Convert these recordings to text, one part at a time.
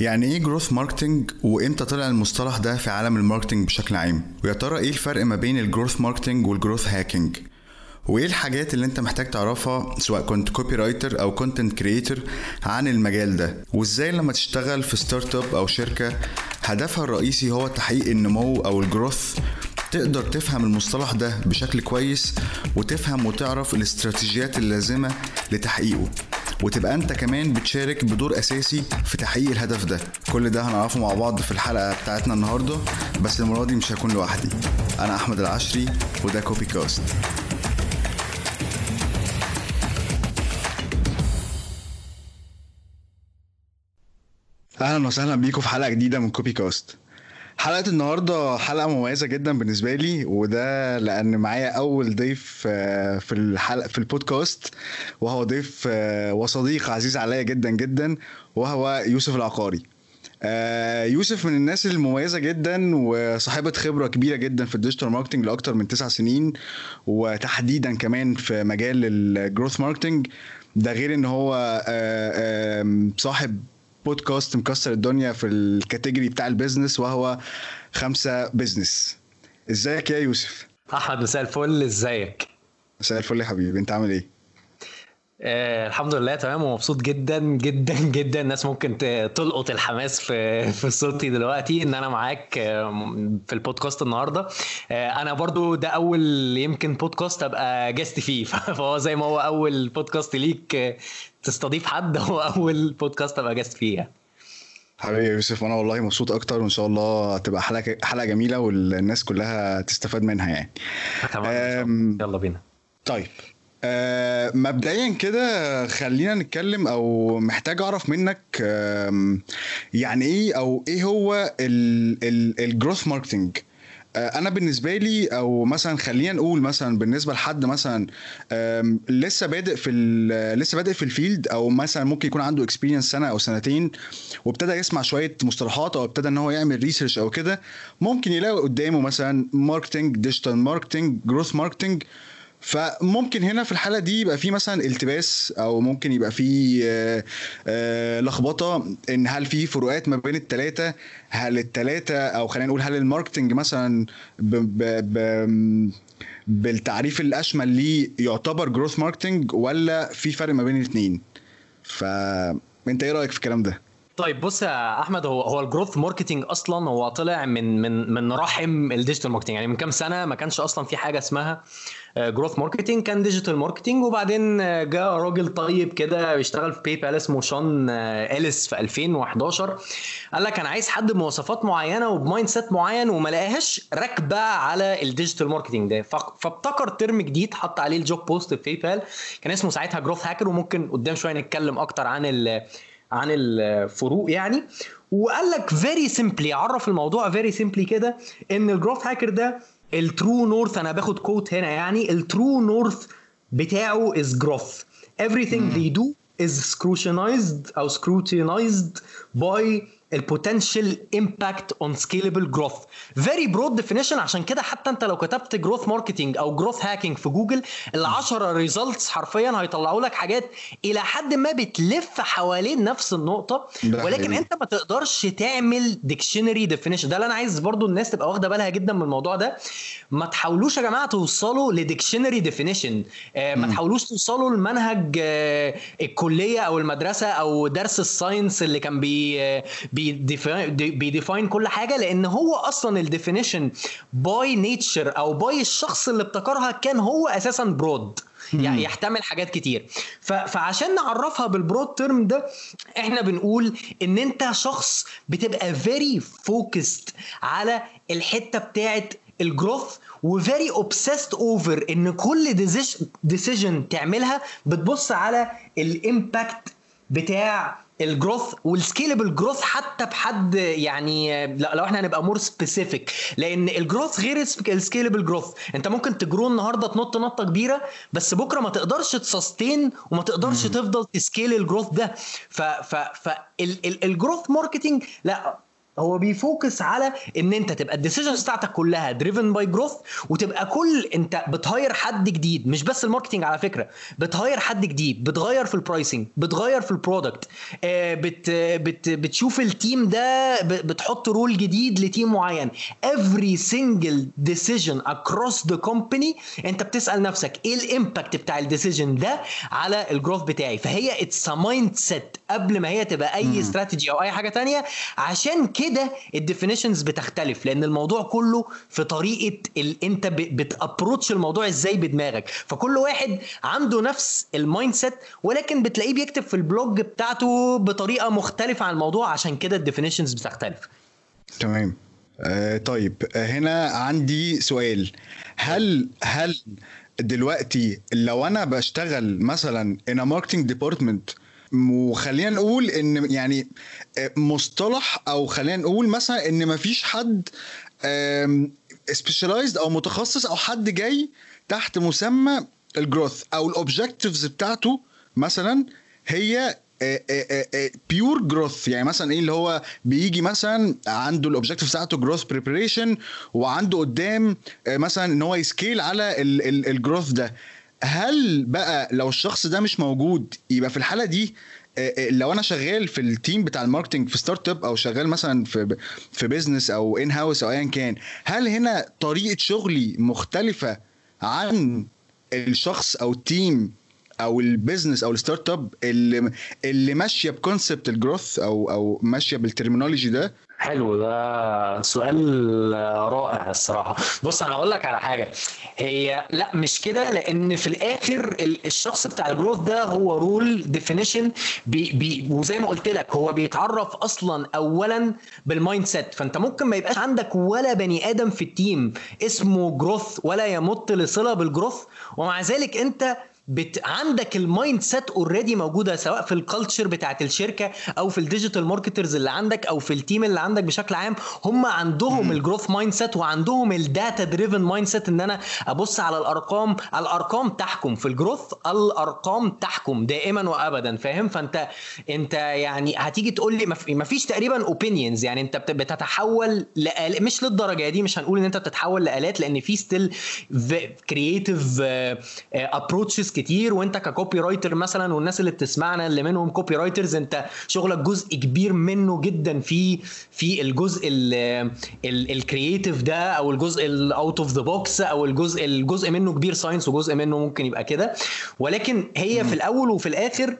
يعني إيه growth marketing وامتى طلع المصطلح ده في عالم ال marketing بشكل عام؟ ويا ترى إيه الفرق ما بين ال growth marketing وال growth hacking وايه الحاجات اللي انت محتاج تعرفها سواء كنت copywriter أو content creator عن المجال ده؟ وازاي لما تشتغل في startup أو شركة هدفها الرئيسي هو تحقيق النمو أو ال growth تقدر تفهم المصطلح ده بشكل كويس وتفهم وتعرف الاستراتيجيات اللازمة لتحقيقه. وتبقى انت كمان بتشارك بدور أساسي في تحقيق الهدف ده. كل ده هنعرفه مع بعض في الحلقة بتاعتنا النهارده بس المرة دي مش هكون لوحدي. أنا أحمد العشري وده Copy Cast أهلا وسهلا بيكم في حلقة جديدة من Copy Cast حلقة النهارده حلقة مميزة جدا بالنسبة لي وده لأن معايا أول ضيف آه، في الحلقة في البودكاست وهو ضيف آه، وصديق عزيز عليا جدا جدا وهو يوسف العقاري. آه، يوسف من الناس المميزة جدا وصاحبة خبرة كبيرة جدا في ال digital marketing لاكثر من تسع سنين وتحديدا كمان في مجال ال growth marketing ده غير إن هو صاحب بودكاست مكسر الدنيا في ال category بتاع ال business وهو خمسة business ازيك يا يوسف؟ أحمد مساء الفل. ازيك؟ مساء الفل يا حبيبي. انت عامل إيه؟ آه الحمد لله تمام. ومبسوط جدا جدا جدا الناس ممكن تلقط الحماس في في صوتي دلوقتي إن أنا معاك آه، في البودكاست النهارده. آه أنا برضو ده أول يمكن بودكاست أبقى guest فيه. فهو زي ما هو أول بودكاست ليك آه، تستضيف حد هو أول بودكاست أبقى guest فيه يعني. حبيبي يا يوسف أنا والله مبسوط أكتر وإن شاء الله تبقى حلقة حلقة جميلة والناس كلها تستفاد منها يعني. تمام. يلا بينا. طيب. آه مبدئيا كده خلينا نتكلم أو محتاج أعرف منك يعني إيه أو إيه هو ال growth marketing أنا بالنسبة لي أو مثلا خلينا نقول مثلا بالنسبة لحد مثلا لسه بادئ في لسه بادئ في ال field أو مثلا ممكن يكون عنده experience سنة أو سنتين وابتدى يسمع شوية مصطلحات أو ابتدى إن هو يعمل research أو كده ممكن يلاقي قدامه مثلا marketing digital marketing growth marketing فممكن هنا في الحالة دي يبقى في مثلا التباس أو ممكن يبقى في آه، آه، لخبطة إن هل في فروقات ما بين الثلاثه هل الثلاثه أو خلينا نقول هل ال marketing مثلا ب ب ب بالتعريف الأشمل ليه يعتبر growth marketing ولا في فرق ما بين الاثنين فانت إيه رأيك في الكلام ده؟ طيب بص يا أحمد هو هو ال growth marketing أصلا هو طلع من من من رحم ال digital marketing يعني من كام سنة ما كانش أصلا في حاجة اسمها growth marketing كان digital marketing وبعدين آه، جاء راجل طيب كده بيشتغل في PayPal اسمه Sean آه، Ellis في 2011 قال لك أنا عايز حد بمواصفات معينة وب mindset معين وما لقاهاش راكبة على ال digital marketing ده. فابتكر term جديد حط عليه ال job post في PayPal كان اسمه ساعتها growth hacker وممكن قدام شوية نتكلم أكتر عن ال عن الفروق يعني. وقال لك very simply عرف الموضوع very simply كده إن ال growth hacker ده ال true north أنا باخد quote هنا يعني ال true north بتاعه is growth everything they do is scrutinized أو scrutinized by ال potential impact on scalable growth very broad definition عشان كده حتى انت لو كتبت growth marketing أو growth hacking في جوجل ال 10 results حرفيا هيطلعوا لك حاجات إلى حد ما بتلف حوالين نفس النقطة. ولكن حقيقي. انت ما تقدرش تعمل dictionary definition ده اللي أنا عايز برضو الناس تبقى واخدة بالها جدا من الموضوع ده. ما تحاولوش يا جماعة توصلوا ل dictionary definition ما مم. تحاولوش توصلوا لمنهج آه، الكلية أو المدرسة أو درس ال science اللي كان بي آه، بي define كل حاجة لأن هو أصلا ال definition by nature أو by الشخص اللي ابتكرها كان هو أساسا broad يعني يحتمل حاجات كتير. فعشان نعرفها بال broad term ده إحنا بنقول إن أنت شخص بتبقى very focused على الحتة بتاعت ال growth و very obsessed over إن كل decision تعملها بتبص على ال impact بتاع ال growth وال scalable growth حتى بحد يعني لا- لو إحنا هنبقى more specific لأن ال growth غير ال scalable growth انت ممكن ت grow النهارده تنط نطة كبيرة بس بكرة ما تقدرش ت sustain وما تقدرش تفضل ت scale ال growth ده. ف ف ف ال growth marketing لا هو بي focus على إن أنت تبقى ال decisions بتاعتك كلها driven by growth وتبقى كل أنت بت hire حد جديد مش بس ال marketing على فكرة بت hire حد جديد بتغير في ال pricing بتغير في ال product بت بت بتشوف ال team ده بتحط role جديد ل team معين. Every single decision across the company أنت بتسأل نفسك إيه ال impact بتاع ال decision ده على ال growth بتاعي؟ فهي it's mindset قبل ما هي تبقى أي استراتيجي أو أي حاجة تانية عشان كده ال definitions بتختلف لأن الموضوع كله في طريقة ال... أنت بت approach الموضوع إزاي بدماغك. فكل واحد عنده نفس ال mindset ولكن بتلاقيه بيكتب في ال blog بتاعته بطريقة مختلفة عن الموضوع عشان كده ال definitions بتختلف. تمام. آه طيب هنا عندي سؤال. هل هل دلوقتي لو أنا بشتغل مثلا a marketing department وخلينا نقول إن يعني مصطلح أو خلينا نقول مثلا إن مفيش حد specialized أو متخصص أو حد جاي تحت مسمى ال growth أو ال objectives بتاعته مثلا هي pure growth يعني مثلا إيه اللي هو بيجي مثلا عنده ال objective بتاعته growth preparation وعنده قدام مثلا إن هو ي scale على ال growth ده. هل بقى لو الشخص ده مش موجود يبقى في الحالة دي لو أنا شغال في ال team بتاع ال marketing في startup أو شغال مثلا في في business أو in-house أو ايا كان هل هنا طريقة شغلي مختلفة عن الشخص أو ال team أو ال business أو ال startup اللي اللي ماشية ب concept ال growth أو أو ماشية بال terminology ده؟ حلو ده سؤال رائع الصراحة. بص أنا هقول لك على حاجة. هي لا مش كده لأن في الآخر الشخص بتاع ال growth ده هو role definition وزي ما قلت لك هو بيتعرف أصلا اولا بال mindset فأنت ممكن ما يبقاش عندك ولا بني آدم في ال team اسمه growth ولا يمت لصلة بال growth ومع ذلك أنت بت... عندك ال mindset already موجودة سواء في ال culture بتاعت الشركة أو في ال digital marketers اللي عندك أو في ال team اللي عندك بشكل عام هم عندهم ال growth mindset وعندهم ال data-driven mindset إن أنا أبص على الأرقام الأرقام تحكم. في ال growth الأرقام تحكم دائما وابدا فاهم؟ فأنت أنت يعني هتيجي تقول لي ما فيش تقريبا opinions يعني أنت بتتحول لآل... مش للدرجة دي مش هنقول إن أنت بتتحول لآلات لأن في still creative approaches كتير وانت ك copywriter مثلا والناس اللي بتسمعنا اللي منهم copywriters انت شغلك جزء كبير منه جدا في في الجزء ال creative ده أو الجزء ال out of the box أو الجزء الجزء منه كبير science وجزء منه ممكن يبقى كده. ولكن هي في الأول وفي الآخر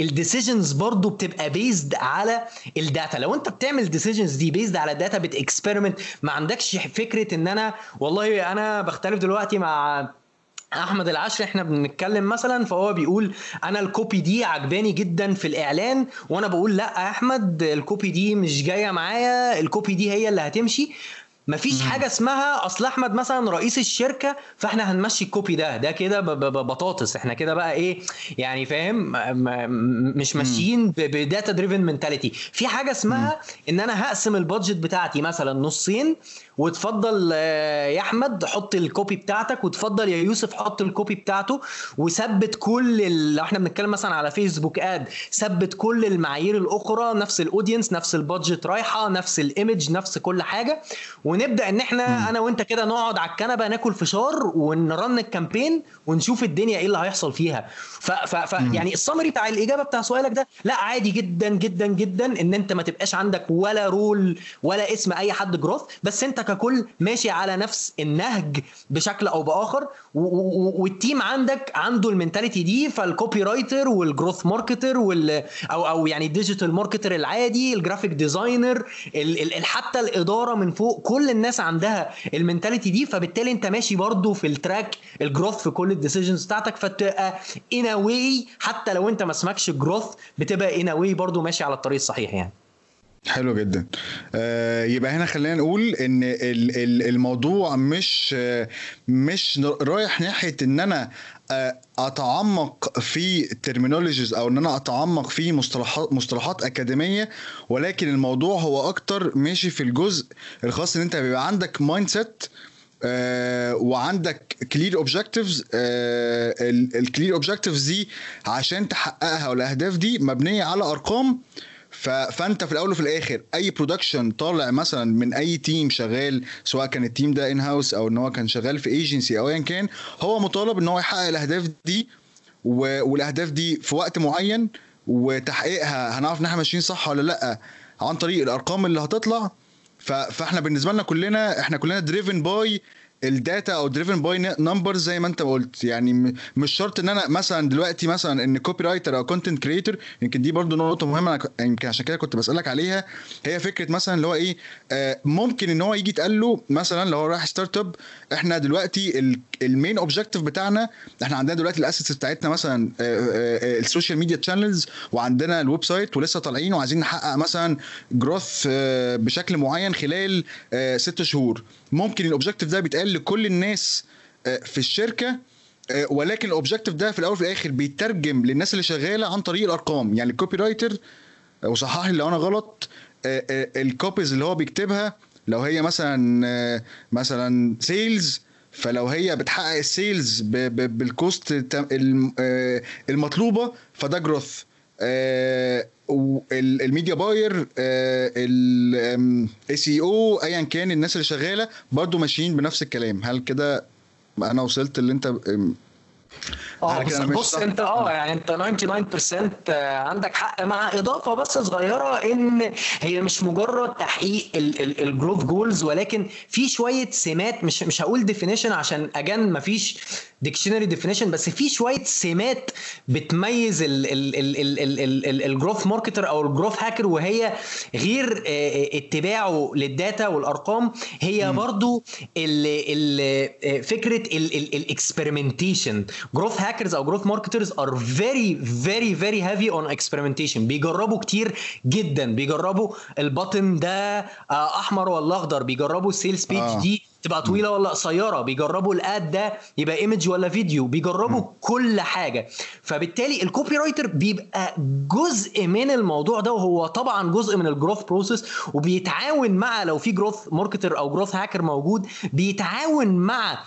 ال decisions برضو بتبقى based على ال data لو انت بتعمل decisions دي based على ال data بت experiment ما عندكش فكرة إن أنا والله أنا بختلف دلوقتي مع أحمد العشري إحنا بنتكلم مثلا فهو بيقول أنا ال copy دي عجباني جدا في الإعلان وأنا بقول لأ يا أحمد ال copy دي مش جاية معايا ال copy دي هي اللي هتمشي. مفيش حاجة اسمها أصل أحمد مثلا رئيس الشركة فإحنا هنمشي ال copy ده ده كده بطاطس. إحنا كده بقى إيه يعني فاهم مش ماشيين ب data-driven mentality في حاجة اسمها إن أنا هقسم ال budget بتاعتي مثلا نصين وتفضل يا أحمد حط ال copy بتاعتك وتفضل يا يوسف حط ال copy بتاعته وثبت كل لو إحنا بنتكلم مثلا على فيسبوك ad ثبت كل المعايير الأخرى نفس ال audience نفس ال budget رايحة نفس ال image نفس كل حاجة. ونبدا إن إحنا. أنا وأنت كده نقعد على الكنبة ناكل فشار ون run ال campaign ونشوف الدنيا إيه اللي هيحصل فيها ف, ف, ف يعني السمري بتاع الإجابة بتاع سؤالك ده لا عادي جدا جدا جدا إن أنت ما تبقاش عندك ولا role ولا اسم أي حد growth بس أنت ككل ماشي على نفس النهج بشكل أو بآخر وال team عندك عنده ال mentality دي فال copywriter وال growth marketer وال أو أو يعني ال digital marketer العادي ال graphic designer حتى الإدارة من فوق كل الناس عندها ال mentality دي فبالتالي انت ماشي برضو في ال track ال growth في كل ال decisions بتاعتك فتبقى anyway حتى لو انت ما اسمكش growth بتبقى anyway برضو ماشي على الطريق الصحيح يعني. حلو جدا. آه يبقى هنا خلينا نقول إن الموضوع مش مش رايح ناحية إن أنا أتعمق في terminologies أو إن أنا أتعمق في مصطلحات مصطلحات أكاديمية ولكن الموضوع هو أكتر ماشي في الجزء الخاص إن أنت بيبقى عندك mindset آه وعندك clear objectives ال clear objectives دي عشان تحققها والأهداف دي مبنية على أرقام فانت في الأول وفي الآخر أي production طالع مثلا من أي team شغال سواء كان ال team ده in-house أو إن هو كان شغال في ايجنسي أو ايا كان هو مطالب إن هو يحقق الأهداف دي والأهداف دي في وقت معين وتحقيقها. هنعرف إن إحنا ماشيين صح ولا لأ عن طريق الأرقام اللي هتطلع. فإحنا بالنسبة لنا كلنا إحنا كلنا driven by ال data أو driven by numbers زي ما أنت قلت. يعني مش شرط إن أنا مثلا دلوقتي مثلا إن copywriter أو content creator يمكن دي برضو نقطة مهمة يمكن عشان كده كنت بسألك عليها. هي فكرة مثلا اللي هو إيه آه ممكن إن هو يجي يتقال له مثلا لو هو رايح startup إحنا دلوقتي ال main objective بتاعنا إحنا عندنا دلوقتي ال assets بتاعتنا مثلا ال social media channels وعندنا ال website ولسه طالعين وعايزين نحقق مثلا growth بشكل معين خلال ست شهور. ممكن ال objective ده بيتقال لكل الناس في الشركة ولكن ال objective ده في الأول وفي الآخر بيترجم للناس اللي شغالة عن طريق الأرقام. يعني ال copywriter وصحح لي لو أنا غلط ال copies اللي هو بيكتبها لو هي مثلا مثلا sales فلو هي بتحقق ال sales بال cost المطلوبة فده growth ال media buyer الاي سي أو ايا كان الناس اللي شغالة برضو ماشيين بنفس الكلام. هل كده أنا وصلت اللي أنت آه بص, بص أنت آه يعني أنت 99% عندك حق مع إضافة بس صغيرة إن هي مش مجرد تحقيق ال growth goals ولكن في شوية سمات مش مش هقول definition عشان again مفيش dictionary definition بس في شوية سمات بتميز ال growth marketer أو ال growth hacker وهي غير اتباعه لل data والأرقام هي. برضو ال ال فكرة ال experimentation growth hackers أو growth marketers are very very very heavy on experimentation بيجربوا كتير جدا بيجربوا ال button ده أحمر ولا أخضر بيجربوا ال sales page آه. دي تبقى طويلة ولا قصيرة بيجربوا ال ad ده يبقى image ولا فيديو بيجربوا م. كل حاجة فبالتالي ال copywriter بيبقى جزء من الموضوع ده وهو طبعا جزء من ال growth process وبيتعاون مع لو في growth marketer أو growth hacker موجود بيتعاون مع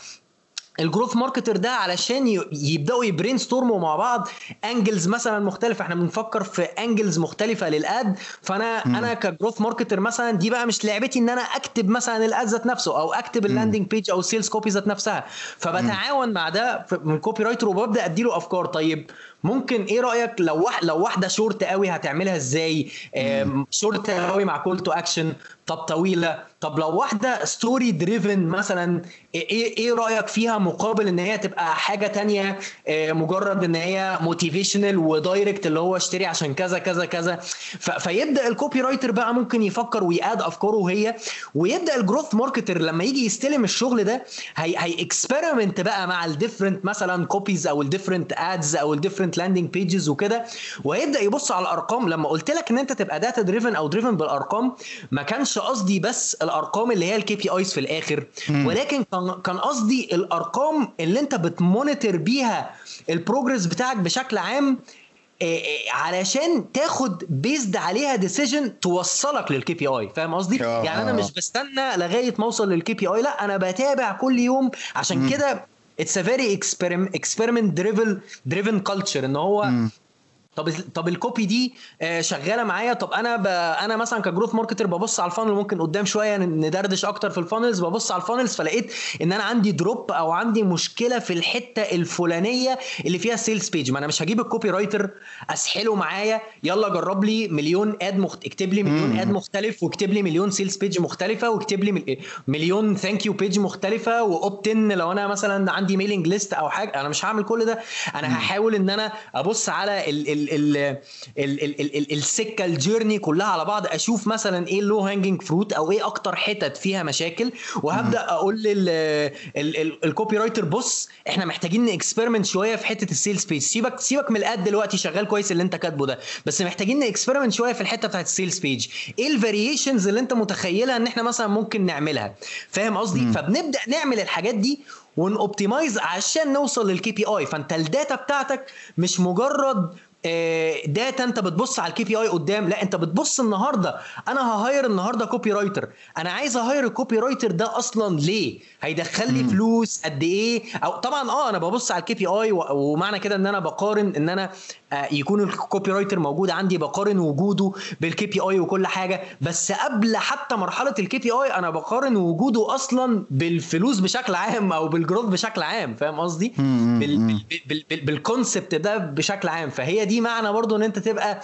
ال growth marketer ده علشان يبدأوا ي brainstorm وا مع بعض. angles مثلا مختلفة. إحنا بنفكر في angles مختلفة لل ad. فأنا م. أنا ك growth marketer مثلا دي بقى مش لعبتي إن أنا أكتب مثلا ال ad ذات نفسه أو أكتب ال landing page أو ال sales copy ذات نفسها. فبتعاون م. مع ده من copywriter وببدأ أديله أفكار. طيب ممكن إيه رأيك لو واحد لو واحدة شورت قوي هتعملها إزاي؟ شورت قوي مع call to action طب طويلة. طب لو واحدة story driven مثلا إيه إيه رأيك فيها مقابل إن هي تبقى حاجة تانية؟ مجرد إن هي motivational و direct اللي هو اشتري عشان كذا كذا كذا. فيبدأ ال copywriter بقى ممكن يفكر وي add أفكاره هي ويبدأ ال growth marketer لما يجي يستلم الشغل ده هي هي experiment بقى مع ال different مثلا copies أو ال different ads أو ال different landing pages وكده وهيبدا يبص على الأرقام. لما قلت لك إن أنت تبقى data driven أو driven بالأرقام ما كانش قصدي بس الأرقام اللي هي ال KPIs في الآخر. م. ولكن كان كان قصدي الأرقام اللي أنت بت monitor بيها ال progress بتاعك بشكل عام علشان تاخد based عليها decision توصلك لل KPI فاهم قصدي؟ يعني أنا مش بستنى لغاية ما أوصل لل KPI لا أنا بتابع كل يوم. عشان كده it's a very experiment driven driven culture إن هو م. طب طب ال copy دي شغالة معايا؟ طب أنا ب... أنا مثلا ك growth marketer ببص على ال funnel ممكن قدام شوية ندردش أكتر في ال funnels ببص على ال funnels فلقيت إن أنا عندي drop أو عندي مشكلة في الحتة الفلانية اللي فيها sales page ما أنا مش هجيب ال copywriter أسحله معايا يلا جرب لي مليون ad مخت... اكتب لي مليون ad مختلف واكتب لي مليون sales page مختلفة واكتب لي مليون thank you page مختلفة و opt in لو أنا مثلا عندي mailing list أو حاجة. أنا مش هعمل كل ده. أنا هحاول إن أنا أبص على ال... ال... ال... ال ال ال السكة ال journey كلها على بعض. أشوف مثلا إيه ال low hanging fruit أو إيه أكتر حتت فيها مشاكل. وهبدأ أقول لل copywriter بص إحنا محتاجين ن experiment شوية في حتة ال sales page سيبك سيبك من ال ad دلوقتي شغال كويس اللي أنت كاتبه ده. بس محتاجين ن experiment شوية في الحتة بتاعت ال sales page إيه ال variations اللي أنت متخيلها إن إحنا مثلا ممكن نعملها؟ فاهم قصدي؟ فبنبدأ نعمل الحاجات دي ون optimize عشان نوصل لل KPI فأنت ال data بتاعتك مش مجرد data انت بتبص على ال KPI قدام لا انت بتبص النهارده. أنا ه hire النهارده copywriter أنا عايز ا hire ال copywriter ده أصلا ليه؟ هيدخل لي فلوس قد إيه؟ أو طبعا آه أنا ببص على ال KPI ومعنى كده إن أنا بقارن إن أنا يكون ال copywriter موجود عندي بقارن وجوده بال KPI وكل حاجة. بس قبل حتى مرحلة ال KPI أنا بقارن وجوده أصلا بالفلوس بشكل عام أو بال growth بشكل عام. فاهم قصدي؟ بال concept ده بشكل عام. فهي دي معنى برضو إن أنت تبقى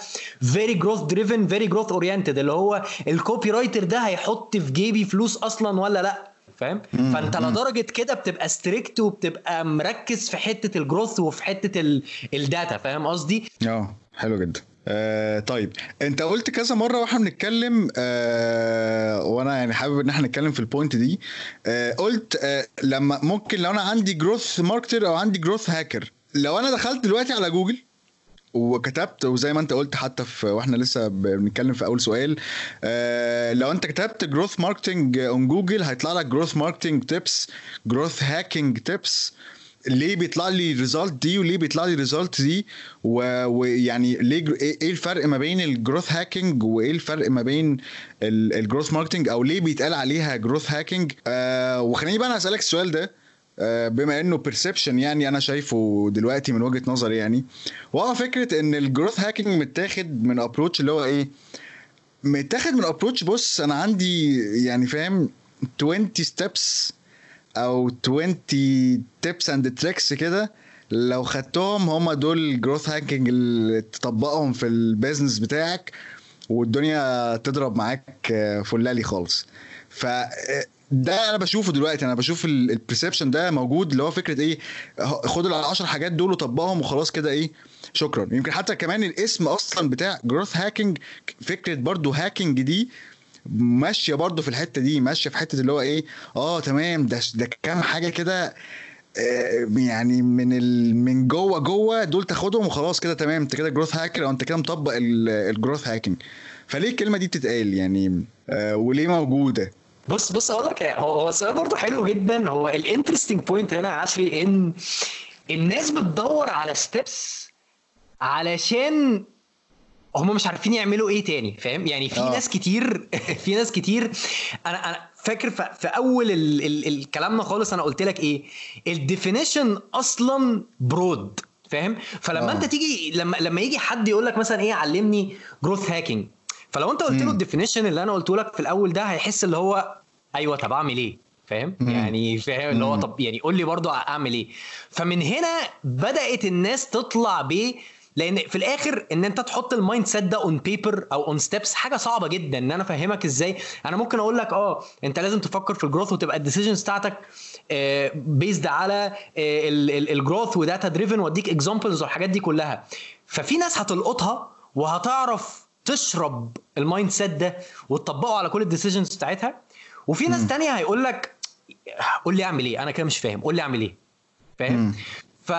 very growth driven very growth oriented اللي هو ال copywriter ده هيحط في جيبي فلوس أصلا ولا لأ؟ فاهم؟ فأنت لدرجة كده بتبقى strict وبتبقى مركز في حتة ال growth وفي حتة ال data فاهم قصدي؟ آه حلو جدا. آه طيب أنت قلت كذا مرة وإحنا بنتكلم آه وأنا يعني حابب إن إحنا نتكلم في ال point دي. آه قلت آه لما ممكن لو أنا عندي growth marketer أو عندي growth hacker لو أنا دخلت دلوقتي على جوجل وكتبت وزي ما انت قلت حتى في وإحنا لسه بنتكلم في أول سؤال آه لو انت كتبت growth marketing on Google هيطلع لك growth marketing tips growth hacking tips ليه بيطلع لي ال result دي وليه بيطلع لي ال result دي؟ ويعني ليه إيه الفرق ما بين ال growth hacking وإيه الفرق ما بين ال growth marketing أو ليه بيتقال عليها growth hacking آه وخليني بقى أنا أسألك السؤال ده. بما إنه perception يعني أنا شايفه دلوقتي من وجهة نظري يعني وهو فكرة إن ال growth hacking متاخد من approach اللي هو إيه؟ متاخد من approach بص أنا عندي يعني فاهم 20 steps أو 20 tips and tricks كده لو خدتهم هم دول ال growth hacking اللي تطبقهم في ال business بتاعك والدنيا تضرب معاك فلالي خالص. ف ده أنا بشوفه دلوقتي أنا بشوف ال perception ده موجود اللي هو فكرة إيه خد ال 10 حاجات دول وطبقهم وخلاص كده إيه شكرا. يمكن حتى كمان الاسم أصلا بتاع growth hacking فكرة برضو hacking دي ماشية برضو في الحتة دي ماشية في حتة اللي هو إيه آه تمام ده ده كام حاجة كده يعني من ال... من جوه جوه دول تاخدهم وخلاص كده تمام أنت كده growth hacker أو أنت كده مطبق ال growth hacking فليه الكلمة دي بتتقال يعني؟ آه وليه موجودة؟ بص بص أقول لك هو هو السؤال برضه حلو جدا. هو ال interesting point هنا عشري إن الناس بتدور على steps علشان هم مش عارفين يعملوا إيه تاني فاهم؟ يعني في أوه. ناس كتير في ناس كتير. أنا أنا فاكر في أول ال ال الكلامنا خالص أنا قلت لك إيه؟ ال definition أصلا broad فاهم؟ فلما أوه. أنت تيجي لما لما يجي حد يقول لك مثلا إيه علمني growth hacking فلو أنت قلت له ال definition اللي أنا قلته لك في الأول ده هيحس اللي هو أيوه طب أعمل إيه؟ فاهم؟ يعني فاهم اللي هو طب يعني قول لي برضو أعمل إيه؟ فمن هنا بدأت الناس تطلع ب لأن في الآخر إن أنت تحط ال mindset ده on paper أو on steps حاجة صعبة جدا. إن أنا أفهمك إزاي؟ أنا ممكن أقول لك آه أنت لازم تفكر في ال growth وتبقى ال decisions بتاعتك based على ال growth و data driven وأديك examples والحاجات دي كلها. ففي ناس هتلقطها وهتعرف تشرب ال mindset ده وتطبقه على كل ال decisions بتاعتها. وفي ناس تانية هيقول لك قول لي أعمل إيه؟ أنا كده مش فاهم. قول لي أعمل إيه؟ فاهم؟ ف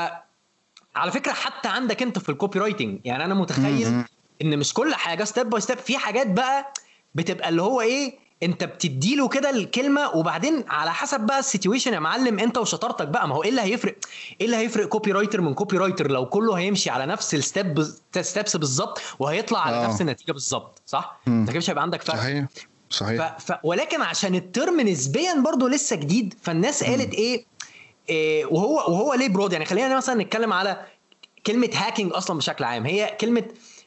على فكرة حتى عندك أنت في ال copywriting يعني أنا متخيل إن مش كل حاجة step by step في حاجات بقى بتبقى اللي هو إيه أنت بتديله كده الكلمة وبعدين على حسب بقى ال situation يا معلم أنت وشطارتك بقى. ما هو إيه اللي هيفرق؟ إيه اللي هيفرق copywriter من copywriter لو كله هيمشي على نفس ال step steps بالظبط وهيطلع على أوه. نفس النتيجة بالظبط صح؟ انت كده مش هيبقى عندك فرق. صحيح. صحيح. ف... ف... ولكن عشان ال term نسبيا برضو لسه جديد فالناس قالت إيه, إيه وهو وهو ليه broad؟ يعني خلينا مثلا نتكلم على كلمة hacking أصلا بشكل عام. هي كلمة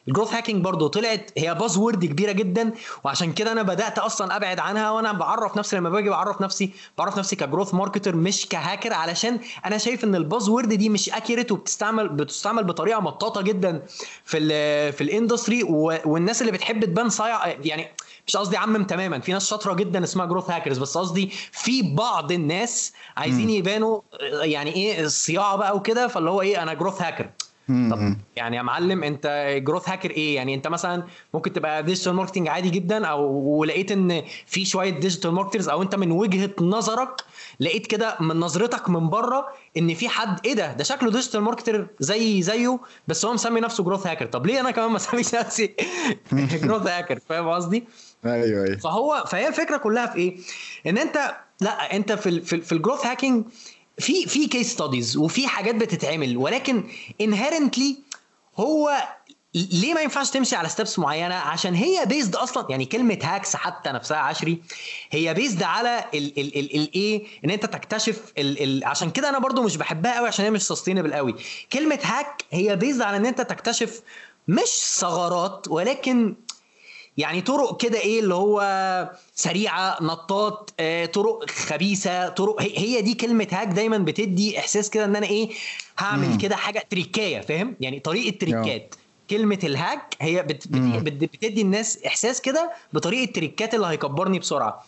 ال growth hacking برضه طلعت هي buzzword كبيرة جدا وعشان كده أنا بدأت أصلا أبعد عنها وأنا بعرف نفسي لما باجي بعرف نفسي بعرف نفسي ك growth marketer مش كهاكر علشان أنا شايف إن ال buzzword دي مش accurate وبتستعمل بتستعمل بطريقة مطاطة جدا في ال في ال industry والناس اللي بتحب تبان صايع يعني مش قصدي عمم تماما في ناس شاطرة جدا اسمها growth hackers بس قصدي في بعض الناس عايزين يبانوا يعني إيه الصياعه بقى وكده فاللي هو إيه أنا growth hacker طب يعني يا معلم انت growth hacker إيه؟ يعني انت مثلا ممكن تبقى digital marketing عادي جدا أو ولقيت إن في شوية digital marketers أو أنت من وجهة نظرك لقيت كده من نظرتك من بره إن في حد إيه ده؟ ده شكله digital marketer زي زيه بس هو مسمي نفسه growth hacker طب ليه أنا كمان ما أسميش نفسي growth hacker فاهم قصدي؟ أيوه أيوه. فهو فهي الفكرة كلها في إيه؟ إن أنت لأ أنت في ال في, في ال growth hacking في في case studies وفي حاجات بتتعمل ولكن inherently هو ليه ما ينفعش تمشي على steps معينة؟ عشان هي based أصلا يعني كلمة hacks حتى نفسها عشري هي based على الايه إن أنت تكتشف ال ال عشان كده أنا برضو مش بحبها قوي عشان هي مش sustainable قوي. كلمة hack هي based على إن أنت تكتشف مش ثغرات ولكن يعني طرق كده إيه اللي هو سريعة نطاط آه، طرق خبيثة طرق هي دي كلمة hack دايما بتدي إحساس كده إن أنا إيه هعمل كده حاجة تريكاية فاهم؟ يعني طريقة تريكات. كلمة ال hack هي بت بت بتدي الناس إحساس كده بطريقة تريكات اللي هيكبرني بسرعة.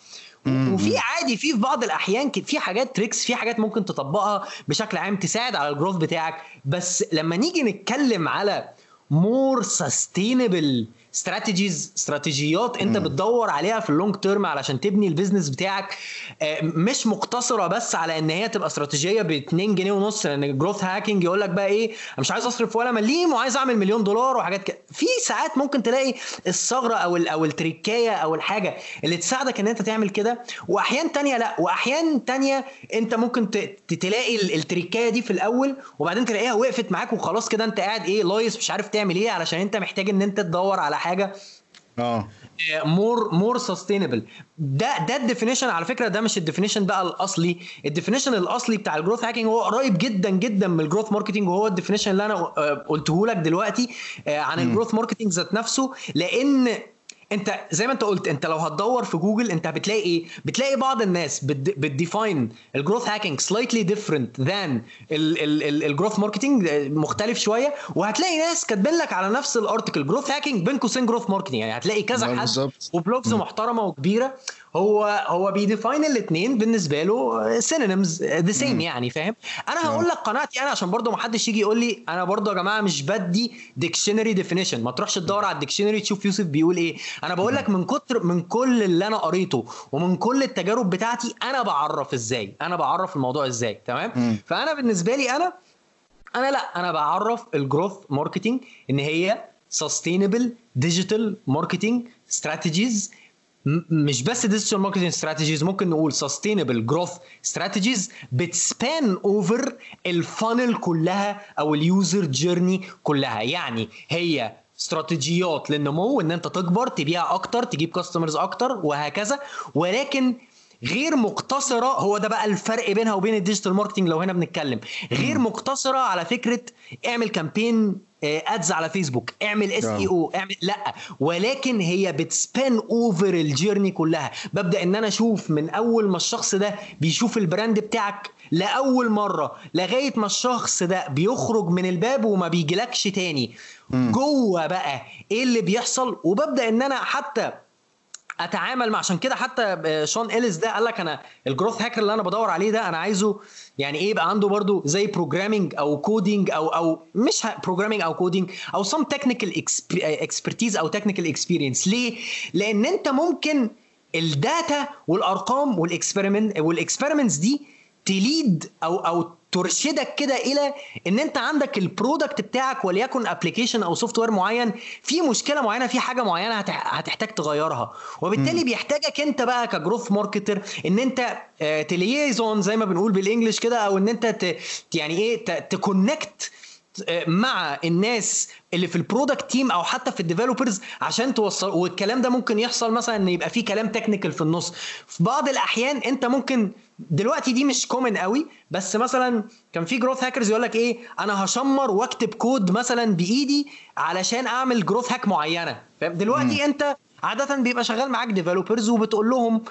وفي عادي في في بعض الأحيان في حاجات tricks في حاجات ممكن تطبقها بشكل عام تساعد على ال growth بتاعك. بس لما نيجي نتكلم على more sustainable strategies استراتيجيات انت م. بتدور عليها في ال long term علشان تبني ال business بتاعك. آه، مش مقتصرة بس على إن هي تبقى استراتيجيه ب 2 جنيه ونص لأن growth hacking يقول لك بقى إيه أنا مش عايز أصرف ولا مليم وعايز أعمل مليون دولار وحاجات كده في ساعات ممكن تلاقي الثغرة أو أو التريكايه أو الحاجة اللي تساعدك إن أنت تعمل كده. وأحيان تانية لأ وأحيان تانية أنت ممكن تلاقي التريكايه دي في الأول وبعدين تلاقيها وقفت معاك وخلاص كده أنت قاعد إيه لايس مش عارف تعمل إيه علشان أنت محتاج إن أنت تدور على حاجة. آه. more more sustainable ده ده ال definition على فكرة ده مش ال definition بقى الأصلي. ال definition الأصلي بتاع ال growth hacking هو قريب جدا جدا من ال growth marketing وهو ال definition اللي أنا آه، قلته لك دلوقتي آه، عن ال growth marketing ذات نفسه. لأن انت زي ما انت قلت انت لو هتدور في جوجل انت بتلاقي إيه؟ بتلاقي بعض الناس بت define ال growth hacking slightly different than ال growth marketing مختلف شوية. وهتلاقي ناس كاتبين لك على نفس ال article growth hacking بين قوسين growth marketing يعني هتلاقي كذا حد و blogs محترمة وكبيرة. هو هو بي define الاثنين بالنسبة له synonyms the same يعني فاهم؟ أنا هقول لك قناعتي أنا عشان برضو ما حدش يجي يقول لي أنا برضو يا جماعة مش بدي dictionary definition ما تروحش تدور على ال dictionary تشوف يوسف بيقول إيه. أنا بقول لك من كتر من كل اللي أنا قريته ومن كل التجارب بتاعتي أنا بعرف إزاي. أنا بعرف الموضوع إزاي تمام؟ فأنا بالنسبة لي أنا أنا لأ أنا بعرف ال growth marketing إن هي sustainable digital marketing strategies مش بس digital marketing strategies ممكن نقول sustainable growth strategies بت span over ال funnel كلها أو ال user journey كلها. يعني هي استراتيجيات للنمو إن أنت تكبر تبيع أكتر تجيب customers أكتر وهكذا. ولكن غير مقتصرة هو ده بقى الفرق بينها وبين ال digital marketing لو هنا بنتكلم. غير مقتصرة على فكرة اعمل campaign ads على فيسبوك اعمل SEO اعمل لا. ولكن هي بت span over ال journey كلها. ببدأ إن أنا أشوف من أول ما الشخص ده بيشوف ال brand بتاعك لأول مرة لغاية ما الشخص ده بيخرج من الباب وما بيجيلكش تاني. جوه بقى إيه اللي بيحصل؟ وببدأ إن أنا حتى أتعامل مع عشان كده حتى شون إليس ده قال لك أنا ال growth hacker اللي أنا بدور عليه ده أنا عايزه يعني إيه يبقى عنده برضو زي programming أو coding أو أو مش programming أو coding أو some technical expertise أو technical experience ليه؟ لأن أنت ممكن ال data والأرقام وال experiment وال experiments دي ت lead أو أو ترشدك كده إلى إن أنت عندك ال product بتاعك وليكن application أو software معين في مشكلة معينة في حاجة معينة هتحتاج تغيرها. وبالتالي بيحتاجك أنت بقى ك growth marketer إن أنت ت liaison زي ما بنقول بال English كده أو إن أنت يعني إيه ت connect مع الناس اللي في ال product team أو حتى في ال developers عشان توصل والكلام ده ممكن يحصل مثلا إن يبقى في كلام technical في النص. في بعض الأحيان أنت ممكن دلوقتي دي مش common قوي بس مثلا كان في growth hackers يقول لك إيه أنا هشمر وأكتب كود مثلا بإيدي علشان أعمل growth hack معينة. فاهم؟ دلوقتي م. أنت عادة بيبقى شغال معاك developers وبتقول لهم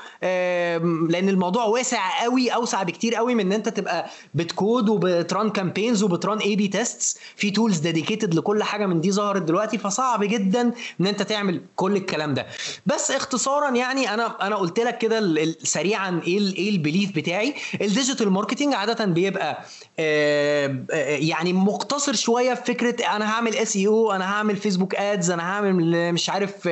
لأن الموضوع واسع قوي أوسع بكتير قوي من إن أنت تبقى بت code وبت run campaigns وبت run A/B tests في tools dedicated لكل حاجة من دي ظهرت دلوقتي فصعب جدا إن أنت تعمل كل الكلام ده. بس اختصارا يعني أنا أنا قلت لك كده سريعا إيه إيه ال belief بتاعي. ال digital marketing عادة بيبقى يعني مقتصر شوية في فكرة أنا هعمل SEO أنا هعمل فيسبوك ads أنا هعمل مش عارف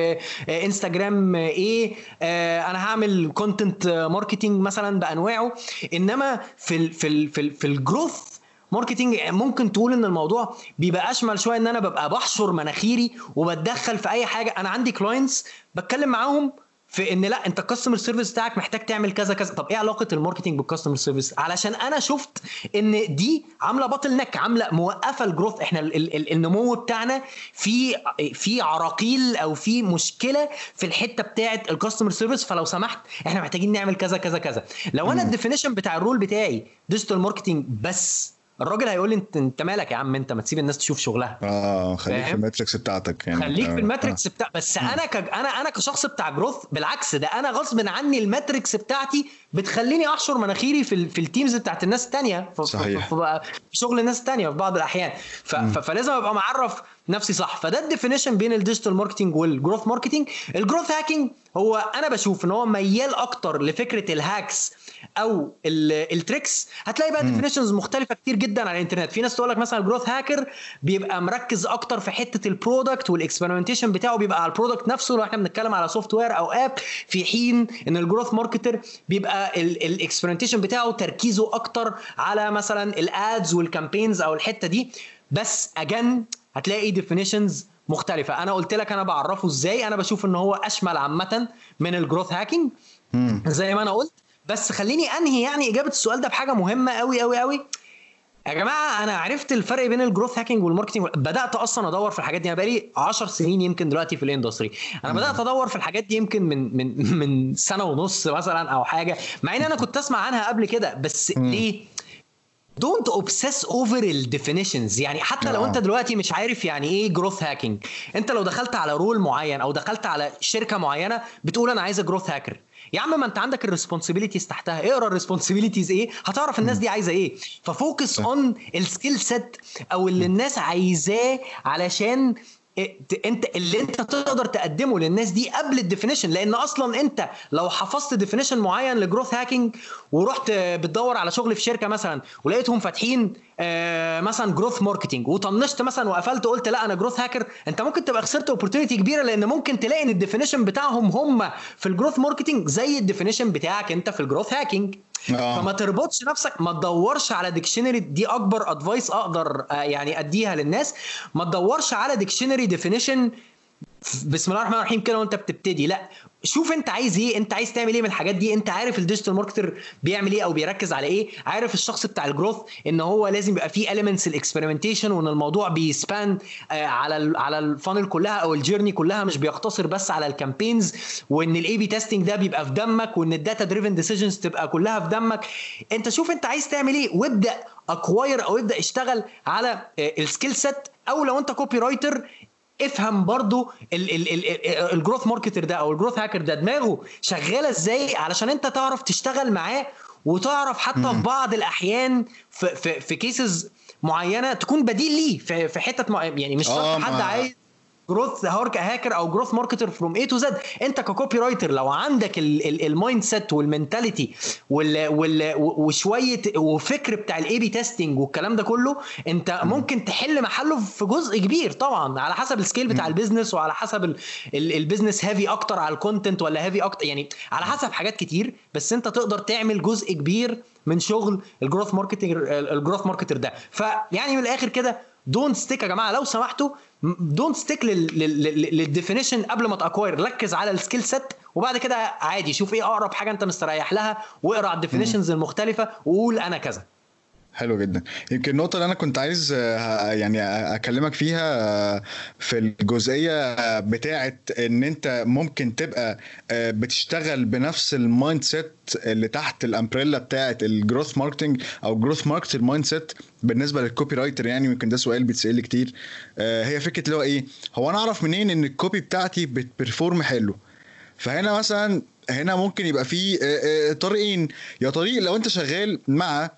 انستجرام إيه آه أنا هعمل content marketing مثلا بأنواعه. إنما في ال في ال في, ال في ال growth marketing ممكن تقول إن الموضوع بيبقى أشمل شوية إن أنا ببقى بحشر مناخيري وبتدخل في أي حاجة. أنا عندي clients بتكلم معاهم في إن لا أنت ال customer service بتاعك محتاج تعمل كذا كذا. طب إيه علاقة ال marketing بال customer service علشان أنا شفت إن دي عاملة bottleneck عاملة موقفة ال growth إحنا ال ال النمو بتاعنا في في عراقيل أو في مشكلة في الحتة بتاعه ال customer service فلو سمحت إحنا محتاجين نعمل كذا كذا كذا. لو أنا ال definition بتاع ال role بتاعي digital marketing بس الراجل هيقول لي انت انت مالك يا عم؟ انت ما تسيب الناس تشوف شغلها. آه خليك في ال metrics بتاعتك يعني. خليك في ال metrics بتاع بس أنا ك... أنا أنا كشخص بتاع growth بالعكس ده أنا غصب عني ال metrics بتاعتي بتخليني أحشر مناخيري في ال... في ال teams بتاعت الناس الثانية في... صحيح. في... في شغل الناس الثانية في بعض الأحيان. ف... ف... فلازم أبقى معرف نفسي صح. فده ال definition بين ال digital marketing وال growth marketing ال growth hacking هو أنا بشوف إن هو ميال أكتر لفكرة ال hacks أو ال tricks هتلاقي بقى definitions مختلفة كتير جدا على الإنترنت. في ناس تقول لك مثلا ال growth hacker بيبقى مركز أكتر في حتة ال product وال experimentation بتاعه بيبقى على ال product نفسه. لو إحنا بنتكلم على software أو app في حين إن ال growth marketer بيبقى ال experimentation بتاعه تركيزه أكتر على مثلا ال ads وال campaigns أو الحتة دي. بس again هتلاقي definitions مختلفة. أنا قلت لك أنا بعرفه إزاي. أنا بشوف إن هو أشمل عامة من ال growth hacking زي ما أنا قلت بس خليني أنهي يعني إجابة السؤال ده بحاجة مهمة قوي قوي قوي يا جماعة أنا عرفت الفرق بين ال growth hacking وال marketing بدأت أصلا أدور في الحاجات دي. أنا بقالي 10 سنين يمكن دلوقتي في ال industry أنا بدأت أدور في الحاجات دي يمكن من من من سنة ونص مثلا أو حاجة. مع إن أنا كنت أسمع عنها قبل كده بس ليه؟ don't obsess over ال definitions يعني حتى لو أنت دلوقتي مش عارف يعني إيه growth hacking أنت لو دخلت على role معين أو دخلت على شركة معينة بتقول أنا عايز growth hacker يا عم ما انت عندك ال responsibilities تحتها. اقرأ ال responsibilities إيه؟ هتعرف الناس دي عايزة إيه. ف focus on ال skill set أو اللي الناس عايزاه علشان أنت اللي أنت تقدر تقدمه للناس دي قبل ال definition لأن أصلا أنت لو حفظت definition معين ل growth hacking ورحت بتدور على شغل في شركة مثلا ولقيتهم فاتحين آه مثلا growth marketing وطنشت مثلا وقفلت قلت لا أنا growth hacker أنت ممكن تبقى خسرت opportunity كبيرة لأن ممكن تلاقي إن ال definition بتاعهم هم في ال growth marketing زي ال definition بتاعك أنت في ال growth hacking آه. فما تربطش نفسك ما تدورش على dictionary دي أكبر advice أقدر يعني أديها للناس ما تدورش على dictionary definition بسم الله الرحمن الرحيم كده وأنت بتبتدي لأ شوف انت عايز إيه انت عايز تعمل إيه من الحاجات دي انت عارف ال digital marketer بيعمل إيه أو بيركز على إيه عارف الشخص بتاع ال growth ان هو لازم يبقى فيه elements ال experimentation وان الموضوع بي span آه على على ال funnel كلها أو ال journey كلها مش بيقتصر بس على ال campaigns وإن ال A/B testing ده بيبقى في دمك وإن ال data driven decisions تبقى كلها في دمك. انت شوف انت عايز تعمل إيه وابدأ acquire أو ابدأ اشتغل على ال skill set أو لو انت copywriter افهم برضو ال growth marketer ده أو ال growth hacker ده دماغه شغالة إزاي علشان أنت تعرف تشتغل معاه وتعرف حتى في بعض الأحيان في في, في cases معينة تكون بديل ليه في, في حتت مع يعني مش شرط حد عايز growth hacker أو growth marketer from A to Z أنت ك copywriter لو عندك ال mindset وال mentality وشوية وفكر بتاع ال A/B testing والكلام ده كله أنت ممكن تحل محله في جزء كبير طبعا على حسب ال scale بتاع ال business وعلى حسب ال business heavy أكتر على ال content ولا heavy أكتر يعني على حسب حاجات كتير بس أنت تقدر تعمل جزء كبير من شغل ال growth marketing ال growth marketer ده. فيعني من الآخر كده don't stick يا جماعة لو سمحتوا don't stick لل definition قبل ما ت acquire ركز على ال skill set وبعد كده عادي شوف إيه أقرب حاجة أنت مستريح لها واقرأ على ال definitions المختلفة وقول أنا كذا. حلو جدا. يمكن النقطة اللي أنا كنت عايز يعني أكلمك فيها في الجزئية بتاعة إن أنت ممكن تبقى بتشتغل بنفس ال mindset اللي تحت ال umbrella بتاعة ال growth marketing أو growth marketing mindset بالنسبة لل copywriter يعني يمكن ده سؤال بيتسأل كتير. هي فكرة اللي هو إيه؟ هو أنا أعرف منين إن ال copy بتاعتي بت perform حلو؟ فهنا مثلا هنا ممكن يبقى في طريقين. يا طريق لو أنت شغال مع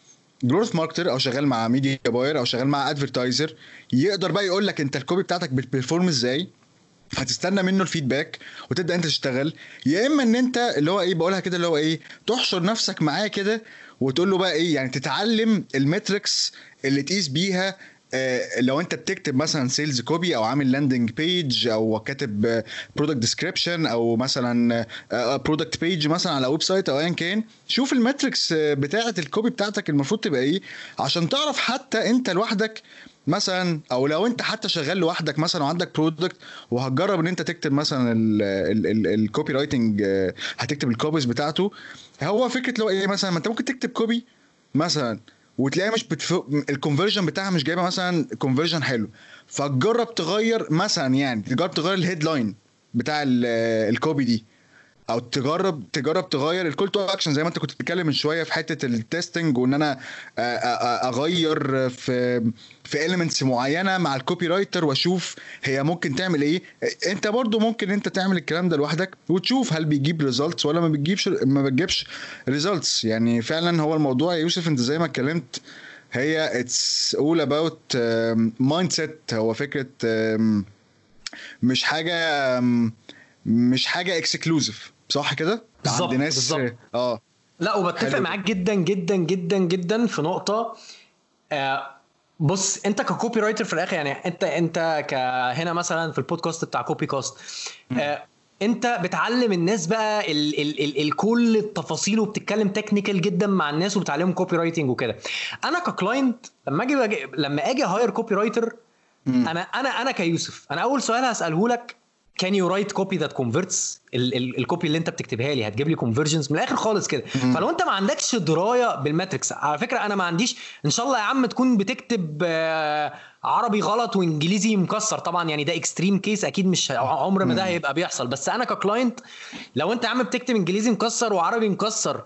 growth marketer أو شغال مع media buyer أو شغال مع advertiser يقدر بقى يقول لك انت ال copy بتاعتك بت perform إزاي هتستنى منه ال feedback وتبدأ انت تشتغل يا اما ان انت اللي هو إيه بقولها كده اللي هو إيه تحشر نفسك معاه كده وتقول له بقى إيه يعني تتعلم ال metrics اللي تقيس بيها لو انت بتكتب مثلا sales copy أو عامل landing page أو كاتب product description أو مثلا product page مثلا على website أو ايا كان شوف ال metrics بتاعة ال copy بتاعتك المفروض تبقى إيه عشان تعرف حتى أنت لوحدك مثلا أو لو أنت حتى شغال لوحدك مثلا وعندك product وهتجرب إن أنت تكتب مثلا ال copywriting هتكتب ال copies بتاعته هو فكرة لو إيه مثلا ما أنت ممكن تكتب copy مثلا. وتلاقيها مش بتف... ال conversion بتاعها مش جايبه مثلا conversion حلو. فتجرب تغير مثلا يعني تجرب تغير ال headline بتاع ال copy دي. أو تجرب تجرب تغير ال call to action زي ما أنت كنت بتتكلم من شوية في حتة ال testing وإن أنا أغير في في elements معينة مع ال copywriter وأشوف هي ممكن تعمل إيه. أنت برضو ممكن أنت تعمل الكلام ده لوحدك وتشوف هل بيجيب results ولا ما بتجيبش ما بتجيبش results يعني فعلا هو الموضوع يا يوسف أنت زي ما اتكلمت هي it's all about mindset هو فكرة مش حاجة مش حاجة exclusive صح كده؟ بالظبط ناس بالظبط. آه. لا وبتفق معاك جدا جدا جدا جدا في نقطة آه بص انت ك copywriter في الآخر يعني انت انت هنا مثلا في البودكاست بتاع كوبي كاست آه انت بتعلم الناس بقى ال ال ال ال كل التفاصيل وبتتكلم technical جدا مع الناس وبتعلمهم copywriting وكده. أنا ك client لما أجي لما أجي hire copywriter أنا أنا أنا كيوسف أنا أول سؤال هسأله لك can you write copy that converts ال copy اللي انت بتكتبها لي؟ هتجيب لي conversions من الآخر خالص كده. فلو انت ما عندكش دراية بال metrics على فكرة أنا ما عنديش إن شاء الله يا عم تكون بتكتب عربي غلط وإنجليزي مكسر. طبعا يعني ده extreme case أكيد مش عمر ما ده هيبقى بيحصل. بس أنا ك client لو أنت يا عم بتكتب إنجليزي مكسر وعربي مكسر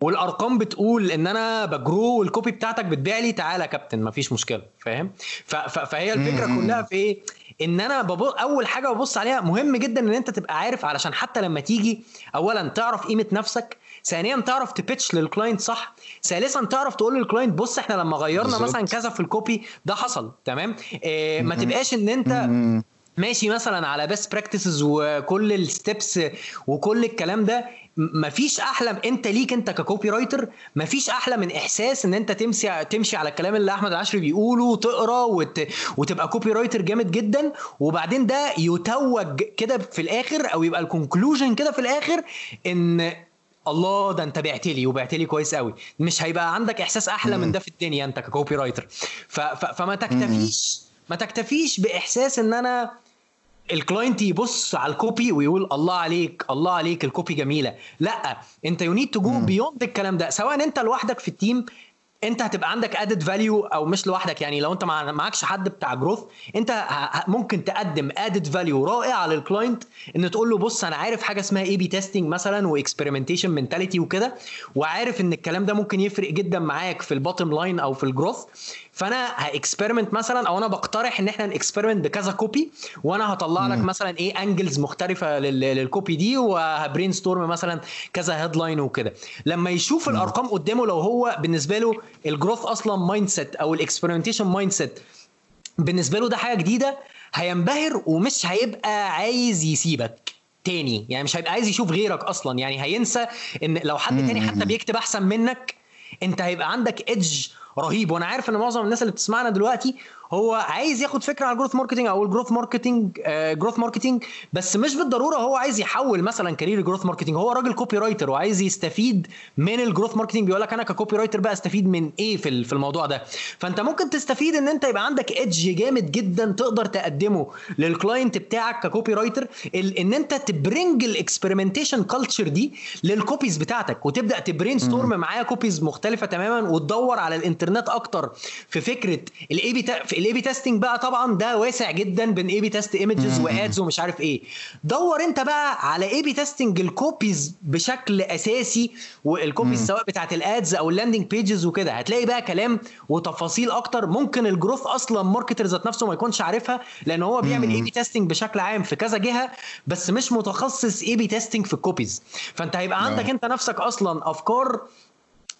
والأرقام بتقول إن أنا ب grow وال copy بتاعتك بتبيع لي تعالى يا كابتن مفيش مشكلة. فاهم؟ فهي الفكرة كلها في إيه؟ ان أنا ببص اول حاجة ببص عليها مهم جدا إن أنت تبقى عارف علشان حتى لما تيجي اولا تعرف قيمة نفسك ثانيا تعرف ت pitch لل client صح ثالثا تعرف تقول لل client بص إحنا لما غيرنا بالزبط. مثلا كذا في ال copy ده حصل تمام؟ إيه ما تبقاش إن أنت ماشي مثلا على best practices وكل ال steps وكل الكلام ده مفيش أحلى أنت ليك أنت ك copywriter مفيش أحلى من إحساس إن أنت تمشي تمشي على الكلام اللي أحمد العشري بيقوله وتقرأ وت... وتبقى copywriter جامد جدا. وبعدين ده يتوج كده في الآخر أو يبقى ال conclusion كده في الآخر إن الله ده أنت بعت لي وبعت لي كويس قوي مش هيبقى عندك إحساس أحلى من ده في الدنيا أنت ك copywriter ف... ف... فما تكتفيش ما تكتفيش بإحساس إن أنا ال client يبص على ال copy ويقول الله عليك الله عليك ال copy جميلة. لا انت you need to go beyond الكلام ده. سواء انت لوحدك في ال team انت هتبقى عندك added value أو مش لوحدك. يعني لو انت معكش حد بتاع growth انت ممكن تقدم added value رائع لل client ان تقول له بص أنا عارف حاجة اسمها A/B testing مثلا و experimentation mentality وكده وعارف إن الكلام ده ممكن يفرق جدا معاك في ال bottom line أو في ال growth فانا ه experiment مثلا أو أنا بقترح ان إحنا ن experiment بكذا copy وأنا هطلع لك مثلا إيه angles مختلفة لل copy دي وه brainstorm مثلا كذا headline وكده. لما يشوف الأرقام قدامه لو هو بالنسبة له ال growth أصلا mindset أو ال experimentation mindset بالنسبة له ده حاجة جديدة هينبهر ومش هيبقى عايز يسيبك تاني. يعني مش هيبقى عايز يشوف غيرك أصلا. يعني هينسى إن لو حد تاني حتى بيكتب أحسن منك أنت هيبقى عندك edge رهيب. وأنا عارف إن معظم الناس اللي بتسمعنا دلوقتي هو عايز ياخد فكرة على ال growth marketing أو ال growth marketing growth marketing بس مش بالضرورة هو عايز يحول مثلا career growth marketing هو راجل copywriter وعايز يستفيد من ال growth marketing بيقول لك أنا ك copywriter بقى أستفيد من إيه في في الموضوع ده؟ فأنت ممكن تستفيد إن أنت يبقى عندك edge جامد جدا تقدر تقدمه لل client بتاعك ك copywriter إن أنت ت bring ال experimentation culture دي لل copies بتاعتك وتبدأ ت brainstorm معايا copies مختلفة تماما وتدور على الإنترنت أكتر في فكرة ال A/B ال A/B testing بقى طبعا ده واسع جدا بين A/B test images و ads ومش عارف إيه. دور أنت بقى على A/B testing ال copies بشكل أساسي وال copies سواء بتاعت ال ads أو ال landing pages وكده. هتلاقي بقى كلام وتفاصيل أكتر. ممكن ال growth أصلا marketer ذات نفسه ما يكونش عارفها لأن هو بيعمل A/B testing بشكل عام في كذا جهة بس مش متخصص A/B testing في ال copies فأنت هيبقى عندك أنت نفسك أصلا أفكار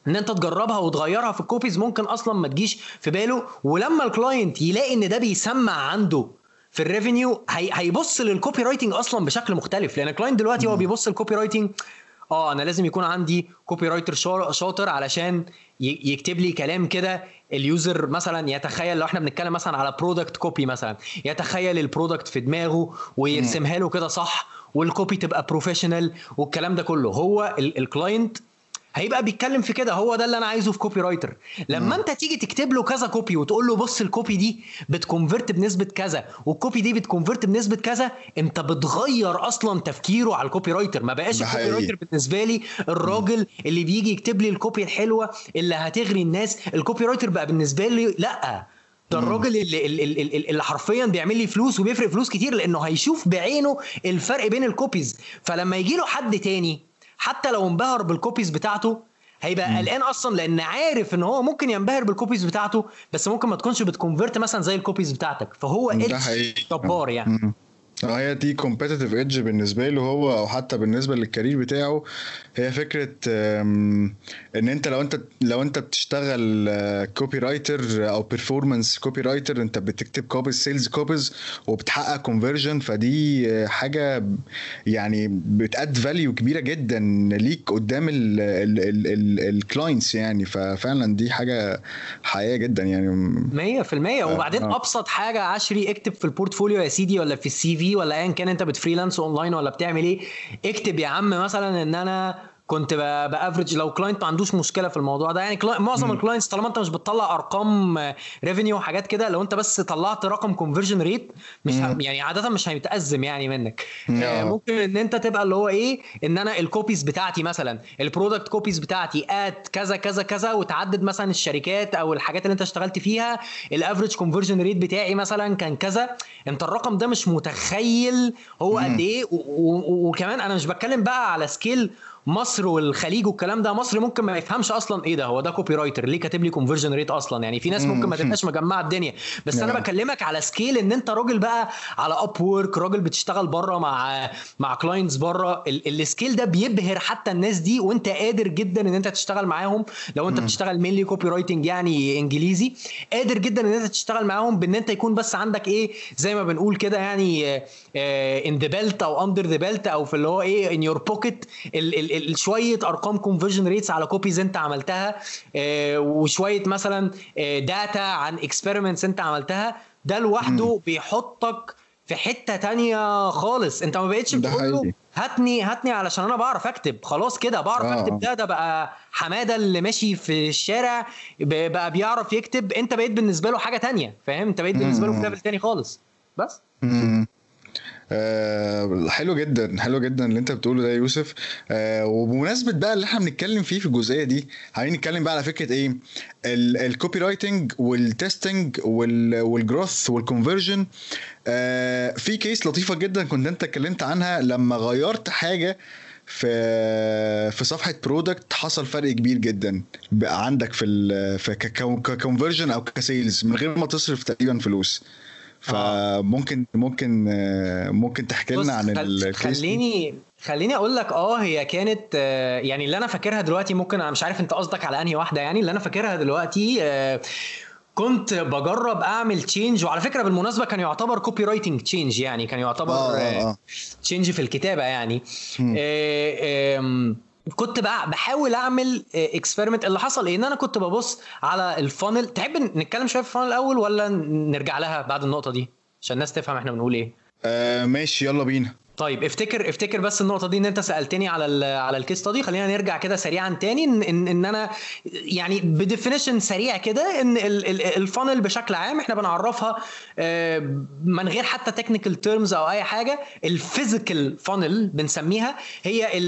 إن أنت تجربها وتغيرها في ال copies ممكن أصلا ما تجيش في باله. ولما ال client يلاقي إن ده بيسمع عنده في ال revenue هي هيبص لل copywriting أصلا بشكل مختلف. لأن ال client دلوقتي هو بيبص لل copywriting آه أنا لازم يكون عندي copywriter شاطر علشان يكتب لي كلام كده. ال user مثلا يتخيل لو إحنا بنتكلم مثلا على product copy مثلا يتخيل ال product في دماغه ويرسمها له كده صح وال copy تبقى professional والكلام ده كله. هو ال client هيبقى بيتكلم في كده. هو ده اللي أنا عايزه في copywriter لما أنت تيجي تكتب له كذا copy وتقول له بص ال copy دي بت convert بنسبة كذا وال copy دي بت convert بنسبة كذا أنت بتغير أصلا تفكيره على ال copywriter ما بقاش ال copywriter بالنسبة لي الراجل اللي بيجي يكتب لي ال copy الحلوة اللي هتغري الناس. ال copywriter بقى بالنسبة لي لا ده الراجل اللي, اللي, اللي حرفيا بيعمل لي فلوس وبيفرق فلوس كتير لأنه هيشوف بعينه الفرق بين ال copies فلما يجي له حد تاني حتى لو انبهر بال copies بتاعته هيبقى قلقان أصلا لأن عارف إن هو ممكن ينبهر بال copies بتاعته بس ممكن ما تكونش بت convert مثلا زي ال copies بتاعتك فهو جبار يعني. آه هي دي competitive edge بالنسبة له هو أو حتى بالنسبة لل career بتاعه هي فكرة إن أنت لو أنت لو أنت بتشتغل copywriter أو performance copywriter أنت بتكتب copies sales copies وبتحقق conversion فدي حاجة يعني بت add value كبيرة جدا ليك قدام ال clients يعني. ففعلا دي حاجة حقيقية جدا يعني. 100% وبعدين آه. أبسط حاجة عشري اكتب في البورتفوليو يا سيدي ولا في السي في. ولا ايا كان انت بتفريلانس اونلاين ولا بتعمل إيه اكتب يا عم مثلا إن أنا كنت بافرج لو كلاينت ما عندوش مشكلة في الموضوع ده. يعني معظم الكلاينتس طالما انت مش بتطلع أرقام ريفينيو وحاجات كده لو انت بس طلعت رقم كونفرجن ريت مش ه... يعني عادة مش هيتأزم يعني منك. آه ممكن إن انت تبقى اللي هو إيه إن أنا الكوبيز بتاعتي مثلا البرودكت كوبيز بتاعتي ات كذا كذا كذا وتعدد مثلا الشركات أو الحاجات اللي انت اشتغلت فيها ال average conversion rate بتاعي مثلا كان كذا. انت الرقم ده مش متخيل هو قد إيه وكمان أنا مش بتكلم بقى على scale مصر والخليج والكلام ده مصر ممكن ما يفهمش أصلا إيه ده هو ده copywriter ليه كاتب لي conversion rate أصلا؟ يعني في ناس ممكن ما تبقاش مجمعة الدنيا. بس أنا بكلمك على scale إن أنت راجل بقى على Upwork راجل بتشتغل بره مع مع clients بره ال scale ده بيبهر حتى الناس دي وأنت قادر جدا إن أنت تشتغل معاهم. لو أنت بتشتغل mainly copywriting يعني إنجليزي قادر جدا إن أنت تشتغل معاهم بإن أنت يكون بس عندك إيه زي ما بنقول كده يعني in the belt أو under the belt أو في اللي هو إيه in your pocket شوية أرقام conversion rates على copies أنت عملتها. وشوية مثلا data عن experiments أنت عملتها. ده لوحده بيحطك في حتة تانية خالص. أنت ما بقتش بتقول له هاتني هاتني علشان أنا بعرف أكتب. خلاص كده بعرف آه. أكتب. ده ده بقى حمادة اللي ماشي في الشارع بقى بيعرف يكتب. أنت بقيت بالنسبة له حاجة تانية فاهم؟ أنت بقيت بالنسبة له في level تاني خالص. بس. آه حلو جدا حلو جدا اللي انت بتقوله ده يا يوسف. آه وبمناسبة بقى اللي إحنا بنتكلم فيه في الجزئية دي عايزين نتكلم بقى على فكرة إيه؟ ال copywriting وال testing وال growth وال conversion في case لطيفة جدا كنت انت اتكلمت عنها لما غيرت حاجة في في صفحة product حصل فرق كبير جدا عندك في في ك conversion أو ك sales من غير ما تصرف تقريبا فلوس. فممكن ممكن ممكن تحكي لنا عن ال case خليني خليني أقول لك آه هي كانت يعني اللي أنا فاكرها دلوقتي ممكن أنا مش عارف أنت قصدك على أنهي واحدة يعني اللي أنا فاكرها دلوقتي كنت بجرب أعمل change وعلى فكرة بالمناسبة كان يعتبر copywriting change يعني كان يعتبر change في الكتابة يعني. كنت بقى بحاول أعمل experiment اللي حصل إيه؟ إن أنا كنت ببص على ال funnel تحب نتكلم شوية في ال funnel الأول ولا نرجع لها بعد النقطة دي؟ عشان الناس تفهم إحنا بنقول إيه. آه ماشي يلا بينا. طيب افتكر افتكر بس النقطة دي إن أنت سألتني على على ال case study خلينا نرجع كده سريعا تاني. إن إن, إن أنا يعني ب definition سريع كده إن ال funnel بشكل عام إحنا بنعرفها من غير حتى technical terms أو أي حاجة ال physical funnel بنسميها هي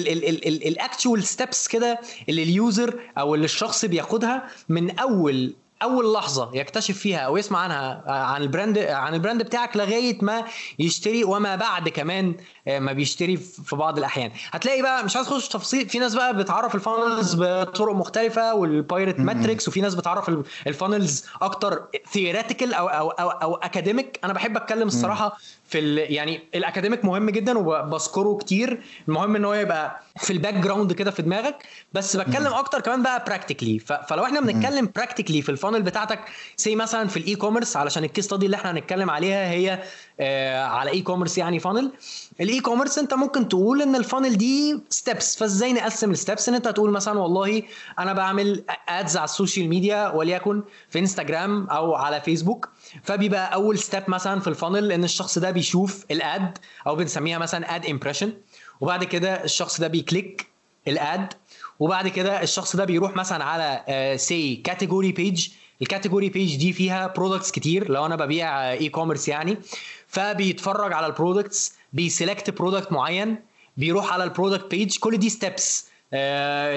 ال actual steps كده اللي ال user أو اللي الشخص بياخدها من أول أول لحظة يكتشف فيها أو يسمع عنها عن ال brand عن ال brand بتاعك لغاية ما يشتري وما بعد كمان ما بيشتري في بعض الأحيان. هتلاقي بقى مش عايز أخش تفاصيل في ناس بقى بتعرف ال funnels بطرق مختلفة وال pirate metrics وفي ناس بتعرف ال funnels أكتر theoretical أو أو أو, أو academic أنا بحب أتكلم الصراحة في ال يعني ال academic مهم جدا وبذكره كتير. المهم إن هو يبقى في ال background كده في دماغك. بس بتكلم أكتر كمان بقى practically فلو إحنا بنتكلم practically في ال funnel ال funnel بتاعتك say مثلا في ال e-commerce علشان ال case study اللي إحنا هنتكلم عليها هي آه على e-commerce يعني funnel ال e-commerce انت ممكن تقول إن ال funnel دي steps فإزاي نقسم ال steps إن انت تقول مثلا والله أنا بعمل ads على ال social media وليكن في إنستجرام أو على فيسبوك فبيبقى أول step مثلا في ال funnel إن الشخص ده بيشوف ال ad أو بنسميها مثلا ad impression وبعد كده الشخص ده بي click ال ad وبعد كده الشخص ده بيروح مثلا على say category page ال category page دي فيها products كتير لو أنا ببيع e-commerce يعني فبيتفرج على ال products بي select product معين بيروح على ال product page كل دي steps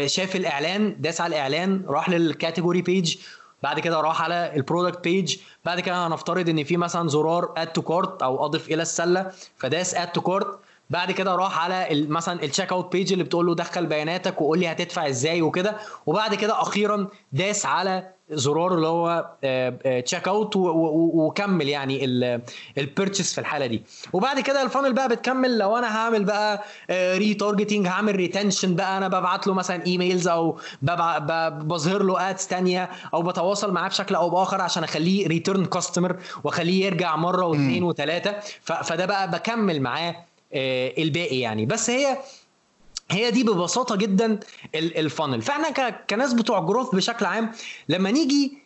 شاف الإعلان داس على الإعلان راح لل category page بعد كده راح على ال product page بعد كده هنفترض إن في مثلا زرار add to cart أو اضف إلى السلة فداس add to cart بعد كده راح على مثلا ال checkout page اللي بتقول له دخل بياناتك وقول لي هتدفع إزاي وكده. وبعد كده أخيرا داس على زرار اللي هو checkout وكمل يعني ال purchase في الحالة دي. وبعد كده ال funnel بقى بتكمل. لو أنا هعمل بقى retargeting هعمل retention بقى. أنا ببعت له مثلا emails أو بظهر له ads ثانية أو بتواصل معاه بشكل أو بآخر عشان أخليه return customer وأخليه يرجع مرة واثنين وثلاثة. فده بقى بكمل معاه الباقي يعني. بس هي هي دي ببساطة جدا ال funnel فإحنا كناس بتوع growth بشكل عام لما نيجي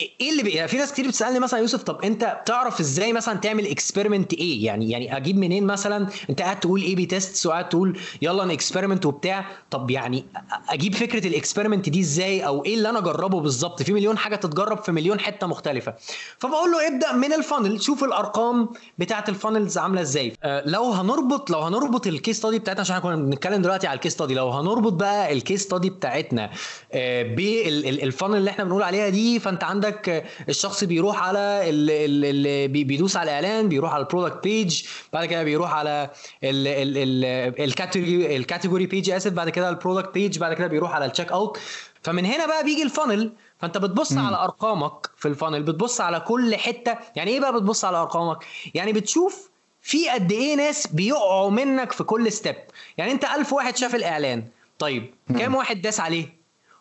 إيه اللي بي... يعني في ناس كتير بتسألني مثلا يوسف طب انت تعرف إزاي مثلا تعمل experiment إيه يعني يعني أجيب منين مثلا؟ انت قاعد تقول A/B test وقاعد تقول يلا ن experiment وبتاع. طب يعني أجيب فكرة ال experiment دي إزاي؟ أو إيه اللي أنا أجربه بالظبط؟ في مليون حاجة تتجرب في مليون حتة مختلفة. فبقول له ابدأ من ال funnel شوف الأرقام بتاعة ال funnels عاملة إزاي. آه لو هنربط لو هنربط ال case study بتاعتنا عشان كنا بنتكلم دلوقتي على ال case study لو هنربط بقى ال case study بتاعتنا آه بال funnel اللي إحنا بنقول عليها دي فانت عندك الشخص الشخص بيروح على اللي بيدوس على الاعلان بيروح على ال product page بعد كده بيروح على ال category ال category page اسف بعد كده ال product page بعد كده بيروح على ال checkout فمن هنا بقى بيجي ال funnel فأنت بتبص م. على أرقامك في ال funnel بتبص على كل حتة. يعني إيه بقى بتبص على أرقامك؟ يعني بتشوف في قد إيه ناس بيقعوا منك في كل step يعني أنت ألف واحد شاف الإعلان. طيب كام واحد داس عليه؟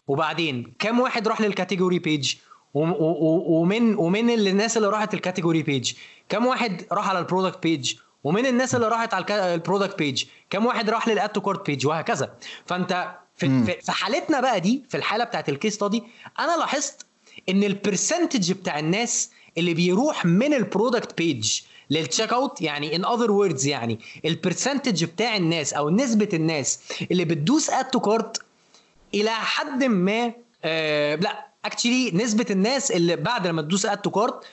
وبعدين كام واحد راح لل category page ومن ومن الناس اللي راحت ال category page كم واحد راح على ال product page ومن الناس اللي راحت على ال product page كم واحد راح لل add to cart page وهكذا. فأنت في, في حالتنا بقى دي في الحالة بتاعت ال case study أنا لاحظت إن ال percentage بتاع الناس اللي بيروح من ال product page لل checkout يعني in other words يعني ال percentage بتاع الناس أو نسبة الناس اللي بتدوس add to cart إلى حد ما آه لا actually نسبة الناس اللي بعد لما تدوس add to cart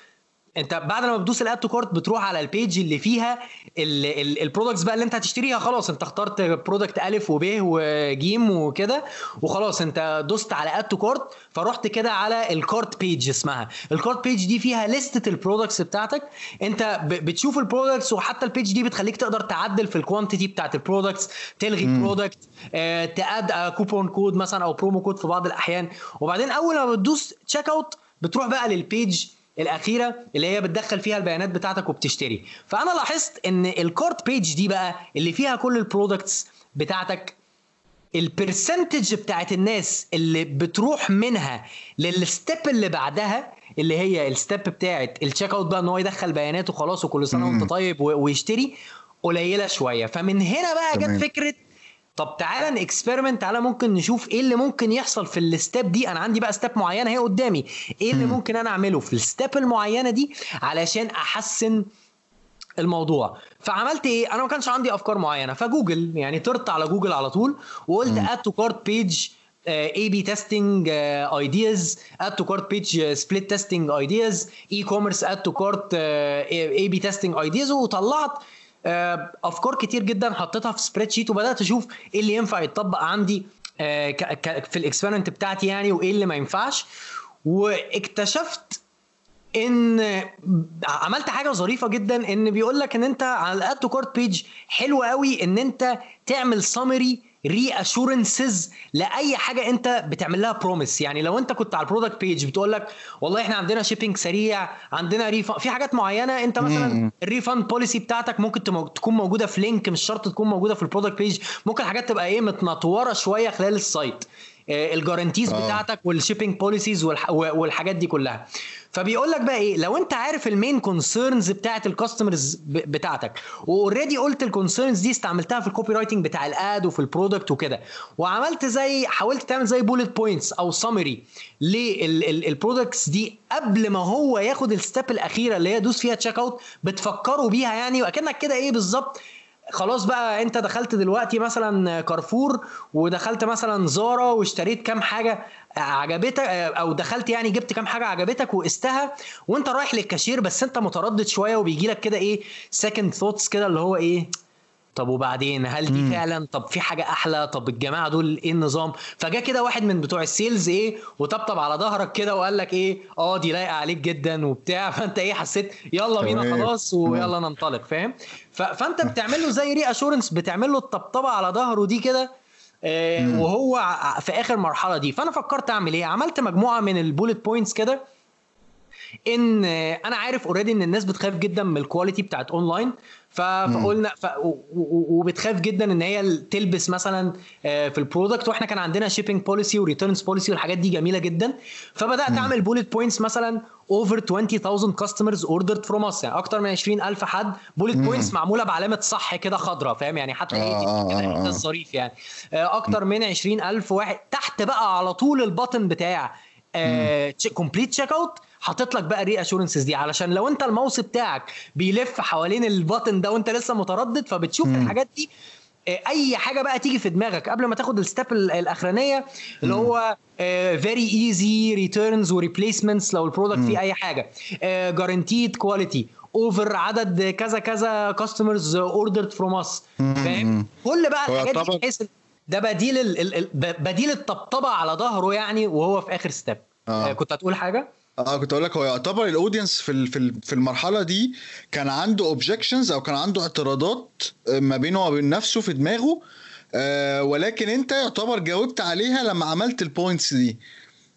انت بعد لما بتدوس ال add to cart بتروح على ال page اللي فيها ال products بقى اللي انت هتشتريها. خلاص انت اخترت product الف وب وجيم وكده وخلاص انت دوست على add to cart فرحت كده على ال cart page اسمها. ال cart page دي فيها لستة ال products بتاعتك. انت بتشوف ال products وحتى ال page دي بتخليك تقدر تعدل في ال quantity بتاعت ال products تلغي product آه ت add coupon code مثلا أو promo code في بعض الأحيان. وبعدين أول ما بتدوس checkout بتروح بقى لل page الأخيرة اللي هي بتدخل فيها البيانات بتاعتك وبتشتري. فأنا لاحظت إن ال cart page دي بقى اللي فيها كل ال products بتاعتك ال percentage بتاعت الناس اللي بتروح منها لل step اللي بعدها اللي هي ال step بتاعت ال checkout بقى إن هو يدخل بياناته خلاص وكل سنة وأنت طيب ويشتري قليلة شوية. فمن هنا بقى جت فكرة طب تعالى ن experiment تعالى ممكن نشوف إيه اللي ممكن يحصل في ال step دي. أنا عندي بقى step معينة هي قدامي. إيه اللي ممكن أنا أعمله في ال step المعينة دي علشان أحسن الموضوع. فعملت إيه؟ أنا ما كانش عندي أفكار معينة. فجوجل يعني طرت على جوجل على طول وقلت add to cart page A/B testing ideas add to cart page split testing ideas e-commerce add to cart A/B testing ideas وطلعت أفكار كتير جدا حطيتها في spreadsheet وبدأت أشوف إيه اللي ينفع يتطبق عندي في ال experiment بتاعتي يعني وإيه اللي ما ينفعش. واكتشفت إن عملت حاجة ظريفة جدا إن بيقول لك إن أنت على ال add to cart page حلو قوي إن أنت تعمل summary reassurances لأي حاجة أنت بتعمل لها promise يعني لو أنت كنت على ال product page بتقول لك والله إحنا عندنا shipping سريع عندنا refund في حاجات معينة أنت مثلا ال refund policy بتاعتك ممكن تكون موجودة في link مش شرط تكون موجودة في ال product page ممكن حاجات تبقى إيه متنطورة شوية خلال ال site ال guarantees آه. بتاعتك وال shipping policies والحاجات دي كلها. فبيقول لك بقى إيه؟ لو أنت عارف ال main concerns بتاعت ال customers بتاعتك و already قلت ال concerns دي استعملتها في ال copywriting بتاع ال ad وفي ال product وكده وعملت زي حاولت تعمل زي bullet points أو summary لل products دي قبل ما هو ياخد ال step الأخيرة اللي هي دوس فيها check out بتفكره بيها يعني وأكنك كده إيه بالظبط خلاص بقى انت دخلت دلوقتي مثلا كارفور ودخلت مثلا زارا واشتريت كام حاجة عجبتك أو دخلت يعني جبت كام حاجة عجبتك وقستها وانت رايح للكاشير بس انت متردد شوية وبيجي لك كده إيه second thoughts كده اللي هو إيه طب وبعدين؟ هل دي فعلا؟ طب في حاجة أحلى؟ طب الجماعة دول إيه النظام؟ فجاء كده واحد من بتوع ال sales إيه وطبطب على ظهرك كده وقال لك إيه آه دي لايقة عليك جدا وبتاع. فأنت إيه حسيت يلا بينا خلاص ويلا ننطلق فاهم؟ فأنت بتعمل له زي reassurance بتعمل له الطبطبة على ظهره دي كده آه وهو في آخر مرحلة دي. فأنا فكرت أعمل إيه؟ عملت مجموعة من ال bullet points كده إن أنا عارف already إن الناس بتخاف جدا من ال quality بتاعت اونلاين فقلنا ف... وبتخاف جدا إن هي تلبس مثلا في ال product وإحنا كان عندنا shipping policy و returns policy والحاجات دي جميلة جدا. فبدأت م. أعمل bullet points مثلا over 20000 customers ordered from us يعني أكتر من 20000 حد. bullet points معمولة بعلامة صح كده خضراء فاهم؟ يعني حتى إيه آه كده آه. الظريف يعني. أكتر من 20000 واحد تحت بقى على طول ال button بتاع complete checkout حاطط لك بقى ال reassurances دي. علشان لو انت الماوس بتاعك بيلف حوالين ال button ده وانت لسه متردد فبتشوف م. الحاجات دي أي حاجة بقى تيجي في دماغك. قبل ما تاخد ال step الأخرانية اللي هو very easy returns و replacements لو ال product فيه أي حاجة. guaranteed quality over عدد كذا كذا customers ordered from us فاهم؟ كل بقى الحاجات دي بحيث ده بديل ال ال بديل الطبطبة على ظهره يعني وهو في آخر step آه. كنت هتقول حاجة؟ آه كنت أقول لك هو يعتبر ال audience في في المرحلة دي كان عنده objections أو كان عنده اعتراضات ما بينه وما بين نفسه في دماغه آه ولكن أنت يعتبر جاوبت عليها لما عملت ال points دي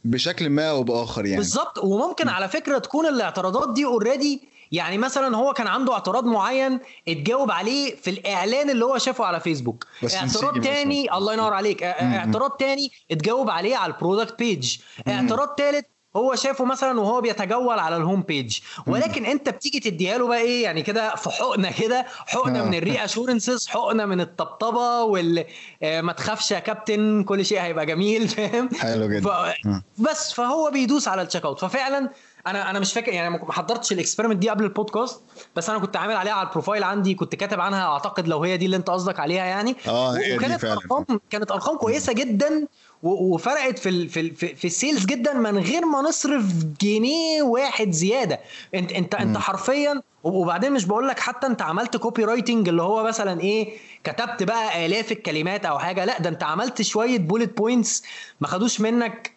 بشكل ما أو بآخر يعني. بالظبط. وممكن على فكرة تكون الاعتراضات دي already يعني مثلا هو كان عنده اعتراض معين اتجاوب عليه في الإعلان اللي هو شافه على فيسبوك. اعتراض تاني مثلا. الله ينور عليك. اعتراض تاني اتجاوب عليه على ال product page اعتراض تالت هو شافه مثلا وهو بيتجول على ال home page ولكن انت بتيجي تديها له بقى إيه؟ يعني كده في حقنة كده حقنة من ال reassurances حقنة من الطبطبة وال ما تخافش يا كابتن كل شيء هيبقى جميل فاهم؟ حلو جدا. ف... بس فهو بيدوس على ال checkout ففعلا أنا أنا مش فاكر يعني ما حضرتش ال experiment دي قبل البودكاست بس أنا كنت عامل عليها على ال profile عندي كنت كاتب عنها اعتقد لو هي دي اللي انت قصدك عليها يعني. آه وكانت ارقام كانت أرقام كويسة جدا وفرقت في ال في ال في ال sales جدا من غير ما نصرف جنيه واحد زيادة. انت انت م. انت حرفيا وبعدين مش بقول لك حتى انت عملت copywriting اللي هو مثلا إيه كتبت بقى آلاف الكلمات أو حاجة لا ده انت عملت شوية bullet points ما خدوش منك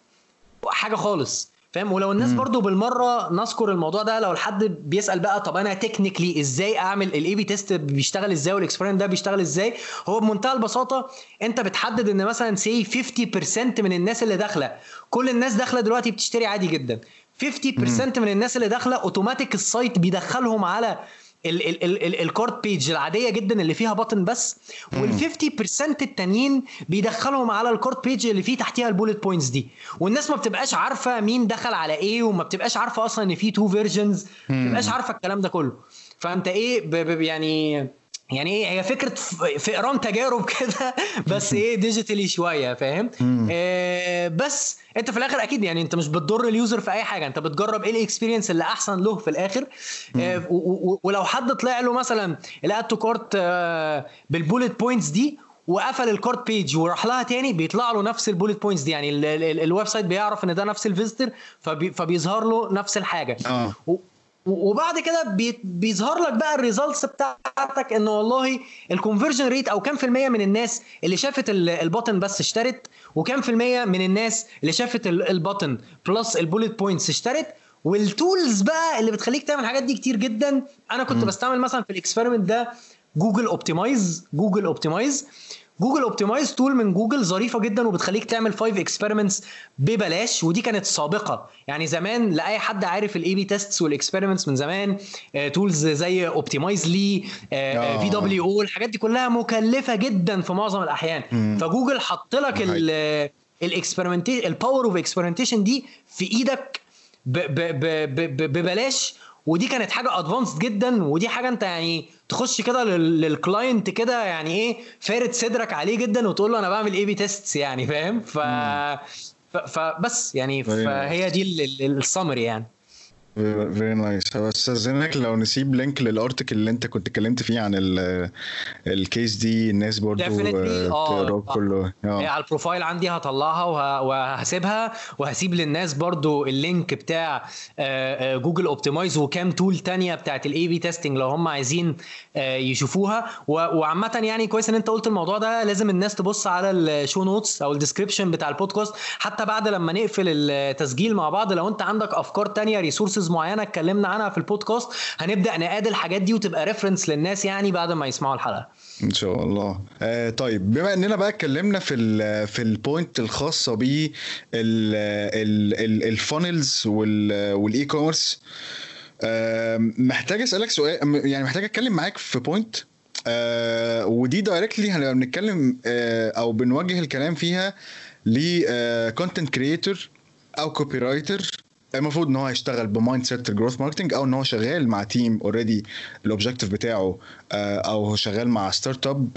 حاجة خالص. فاهم؟ ولو الناس برضو بالمرة نذكر الموضوع ده لو الحد بيسأل بقى طب أنا technically إزاي أعمل ال A/B test بيشتغل إزاي وال experiment ده بيشتغل إزاي؟ هو بمنتهى البساطة أنت بتحدد إن مثلا say 50% من الناس اللي داخلة كل الناس داخلة دلوقتي بتشتري عادي جدا. 50% من الناس اللي داخلة automatic ال site بيدخلهم على ال cart page العادية جدا اللي فيها button بس وال 50% التانيين بيدخلهم على ال cart page اللي فيه تحتيها ال bullet points دي. والناس ما بتبقاش عارفة مين دخل على إيه وما بتبقاش عارفة أصلا إن في two versions ما بتبقاش عارفة الكلام ده كله. فأنت إيه ب ب يعني يعني إيه هي فكرة فئران تجارب كده بس إيه digitally شوية فاهم؟ آه بس أنت في الآخر أكيد يعني أنت مش بتضر ال user في أي حاجة أنت بتجرب إيه ال experience اللي أحسن له في الآخر؟ آه ولو حد طلع له مثلا ال add to cart آه بال bullet points دي وقفل ال cart page وراح لها تاني بيطلع له نفس ال bullet points دي يعني ال website بيعرف إن ده نفس ال visitor فبي فبيظهر له نفس الحاجة. آه. وبعد كده بيظهر لك بقى ال results بتاعتك إن والله ال conversion rate أو كام في المية من الناس اللي شافت ال button بس اشترت وكام في المية من الناس اللي شافت ال button plus ال bullet points اشترت. وال tools بقى اللي بتخليك تعمل الحاجات دي كتير جدا. أنا كنت م. بستعمل مثلا في ال experiment ده Google Optimize Google Optimize Google Optimize tool من جوجل ظريفة جدا وبتخليك تعمل 5 experiments ببلاش ودي كانت سابقة. يعني زمان لأي حد عارف ال A/B tests وال experiments من زمان tools زي Optimizely VWO أو الحاجات دي كلها مكلفة جدا في معظم الأحيان. م. فجوجل حط لك ال experimentation ال power of experimentation دي في إيدك ببلاش ودي كانت حاجة advanced جدا ودي حاجة أنت يعني تخش كده لل- لل client كده يعني إيه فارد صدرك عليه جدا وتقول له أنا بعمل A/B tests يعني فاهم؟ ف فبس يعني Very فهي دي السمري يعني. very nice استاذنك لو نسيب link لل article اللي انت كنت اتكلمت فيه عن ال- ال case دي الناس برضو. آه، آه، تقراه آه. كله. آه. على ال profile عندي هطلعها وه- وهسيبها وهسيب للناس برضو ال link بتاع Google Optimize وكام tool تانية بتاعت ال A/B testing لو هم عايزين يشوفوها. و- وعامة يعني كويس إن انت قلت الموضوع ده. لازم الناس تبص على ال show notes أو ال description بتاع البودكاست حتى بعد لما نقفل التسجيل مع بعض لو انت عندك أفكار تانية resources معينة اتكلمنا عنها في البودكاست هنبدأ ن add الحاجات دي وتبقى reference للناس يعني بعد ما يسمعوا الحلقة. إن شاء الله. آه طيب بما إننا بقى اتكلمنا في ال في ال point الخاصة ب ال funnels وال e-commerce محتاج أسألك سؤال يعني محتاج أتكلم معاك في point آه ودي directly هنبقى بنتكلم آه أو بنوجه الكلام فيها ل content creator أو copywriter المفروض إن هو يشتغل ب mindset ال growth marketing أو إن هو شغال مع team already ال objective بتاعه آه، أو هو شغال مع startup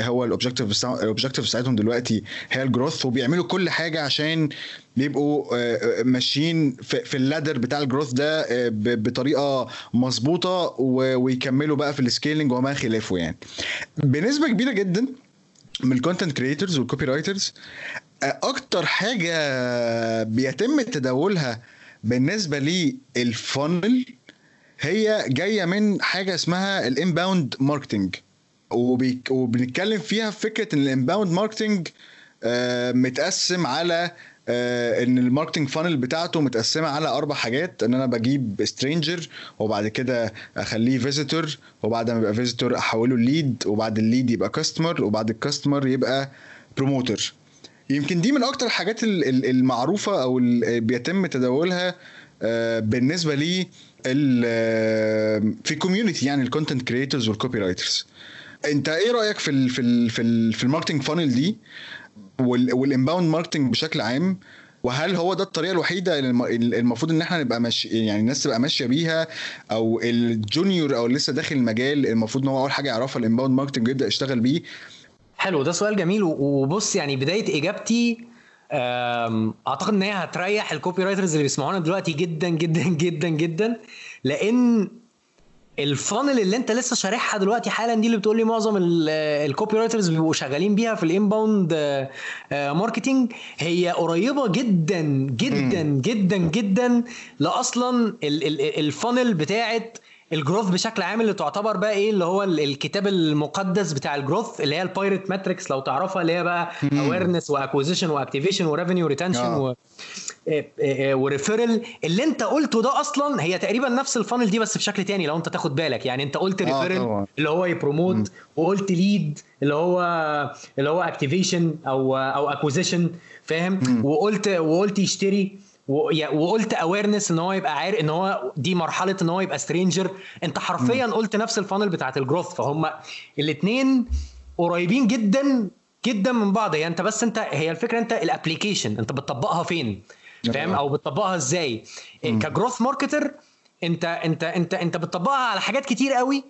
هو ال objective ال objective بتاعتهم دلوقتي هي ال growth وبيعملوا كل حاجة عشان يبقوا آه، آه، ماشيين في ال ladder بتاع ال growth ده آه، بطريقة مظبوطة ويكملوا بقى في ال scaling وما خلافه يعني. بنسبة كبيرة جدا من ال content creators وال copywriters أكتر حاجة بيتم تداولها بالنسبة لل funnel هي جاية من حاجة اسمها ال inbound marketing وبنتكلم فيها في فكرة إن ال inbound marketing متقسم على آه، إن ال marketing funnel بتاعته متقسمة على أربع حاجات. إن أنا بجيب stranger وبعد كده أخليه visitor وبعد ما يبقى visitor أحوله lead وبعد ال lead يبقى customer وبعد ال customer يبقى promoter يمكن دي من أكتر الحاجات ال- ال- المعروفة أو اللي بيتم تداولها آه، بالنسبة لي آه، في community يعني ال content creators وال copywriters أنت إيه رأيك في ال في ال في, ال في ال marketing funnel دي وال inbound marketing بشكل عام؟ وهل هو ده الطريقة الوحيدة اللي الم- المفروض إن إحنا نبقى ماشي يعني الناس تبقى ماشية بيها؟ أو ال junior أو لسه داخل المجال المفروض إن هو أول حاجة يعرفها ال inbound marketing ويبدأ يشتغل بيه؟ حلو ده سؤال جميل. وبص يعني بداية إجابتي أعتقد إن هي هتريح ال copywriters اللي بيسمعونا دلوقتي جدا جدا جدا جدا. لأن ال funnel اللي أنت لسه شارحها دلوقتي حالا دي اللي بتقول لي معظم ال- copywriters بيبقوا شغالين بيها في ال inbound marketing هي قريبة جدا جدا جدا جدا لاصلا ال- ال- ال funnel بتاعت ال growth بشكل عام اللي تعتبر بقى إيه اللي هو ال- الكتاب المقدس بتاع ال growth اللي هي ال pirate metrics لو تعرفها اللي هي بقى awareness و acquisition و activation و revenue retention آه. و و referral اللي انت قلته ده أصلا هي تقريبا نفس ال funnel دي بس بشكل تاني لو انت تاخد بالك. يعني انت قلت آه، referral طبعاً. اللي هو ي promote وقلت lead اللي هو اللي هو activation أو أو acquisition فاهم؟ وقلت وقلت يشتري. وقلت awareness إن هو يبقى عارف إن هو دي مرحلة إن هو يبقى stranger أنت حرفيا قلت نفس ال funnel بتاعت ال growth فهم الاثنين قريبين جدا جدا من بعض. هي أنت بس أنت هي الفكرة أنت ال application أنت بتطبقها فين؟ فاهم؟ آه. أو بتطبقها إزاي؟ ك growth marketer أنت أنت أنت أنت بتطبقها على حاجات كتير قوي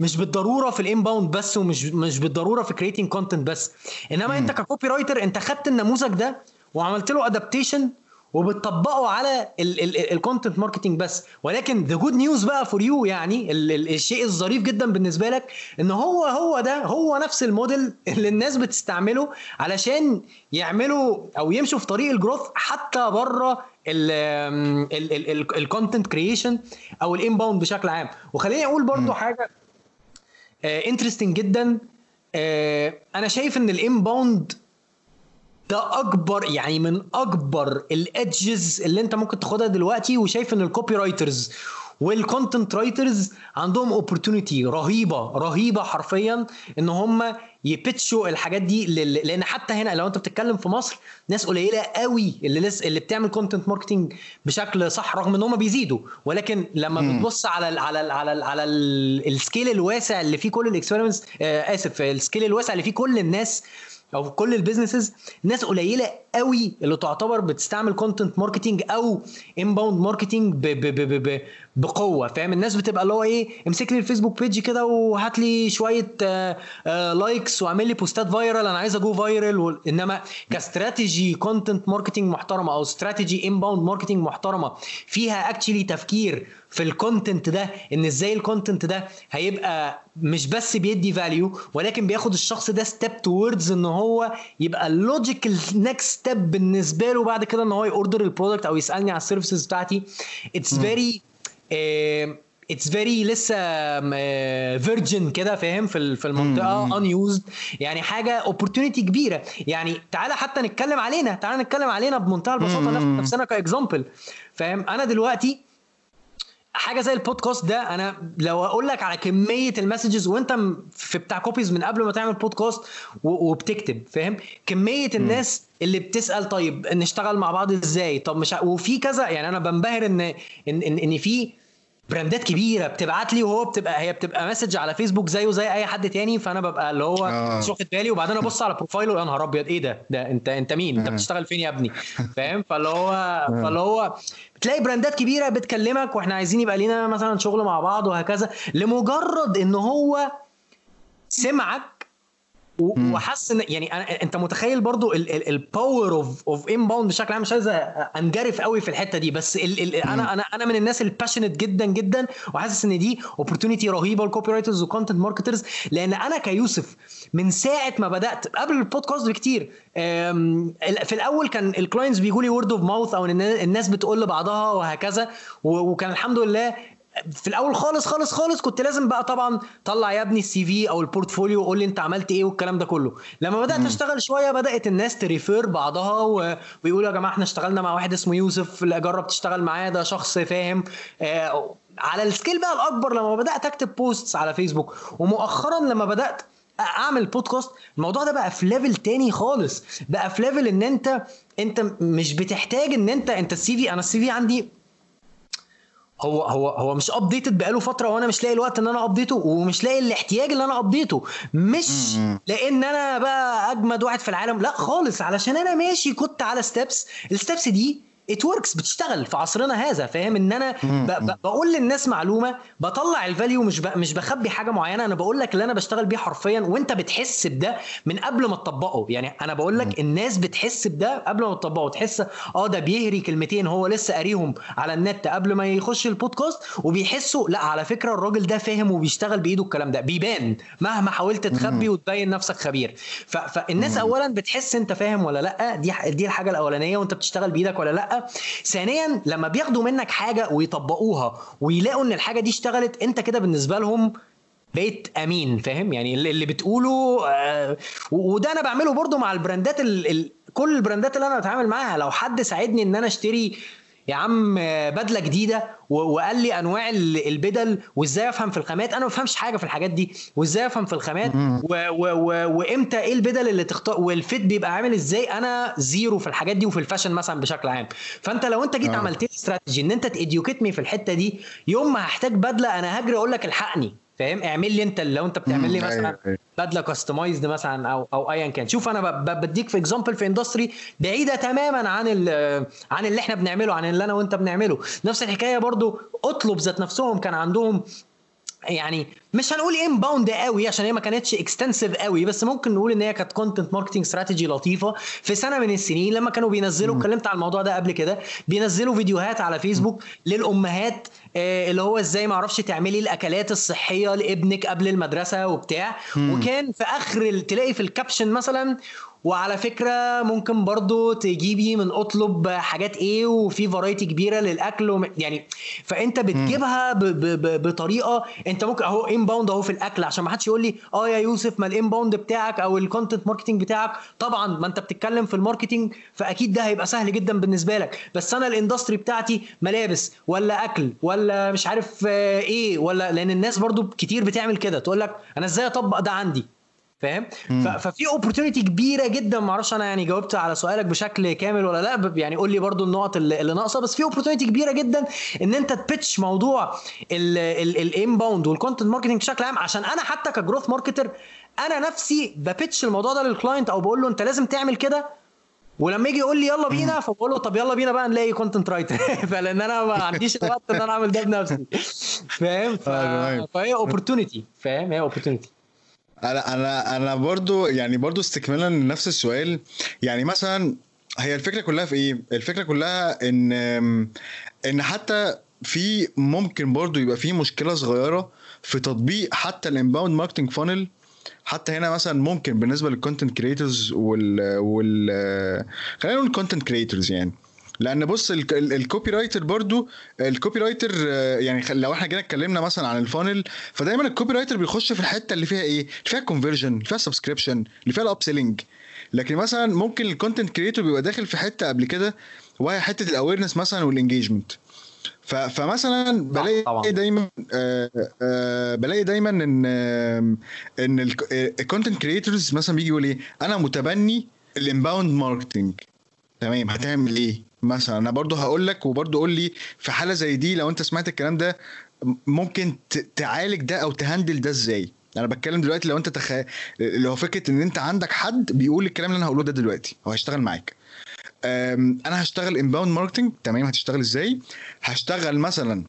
مش بالضرورة في ال inbound بس ومش مش بالضرورة في creating content بس. إنما أنت ك copywriter أنت خدت النموذج ده وعملت له adaptation وبتطبقه على ال content marketing بس. ولكن the good news بقى for you يعني ال ال الشيء الظريف جدا بالنسبة لك إن هو هو ده هو نفس الموديل اللي الناس بتستعمله علشان يعملوا أو يمشوا في طريق ال growth حتى بره ال content creation أو ال inbound بشكل عام. وخليني أقول برضو حاجة interesting جدا. آه، أنا شايف إن ال inbound ده أكبر يعني من أكبر ال edges اللي أنت ممكن تاخدها دلوقتي وشايف إن ال copywriters وال content writers عندهم opportunity رهيبة رهيبة حرفيا إن هم ي pitch وا الحاجات دي لل- لأن حتى هنا لو أنت بتتكلم في مصر ناس قليلة قوي اللي لسه اللي بتعمل content marketing بشكل صح رغم إن هم بيزيدوا. ولكن لما بتبص على ال على ال على ال على ال- scale الواسع اللي فيه كل ال experiments آه آسف ال scale الواسع اللي فيه كل الناس أو في كل ال businesses ناس قليلة قوي اللي تعتبر بتستعمل content marketing أو inbound marketing بقوة فاهم؟ الناس بتبقى اللي هو إيه امسك لي ال Facebook page كده وهات لي شوية آآ آآ likes واعمل لي بوستات viral أنا عايز أ go viral إنما ك strategy content marketing محترمة أو strategy inbound marketing محترمة فيها actually تفكير في ال content ده إن إزاي ال content ده هيبقى مش بس بيدي value ولكن بياخد الشخص ده step towards إن هو يبقى ال logical next step بالنسبة له بعد كده إن هو ي order ال product أو يسألني على ال services بتاعتي. it's very it's very لسه virgin كده فاهم؟ في في المنطقة unused يعني حاجة opportunity كبيرة. يعني تعالى حتى نتكلم علينا تعالى نتكلم علينا بمنتهى البساطة نفسنا ك example فاهم؟ أنا دلوقتي حاجة زي البودكاست ده أنا لو أقول لك على كمية ال messages وأنت في بتاع copies من قبل ما تعمل بودكاست وبتكتب فاهم؟ كمية الناس اللي بتسأل طيب نشتغل مع بعض إزاي؟ طب مش وفي كذا يعني أنا بنبهر ان ان ان, إن في brandات كبيرة بتبعت لي وهو بتبقى هي بتبقى message على فيسبوك زيه زي أي حد تاني فأنا ببقى اللي هو آه. مش واخد بالي وبعدين أبص على profileه يا نهار أبيض إيه ده؟ ده انت أنت مين؟ أنت بتشتغل فين يا ابني؟ فاهم؟ فاللي هو فاللي هو بتلاقي brandات كبيرة بتكلمك وإحنا عايزين يبقى لينا مثلا شغل مع بعض وهكذا لمجرد إن هو سمعك وحس ان يعني أنا أنت متخيل برضو ال power of of inbound بشكل عام مش عايز أنجرف قوي في الحتة دي بس ال ال أنا أنا أنا من الناس ال patient جدا جدا وحاسس إن دي opportunity رهيبة لل copywriters و content marketers لأن أنا كيوسف من ساعة ما بدأت قبل البودكاست بكتير في الأول كان ال clients بيجوا لي word of mouth أو الناس بتقول لبعضها وهكذا وكان الحمد لله في الأول خالص خالص خالص كنت لازم بقى طبعا طلع يا ابني ال CV أو ال portfolio وقول لي أنت عملت إيه والكلام ده كله. لما بدأت م. أشتغل شوية بدأت الناس ت refer بعضها و... ويقولوا يا جماعة إحنا اشتغلنا مع واحد اسمه يوسف جرب تشتغل معاه ده شخص فاهم. آه على ال scale بقى الأكبر لما بدأت أكتب posts على فيسبوك ومؤخرا لما بدأت أعمل بودكاست الموضوع ده بقى في level تاني خالص. بقى في level إن أنت أنت مش بتحتاج إن أنت أنت ال CV أنا ال CV عندي هو هو هو مش updated بقاله فترة وأنا مش لاقي الوقت إن أنا updateه ومش لاقي الاحتياج اللي أنا updateه مش لأن أنا بقى أجمد واحد في العالم لأ خالص. علشان أنا ماشي كنت على steps ال steps دي it works بتشتغل في عصرنا هذا فاهم؟ إن أنا ب بقول للناس معلومة بطلع ال value مش ب مش بخبي حاجة معينة أنا بقول لك اللي أنا بشتغل بيه حرفيا وأنت بتحس بده من قبل ما تطبقه. يعني أنا بقول لك الناس بتحس بده قبل ما تطبقه تحس آه ده بيهري كلمتين هو لسه قاريهم على النت قبل ما يخش البودكاست وبيحسوا لا على فكرة الراجل ده فاهم وبيشتغل بإيده الكلام ده بيبان مهما حاولت تخبي وتبين نفسك خبير. فالناس اولا بتحس أنت فاهم ولا لأ؟ دي دي الحاجة الأولانية وأنت بتشتغل بإيدك ولا لأ؟ ثانيا لما بياخدوا منك حاجة ويطبقوها ويلاقوا إن الحاجة دي اشتغلت أنت كده بالنسبة لهم بقيت أمين فاهم؟ يعني اللي بتقوله آه وده أنا بعمله برضو مع ال brandات ال ال كل ال brandات اللي أنا بتعامل معاها. لو حد ساعدني إن أنا أشتري يا عم بدلة جديدة وقال لي أنواع البدل وإزاي أفهم في الخامات؟ أنا ما بفهمش حاجة في الحاجات دي وإزاي أفهم في الخامات؟ وإمتى؟ إيه البدل اللي تختار وال fit بيبقى عامل إزاي؟ أنا zero في الحاجات دي وفي ال fashion مثلا بشكل عام. فأنت لو أنت جيت آه. عملت لي استراتيجي إن أنت ت educate me في الحتة دي يوم ما هحتاج بدلة أنا هجري أقول لك الحقني. فاهم؟ اعمل لي انت لو انت بتعمل لي مثلا بدلة customized مثلا أو أو ايا كان. شوف أنا بديك في example في industry بعيدة تماما عن عن اللي إحنا بنعمله عن اللي أنا وأنت بنعمله. نفس الحكاية برضو أطلب ذات نفسهم كان عندهم يعني مش هنقول inbound قوي عشان هي ما كانتش extensive قوي بس ممكن نقول إن هي كانت content marketing strategy لطيفة. في سنة من السنين لما كانوا بينزلوا اتكلمت على الموضوع ده قبل كده بينزلوا فيديوهات على فيسبوك للأمهات اللي هو إزاي ما أعرفش تعملي الأكلات الصحية لابنك قبل المدرسة وبتاع. وكان في آخر تلاقي في ال caption مثلا وعلى فكرة ممكن برضو تجيبي من أطلب حاجات إيه وفي variety كبيرة للأكل وم... يعني فأنت بتجيبها ب... ب... بطريقة أنت ممكن أهو inbound أهو في الأكل عشان ما حدش يقول لي آه يا يوسف ما ال inbound بتاعك أو ال content marketing بتاعك. طبعا ما أنت بتتكلم في ال marketing فأكيد ده هيبقى سهل جدا بالنسبة لك. بس أنا ال industry بتاعتي ملابس ولا أكل ولا مش عارف إيه ولا لأن الناس برضو كتير بتعمل كده تقول لك أنا إزاي أطبق ده عندي؟ فاهم؟ ففي opportunity كبيرة جدا ما أعرفش أنا يعني جاوبت على سؤالك بشكل كامل ولا لأ يعني قول لي برضو النقط اللي, اللي ناقصة. بس في opportunity كبيرة جدا إن أنت ت pitch موضوع ال inbound وال content marketing بشكل عام. عشان أنا حتى ك growth marketer أنا نفسي بب pitch الموضوع ده لل client أو بقول له أنت لازم تعمل كده. ولما يجي يقول لي يلا بينا فبقول له طب يلا بينا بقى نلاقي content writer فلأن أنا ما عنديش الوقت إن أنا أعمل ده بنفسي. فاهم؟ فهي opportunity فاهم؟ هي opportunity أنا أنا أنا برضو يعني برضو استكمالا لنفس السؤال. يعني مثلا هي الفكرة كلها في إيه؟ الفكرة كلها ان ان حتى في ممكن برضو يبقى في مشكلة صغيرة في تطبيق حتى ال inbound marketing funnel حتى هنا مثلا ممكن بالنسبة لل content creators وال وال خلينا نقول content creators يعني. لأن بص ال copywriter برضو ال copywriter يعني لو إحنا جينا اتكلمنا مثلا عن ال funnel فدايما ال copywriter بيخش في الحتة اللي فيها إيه؟ اللي فيها conversion اللي فيها subscription اللي فيها ال upselling لكن مثلا ممكن ال content creator بيبقى داخل في حتة قبل كده وهي حتة ال awareness مثلا وال engagement فمثلا بلاقي دايما آآ آآ بلاقي دايما إن إن ال content creators مثلا بيجي يقول إيه؟ أنا متبني ال inbound marketing تمام؟ هتعمل إيه؟ مثلا. أنا برضو هقول لك وبرضو قول لي في حالة زي دي لو أنت سمعت الكلام ده ممكن تعالج ده أو ت handle ده إزاي؟ أنا بتكلم دلوقتي لو أنت تخ... اللي هو فكرة إن أنت عندك حد بيقول الكلام اللي أنا هقوله ده دلوقتي هو هيشتغل معاك. أنا هشتغل inbound marketing تمام؟ هتشتغل إزاي؟ هشتغل مثلا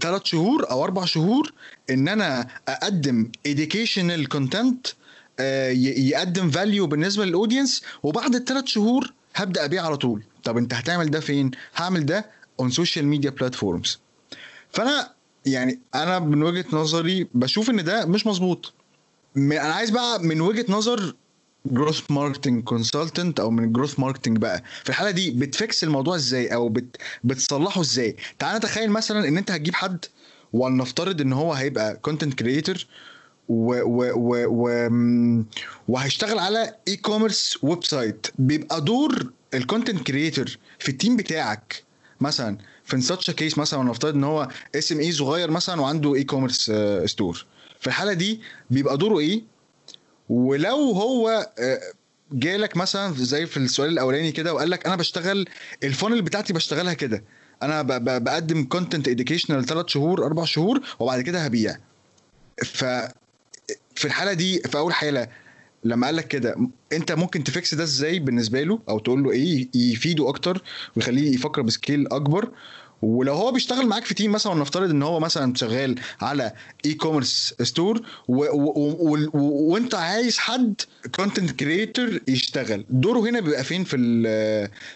ثلاث شهور أو أربع شهور إن أنا أقدم educational content يقدم value بالنسبة لل audience وبعد الثلاث شهور هبدأ ابيع على طول. طب انت هتعمل ده فين؟ هعمل ده on social media platforms فأنا يعني أنا من وجهة نظري بشوف إن ده مش مظبوط. أنا عايز بقى من وجهة نظر growth marketing consultant أو من ال growth marketing بقى. في الحالة دي بت fix الموضوع إزاي أو بت بتصلحه إزاي؟ تعال نتخيل مثلا إن أنت هتجيب حد ولنفترض إن هو هيبقى content creator و و و و وهيشتغل على e-commerce website بيبقى دور ال content creator في ال team بتاعك. مثلا في such case مثلا نفترض إن هو SME صغير مثلا وعنده e-commerce store في الحالة دي بيبقى دوره إيه؟ ولو هو جالك مثلا زي في السؤال الأولاني كده وقال لك أنا بشتغل ال funnel بتاعتي بشتغلها كده. أنا بقدم content educational ثلاث شهور أربع شهور وبعد كده هبيع. ف في الحالة دي في أول حالة لما قال لك كده أنت ممكن ت fix ده إزاي بالنسبة له؟ أو تقول له إيه يفيده أكتر ويخليه يفكر ب scale أكبر. ولو هو بيشتغل معاك في team مثلا نفترض إن هو مثلا شغال على e-commerce store وأنت عايز حد content creator يشتغل دوره هنا بيبقى فين في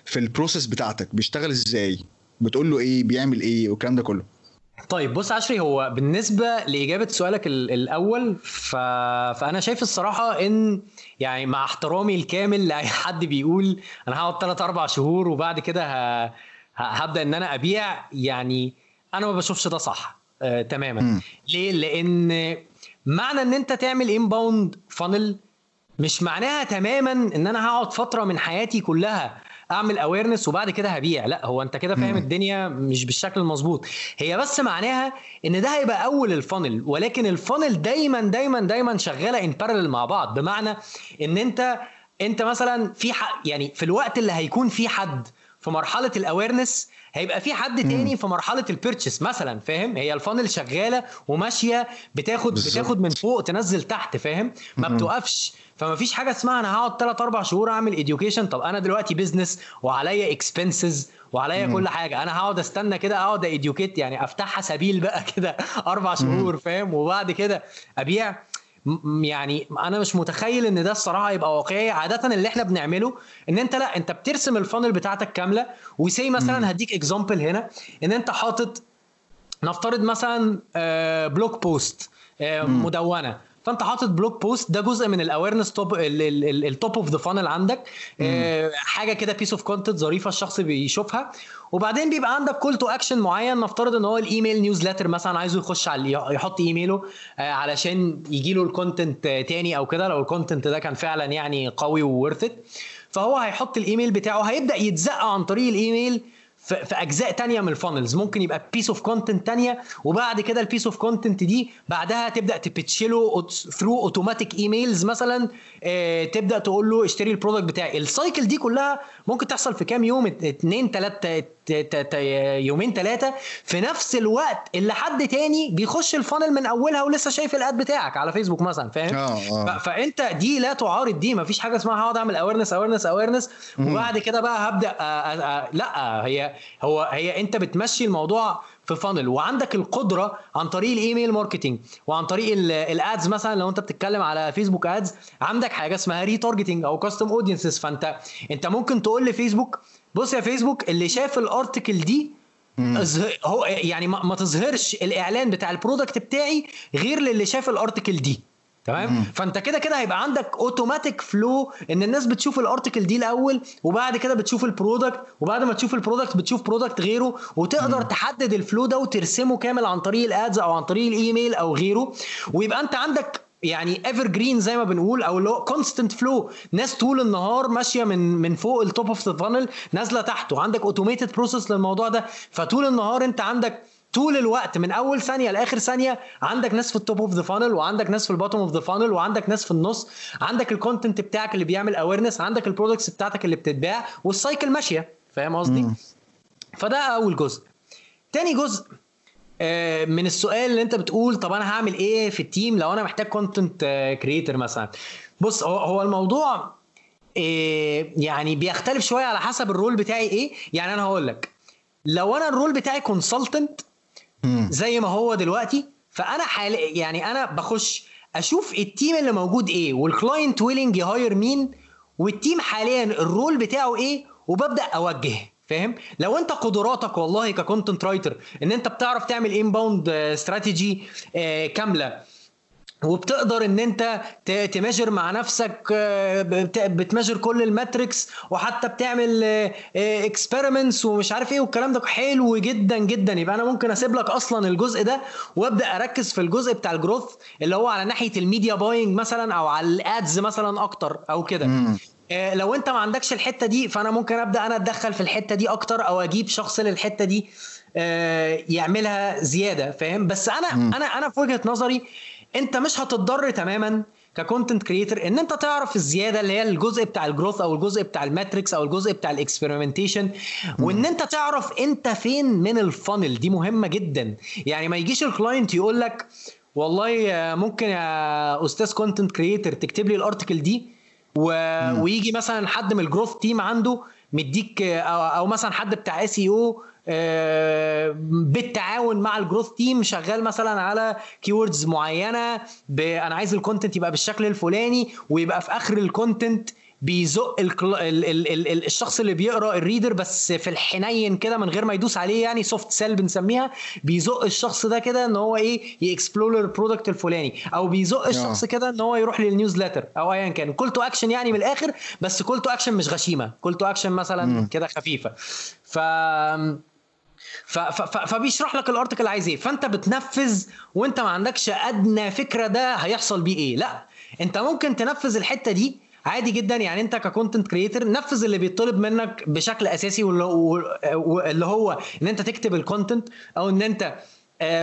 في ال process بتاعتك؟ بيشتغل إزاي؟ بتقول له إيه؟ بيعمل إيه؟ والكلام ده كله. طيب بص عشري هو بالنسبة لإجابة سؤالك الأول ف... فأنا شايف الصراحة إن يعني مع احترامي الكامل لأي حد بيقول أنا هقعد 3 4 شهور وبعد كده ه... هبدأ إن أنا أبيع يعني أنا ما بشوفش ده صح آه تماما م. ليه لأن معنى إن أنت تعمل inbound funnel مش معناها تماما إن أنا هقعد فترة من حياتي كلها اعمل awareness وبعد كده هبيع. لا هو انت كده فاهم الدنيا مش بالشكل المظبوط. هي بس معناها ان ده هيبقى اول ال funnel ولكن ال funnel دايما دايما دايما شغالة ان مع بعض. بمعنى ان انت انت مثلا في يعني في الوقت اللي هيكون في حد في مرحلة ال awareness هيبقى في حد تاني في مرحلة ال purchase مثلا فاهم؟ هي ال funnel شغالة وماشية بتاخد بالزبط. بتاخد من فوق تنزل تحت فاهم؟ ما بتوقفش فما فيش حاجة اسمها أنا هقعد 3 4 شهور أعمل education طب أنا دلوقتي business وعليا expenses وعليا كل حاجة. أنا هقعد أستنى كده أقعد educate يعني أفتحها سبيل بقى كده أربع شهور فاهم؟ وبعد كده أبيع. يعني أنا مش متخيل ان ده الصراحة يبقى واقعي. عادة اللي إحنا بنعمله ان انت لا انت بترسم ال funnel بتاعتك كاملة. و say مثلا هديك example هنا ان انت حاطط نفترض مثلا blog post مدونة. فانت حاطط blog post ده جزء من ال awareness top ال top of the funnel عندك. مم. حاجة كده piece of content ظريفة الشخص بيشوفها. وبعدين بيبقى عندك call to action معين نفترض إن هو ال email newsletter مثلا عايزه يخش على يحط إيميله علشان يجي له ال content تاني أو كده لو ال content ده كان فعلا يعني قوي worth فهو هيحط الإيميل بتاعه هيبدأ يتزق عن طريق الإيميل في, أجزاء تانية من ال funnels ممكن يبقى piece of content تانية وبعد كده ال piece of content دي بعدها تبدأ ت pitch له through automatic emails مثلا آه تبدأ تقول له اشتري ال product بتاعي. ال cycle دي كلها ممكن تحصل في كام يوم؟ اتنين تلاتة يومين ثلاثة في نفس الوقت اللي حد تاني بيخش ال funnel من أولها ولسه شايف ال ad بتاعك على فيسبوك مثلا فاهم؟ آه فأنت دي لا تعارض دي مفيش حاجة اسمها هقعد أعمل awareness awareness awareness وبعد كده بقى هبدأ أ أ لأ هي هو هي أنت بتمشي الموضوع في funnel وعندك القدرة عن طريق ال email marketing وعن طريق ال ads مثلا لو أنت بتتكلم على فيسبوك ads عندك حاجة اسمها retargeting أو custom audiences فأنت أنت ممكن تقول لفيسبوك بص يا فيسبوك اللي شاف ال article دي هو يعني ما تظهرش الاعلان بتاع ال product بتاعي غير للي شاف ال article دي. تمام؟ فانت كده كده هيبقى عندك automatic flow إن الناس بتشوف ال article دي الأول وبعد كده بتشوف ال product وبعد ما تشوف ال product بتشوف product غيره وتقدر مم. تحدد ال flow ده وترسمه كامل عن طريق ال ads أو عن طريق الإيميل أو غيره. ويبقى أنت عندك يعني evergreen زي ما بنقول أو اللي هو constant flow ناس طول النهار ماشية من من فوق ال top of the funnel نازلة تحت وعندك automated process للموضوع ده. فطول النهار انت عندك طول الوقت من أول ثانية لآخر ثانية عندك ناس في ال top of the funnel وعندك ناس في ال bottom of the funnel وعندك ناس في النص. عندك ال content بتاعك اللي بيعمل awareness عندك ال products بتاعتك اللي بتتباع وال cycle ماشية. فاهم قصدي؟ فده أول جزء. تاني جزء من السؤال اللي انت بتقول طب أنا هعمل إيه في ال team لو أنا محتاج content creator مثلا؟ بص هو هو الموضوع يعني بيختلف شوية على حسب ال role بتاعي إيه. يعني أنا هقول لك لو أنا ال role بتاعي consultant زي ما هو دلوقتي فأنا حال يعني أنا بخش أشوف ال team اللي موجود إيه وال client willing ي hire مين وال team حاليا ال role بتاعه إيه وببدأ أوجه. فاهم؟ لو انت قدراتك والله ك content writer ان انت بتعرف تعمل inbound strategy كاملة وبتقدر ان انت ت measure مع نفسك بت measure كل ال metrics وحتى بتعمل experiments ومش عارف إيه والكلام ده حلو جدا جدا. يبقى أنا ممكن أسيب لك أصلا الجزء ده وأبدأ أركز في الجزء بتاع ال growth اللي هو على ناحية ال media buying مثلا أو على ال ads مثلا أكتر أو كده. لو انت ما عندكش الحتة دي فأنا ممكن أبدأ أنا أتدخل في الحتة دي أكتر أو أجيب شخص للحتة دي يعملها زيادة فاهم؟ بس أنا م. أنا أنا في وجهة نظري أنت مش هتضطر تماما ك content creator إن أنت تعرف الزيادة اللي هي الجزء بتاع ال growth أو الجزء بتاع ال metrics أو الجزء بتاع ال experimentation وإن أنت تعرف أنت فين من ال funnel دي مهمة جدا. يعني ما يجيش ال client يقول لك والله ممكن يا أستاذ content creator تكتب لي ال article دي و... ويجي مثلا حد من ال growth team عنده مديك أو, أو مثلا حد بتاع SEO بالتعاون مع ال growth team شغال مثلا على keywords معينة أنا عايز ال content يبقى بالشكل الفلاني ويبقى في آخر ال content بيزق ال ال ال ال الشخص اللي بيقرأ ال reader بس في الحنين كده من غير ما يدوس عليه يعني soft sell بنسميها بيزق الشخص ده كده إن هو إيه ي explore ال product الفلاني أو بيزق الشخص كده إن هو يروح لل newsletter أو ايا كان. call to action يعني من الآخر بس call to action مش غشيمة. call to action مثلا كده خفيفة. ف فبيشرح لك ال article عايز إيه. فأنت بتنفذ وأنت ما عندكش أدنى فكرة ده هيحصل بيه إيه. لا أنت ممكن تنفذ الحتة دي عادي جدا. يعني أنت ك content creator نفذ اللي بيطلب منك بشكل أساسي واللي هو إن أنت تكتب ال content أو إن أنت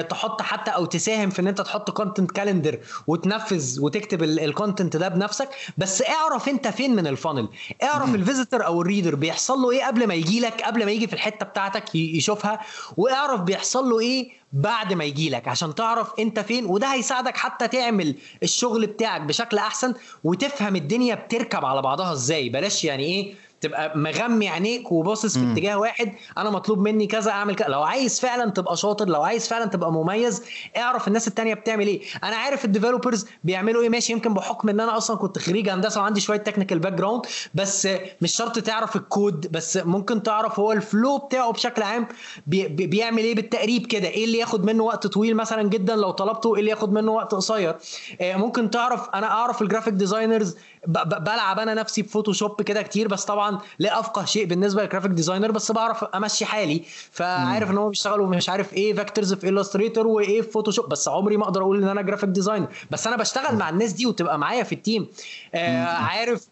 تحط حتى أو تساهم في إن أنت تحط content calendar وتنفذ وتكتب ال content ده بنفسك. بس اعرف أنت فين من ال funnel اعرف ال visitor أو ال reader بيحصل له إيه قبل ما يجي لك قبل ما يجي في الحتة بتاعتك يشوفها. واعرف بيحصل له إيه بعد ما يجي لك عشان تعرف أنت فين. وده هيساعدك حتى تعمل الشغل بتاعك بشكل أحسن وتفهم الدنيا بتركب على بعضها إزاي. بلاش يعني إيه تبقى مغمي عينيك وباصص في اتجاه واحد أنا مطلوب مني كذا أعمل كذا. لو عايز فعلا تبقى شاطر لو عايز فعلا تبقى مميز اعرف الناس التانية بتعمل إيه. أنا عارف ال developers بيعملوا إيه ماشي. يمكن بحكم إن أنا أصلا كنت خريج هندسة وعندي شوية technical background بس مش شرط تعرف الكود بس ممكن تعرف هو ال flow بتاعه بشكل عام بي بيعمل إيه بالتقريب كده. إيه اللي ياخد منه وقت طويل مثلا جدا لو طلبته؟ إيه اللي ياخد منه وقت قصير؟ ممكن تعرف أنا أعرف ال graphic designers بلعب أنا نفسي بفوتوشوب كده كتير بس طبعا لا أفقه شيء بالنسبة لل graphic designer بس بعرف أمشي حالي. فعارف إن هو بيشتغلوا مش عارف إيه vectors في Illustrator وإيه في فوتوشوب بس عمري ما أقدر أقول إن أنا graphic designer بس أنا بشتغل مع الناس دي وتبقى معايا في ال team آه عارف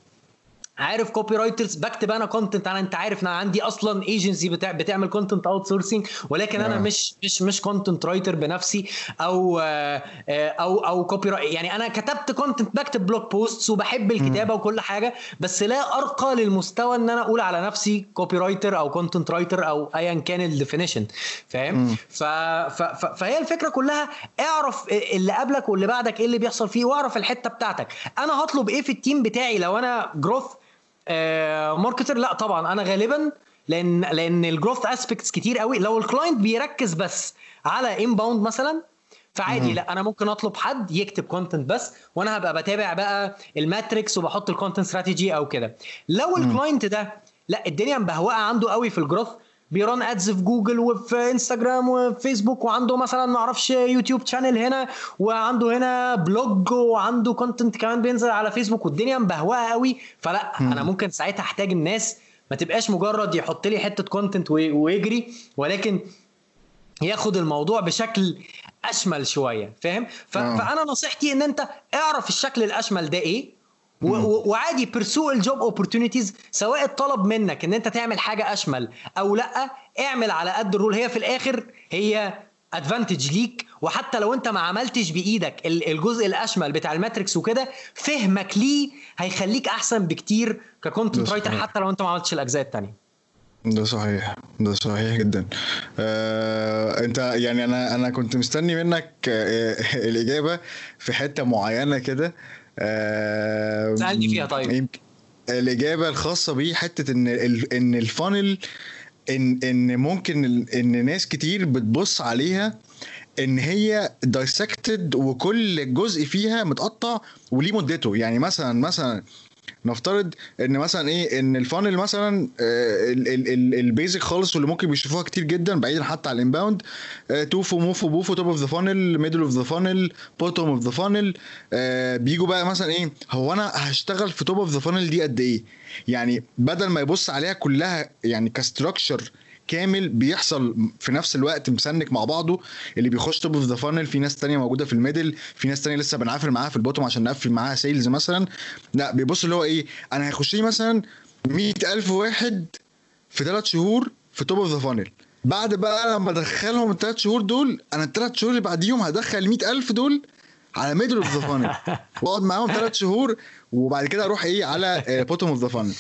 عارف copywriters بكتب أنا content أنا أنت عارف إن أنا عندي أصلا ايجنسي بتاع بتعمل content outsourcing ولكن أنا آه. مش مش مش content writer بنفسي أو آه، أو أو copy يعني أنا كتبت content بكتب blog posts وبحب الكتابة وكل حاجة بس لا أرقى للمستوى إن أنا أقول على نفسي copywriter أو content writer أو ايا كان ال definition فاهم؟ ف... ف... ف... فهي الفكرة كلها اعرف اللي قبلك واللي بعدك إيه اللي بيحصل فيه واعرف الحتة بتاعتك. أنا هطلب إيه في ال team بتاعي لو أنا growth marketer لا طبعا أنا غالبا لأن لأن ال growth aspects كتير قوي. لو ال client بيركز بس على inbound مثلا فعادي لا أنا ممكن أطلب حد يكتب content بس وأنا هبقى بتابع بقى ال metrics وبحط ال content strategy أو كده. لو ال client ده لا الدنيا مبهوقة عنده قوي في ال growth بي run ads في جوجل وفي انستجرام وفي فيسبوك وعنده مثلا ما أعرفش يوتيوب channel هنا وعنده هنا blog وعنده content كمان بينزل على فيسبوك والدنيا مبهوقه قوي فلا مم. أنا ممكن ساعتها أحتاج الناس ما تبقاش مجرد يحط لي حتة content ويجري ولكن ياخد الموضوع بشكل أشمل شوية فاهم. آه. فأنا نصيحتي إن أنت اعرف الشكل الأشمل ده إيه وعادي pursue ال job opportunities سواء اتطلب منك إن أنت تعمل حاجة أشمل أو لأ اعمل على قد ال role. هي في الآخر هي advantage ليك. وحتى لو أنت ما عملتش بإيدك ال- الجزء الأشمل بتاع ال metrics وكده فهمك ليه هيخليك أحسن بكتير ك content writer. حتى لو أنت ما عملتش الأجزاء التانية. ده صحيح. ده صحيح جدا. آه، أنت يعني أنا أنا كنت مستني منك آه، الإجابة في حتة معينة كده. آه، سألني فيها طيب. يمكن الإجابة الخاصة بيه حتة إن إن ال funnel إن إن ممكن إن ناس كتير بتبص عليها إن هي dissected وكل جزء فيها متقطع وليه مدته يعني مثلا مثلا نفترض إن مثلا إيه إن ال funnel مثلا ال basic خالص واللي ممكن بيشوفوها كتير جدا بعيدا حتى عن ال inbound TOFU MOFU BOFU top of the funnel middle of the funnel bottom of the funnel بيجوا بقى مثلا إيه هو أنا هشتغل في top of the funnel دي قد إيه؟ يعني بدل ما يبص عليها كلها يعني ك structure كامل بيحصل في نفس الوقت م sync مع بعضه اللي بيخش top of the funnel في ناس تانية موجودة في ال middle في ناس تانية لسه بنعافر معاها في ال bottom عشان نقفل معاها sales مثلا. لا بيبص اللي هو إيه أنا هيخش لي مثلا 100000 واحد في ثلاث شهور في top of the funnel بعد بقى لما أدخلهم الثلاث شهور دول أنا الثلاث شهور اللي بعديهم هدخل ال 100000 دول على middle of the funnel واقعد معاهم ثلاث شهور وبعد كده أروح إيه على bottom of the funnel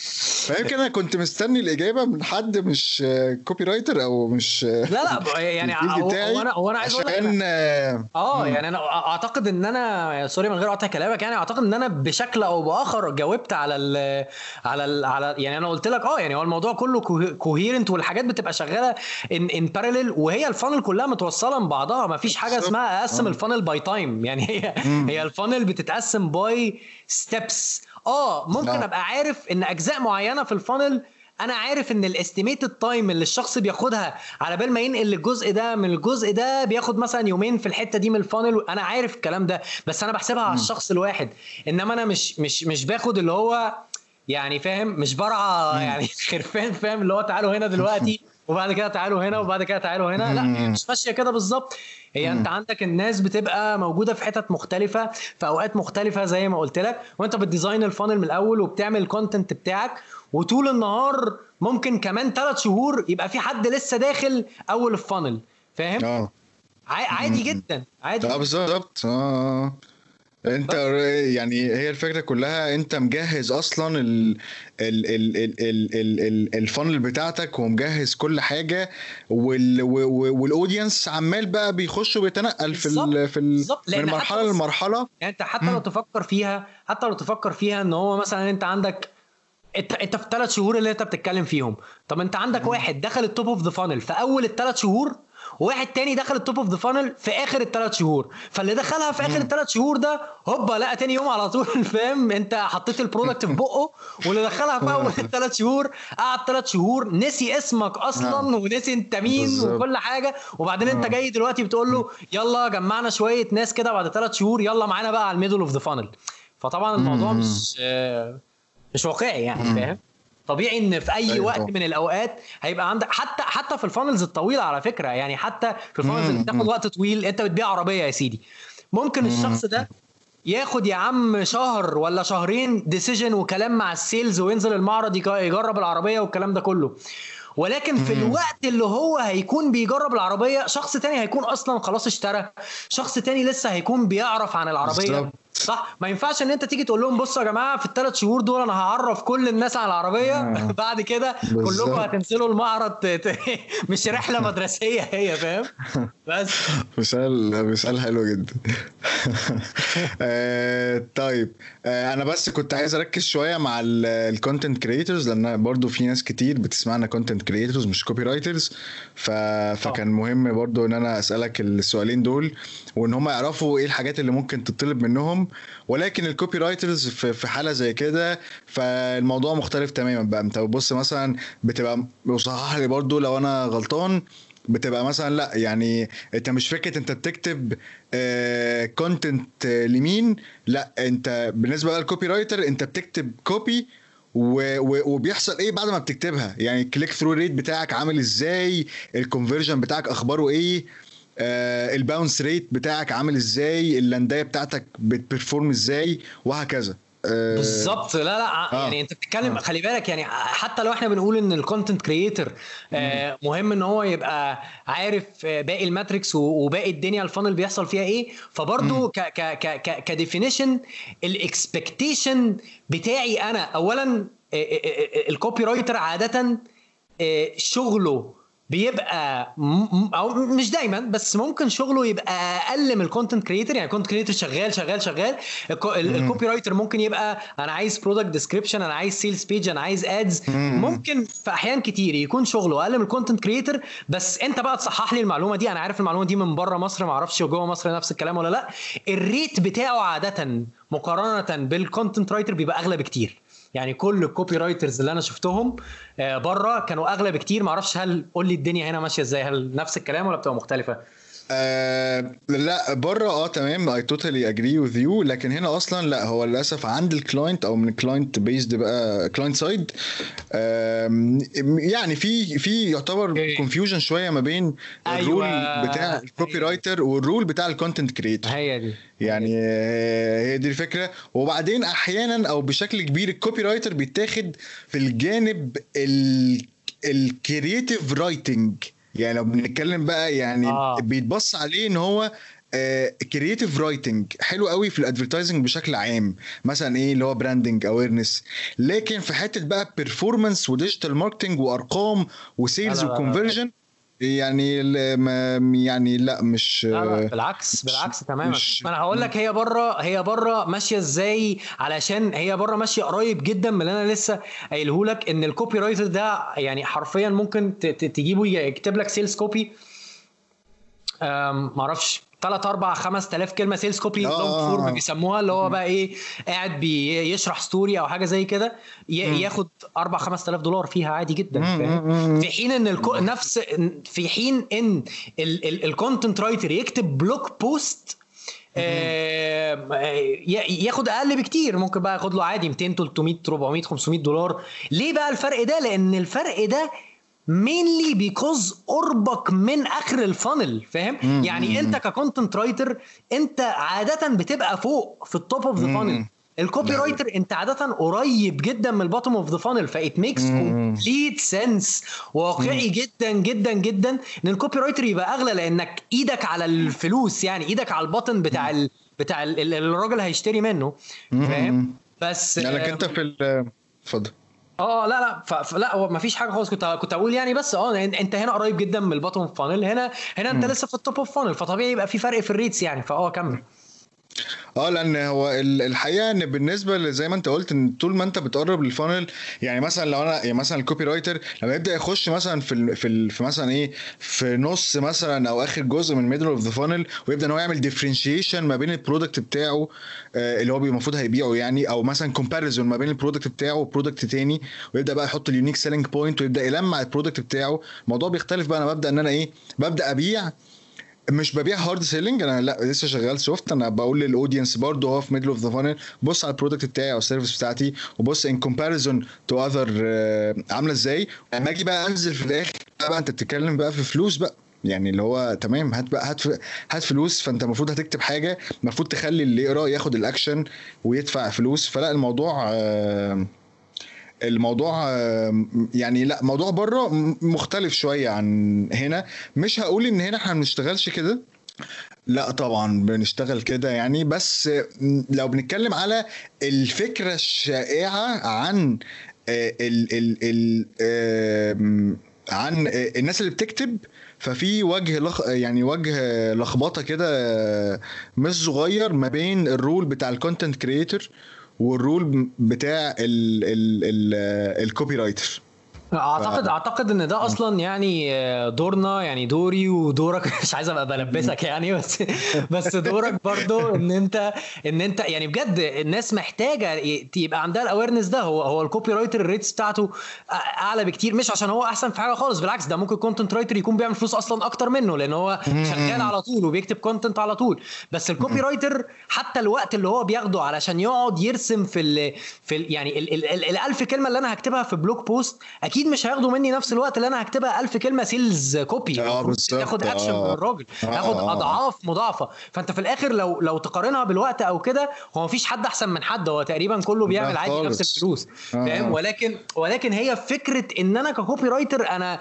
فيمكن أنا كنت مستني الإجابة من حد مش copywriter أو مش لا لا يعني هو أنا هو أنا عايز أقول لك عشان آه، آه مم. يعني أنا أعتقد إن أنا sorry من غير قطع كلامك يعني أعتقد إن أنا بشكل أو بآخر جاوبت على ال على ال على يعني أنا قلت لك آه يعني هو الموضوع كله coherent والحاجات بتبقى شغالة in in parallel وهي ال funnel كلها متوصلة ببعضها ما فيش حاجة. اسمها أقسم آه. ال funnel by time يعني هي. هي ال funnel بتتقسم by steps آه ممكن آه. أبقى عارف إن أجزاء معينة في ال funnel أنا عارف إن ال estimated time اللي الشخص بياخدها على بال ما ينقل الجزء ده من الجزء ده بياخد مثلا يومين في الحتة دي من ال funnel أنا عارف الكلام ده بس أنا بحسبها على الشخص الواحد. إنما أنا مش مش مش باخد اللي هو يعني فاهم مش برعى يعني خرفان فاهم اللي هو تعالوا هنا دلوقتي وبعد كده تعالوا هنا وبعد كده تعالوا هنا. لا مش ماشية كده بالظبط. هي انت عندك الناس بتبقى موجودة في حتت مختلفة في أوقات مختلفة زي ما قلت لك وأنت بت design ال funnel من الأول وبتعمل ال content بتاعك وطول النهار ممكن كمان ثلاث شهور يبقى في حد لسه داخل أول ال funnel. فاهم؟ آه. عادي جدا عادي آه بالظبط. آه. انت يعني هي الفكرة كلها انت مجهز أصلا ال ال ال ال ال ال ال ال funnel بتاعتك ومجهز كل حاجة وال وال audience عمال بقى بيخش وبيتنقل في ال في ال من مرحلة لمرحلة. يعني انت حتى لو تفكر فيها حتى لو تفكر فيها ان هو مثلا انت عندك انت انت في الثلاث شهور اللي انت بتتكلم فيهم. طب انت عندك واحد دخل ال top of the funnel في أول الثلاث شهور وواحد تاني دخل ال top of the funnel في آخر الثلاث شهور فاللي دخلها في آخر الثلاث شهور ده هوبا لقى تاني يوم على طول فاهم انت حطيت ال product في بقه واللي دخلها في أول الثلاث شهور قعد ثلاث شهور نسي اسمك أصلا. ونسي انت مين. وكل حاجة وبعدين انت. جاي دلوقتي بتقول له يلا جمعنا شوية ناس كده بعد ثلاث شهور يلا معانا بقى على ال middle of the funnel فطبعا الموضوع. مش آه، مش واقعي يعني. فاهم طبيعي إن في أي أيوة وقت. من الأوقات هيبقى عندك حتى حتى في ال funnels الطويلة على فكرة يعني حتى في ال funnels اللي. بتاخد. وقت طويل أنت بتبيع عربية يا سيدي ممكن مم. الشخص ده ياخد يا عم شهر ولا شهرين decision وكلام مع ال sales وينزل المعرض يجرب العربية والكلام ده كله ولكن في الوقت اللي هو هيكون بيجرب العربية شخص تاني هيكون أصلا خلاص اشترى شخص تاني لسه هيكون بيعرف عن العربية بالزبط. صح؟ ما ينفعش ان انت تيجي تقول لهم بصوا يا جماعة في الثلاث شهور دول أنا هعرف كل الناس على العربية. آه. بعد كده كلكم هتنزلوا المعرض مش رحلة مدرسية هي فاهم؟ بس. مثال مثال حلو جدا. آه طيب. آه أنا بس كنت عايز أركز شوية مع ال content creators لأن برضو في ناس كتير بتسمعنا content creators مش copywriters ف... فكان مهم برضو إن أنا أسألك السؤالين دول وإن هم يعرفوا إيه الحاجات اللي ممكن تطلب منهم. ولكن ال copywriters في حالة زي كده فالموضوع مختلف تماما بقى. انت بتبص مثلا بتبقى وصحح لي برضو لو أنا غلطان بتبقى مثلا لأ يعني أنت مش فكرة أنت بتكتب content آه لمين؟ لأ أنت بالنسبة لل copywriter أنت بتكتب copy وبيحصل إيه بعد ما بتكتبها؟ يعني ال click-through rate بتاعك عامل إزاي؟ ال conversion بتاعك أخباره إيه؟ آه ال bounce rate بتاعك عامل إزاي ال landing بتاعتك بت perform إزاي وهكذا. آه بالظبط. لا لا آه. يعني انت بتتكلم آه. خلي بالك يعني حتى لو إحنا بنقول ان ال content creator آه مهم ان هو يبقى عارف باقي ال metrics وباقي الدنيا ال funnel بيحصل فيها إيه. فبرضه ك ك ك ك definition ال expectation بتاعي أنا اولا ال copywriter عاده شغله بيبقى م... أو مش دايما بس ممكن شغله يبقى أقل من ال content creator يعني ال content creator شغال شغال شغال. ال copywriter ممكن يبقى أنا عايز product description أنا عايز sales page أنا عايز ads ممكن في أحيان كتير يكون شغله أقل من ال content creator بس أنت بقى تصحح لي المعلومة دي. أنا عارف المعلومة دي من بره مصر ما أعرفش جوه مصر نفس الكلام ولا لأ. ال rate بتاعه عاده مقارنه بال content writer بيبقى أغلى بكتير. يعني كل ال copywriters اللي أنا شفتهم بره كانوا أغلى بكتير. معرفش هل قول لي الدنيا هنا ماشية إزاي؟ هل نفس الكلام ولا بتبقى مختلفة؟ آه لا بره آه تمام I totally agree with you لكن هنا أصلا لا هو للأسف عند ال client أو من ال client based بقى client side آه يعني في في يعتبر confusion شوية ما بين أيوة. ال role بتاع ال copywriter وال role بتاع ال content creator هي دي. يعني هي دي الفكرة. وبعدين أحيانا أو بشكل كبير ال copywriter بيتاخد في الجانب ال creative writing يعني لو بنتكلم بقى يعني آه. بيتبص عليه إن هو creative writing حلو قوي في ال advertising بشكل عام. مثلا إيه؟ اللي هو branding awareness لكن في حتة بقى performance و digital marketing وأرقام و sales و conversion يعني ما يعني لا مش لا لا بالعكس بالعكس تماما. ما أنا هقول لك هي بره هي بره ماشية إزاي علشان هي بره ماشية قريب جدا من اللي أنا لسه قايله لك إن ال copywriter ده يعني حرفيا ممكن تجيبه يكتب لك sales copy ما أعرفش 3 4 5000 كلمة sales copy long form بيسموها اللي هو بقى إيه قاعد بيشرح story أو حاجة زي كده ياخد 4 5000 دولار فيها عادي جدا فاهم؟ في حين إن الكو... نفس في حين إن ال content writer يكتب blog post ياخد أقل بكتير ممكن بقى ياخد له عادي 200 300 400 500 دولار. ليه بقى الفرق ده؟ لأن الفرق ده mainly because قربك من آخر ال funnel فاهم؟ يعني أنت ك content writer أنت عادة بتبقى فوق في ال top of the funnel ال copywriter أنت عادة قريب جدا من ال bottom of the funnel ف it makes complete sense واقعي جدا جدا جدا. إن ال copywriter يبقى أغلى لأنك إيدك على الفلوس يعني إيدك على البطن بتاع ال بتاع ال الراجل هيشتري منه. فاهم؟ بس لانك أنت في اتفضل. آه لا لا فلا هو ما فيش حاجة خالص. كنت كنت أقول يعني بس آه أنت هنا قريب جدا من ال bottom funnel هنا هنا أنت م. لسه في ال top of funnel فطبيعي يبقى في فرق في ال rates يعني فآه كمل. آه لأن هو الحقيقة إن بالنسبة زي ما انت قلت إن طول ما انت بتقرب لل funnel يعني مثلا لو أنا يعني مثلا ال copywriter لما يبدأ يخش مثلا في في, في مثلا إيه في نص مثلا أو آخر جزء من middle of the funnel ويبدأ إن هو يعمل differentiation ما بين ال product بتاعه آه اللي هو المفروض هيبيعه يعني أو مثلا comparison ما بين ال product بتاعه و product تاني ويبدأ بقى يحط ال unique selling point ويبدأ يلمع ال product بتاعه. الموضوع بيختلف بقى أنا ببدأ إن أنا إيه ببدأ أبيع مش ببيع hard selling أنا لا لسه شغال soft أنا بقول لل audience برضه هو في middle of the funnel بص على ال product بتاعي أو ال service بتاعتي وبص ان comparison to other عاملة إزاي. لما أجي بقى أنزل في الآخر بقى أنت بتتكلم بقى في فلوس بقى. يعني اللي هو تمام هات بقى هات هات فلوس فأنت المفروض هتكتب حاجة المفروض تخلي اللي يقرأ ياخد الاكشن ويدفع فلوس. فلا الموضوع آه، الموضوع يعني لا موضوع بره مختلف شوية عن هنا. مش هقول إن هنا إحنا ما بنشتغلش كده. لا طبعا بنشتغل كده يعني بس لو بنتكلم على الفكرة الشائعة عن آه، ال ال ال عن آه، الناس اللي بتكتب ففي وجه لخ يعني وجه لخبطة كده آه، مش صغير ما بين ال role بتاع ال content creator وال role بتاع ال copywriter اعتقد ف- أعتقد إن ده أصلا يعني آه، دورنا يعني دوري ودورك. مش عايز أبقى بلبسك يعني بس بس دورك برضو إن انت إن أنت يعني بجد الناس محتاجة يبقى عندها ال awareness ده. هو هو ال copywriter ال rates بتاعته أعلى بكتير. مش عشان هو أحسن في حاجة خالص بالعكس ده ممكن content writer يكون بيعمل فلوس أصلا أكتر منه لأن هو شغال على طول وبيكتب content على طول. بس ال copywriter حتى الوقت اللي هو بياخده علشان يقعد يرسم في ال في ال يعني ال ال ال الألف كلمة اللي أنا هكتبها في blog post أكيد مش هياخدوا مني نفس الوقت اللي أنا هكتبها ألف كلمة sales copy المفروض بالظبط، تاخد اكشن آه. من الراجل آه، تاخد آه،. أضعاف مضاعفة فأنت في الآخر لو لو تقارنها بالوقت أو كده هو مفيش حد أحسن من حد هو تقريبا كله بيعمل عادي. نفس الفلوس. فاهم ولكن ولكن هي فكرة إن أنا ك copywriter أنا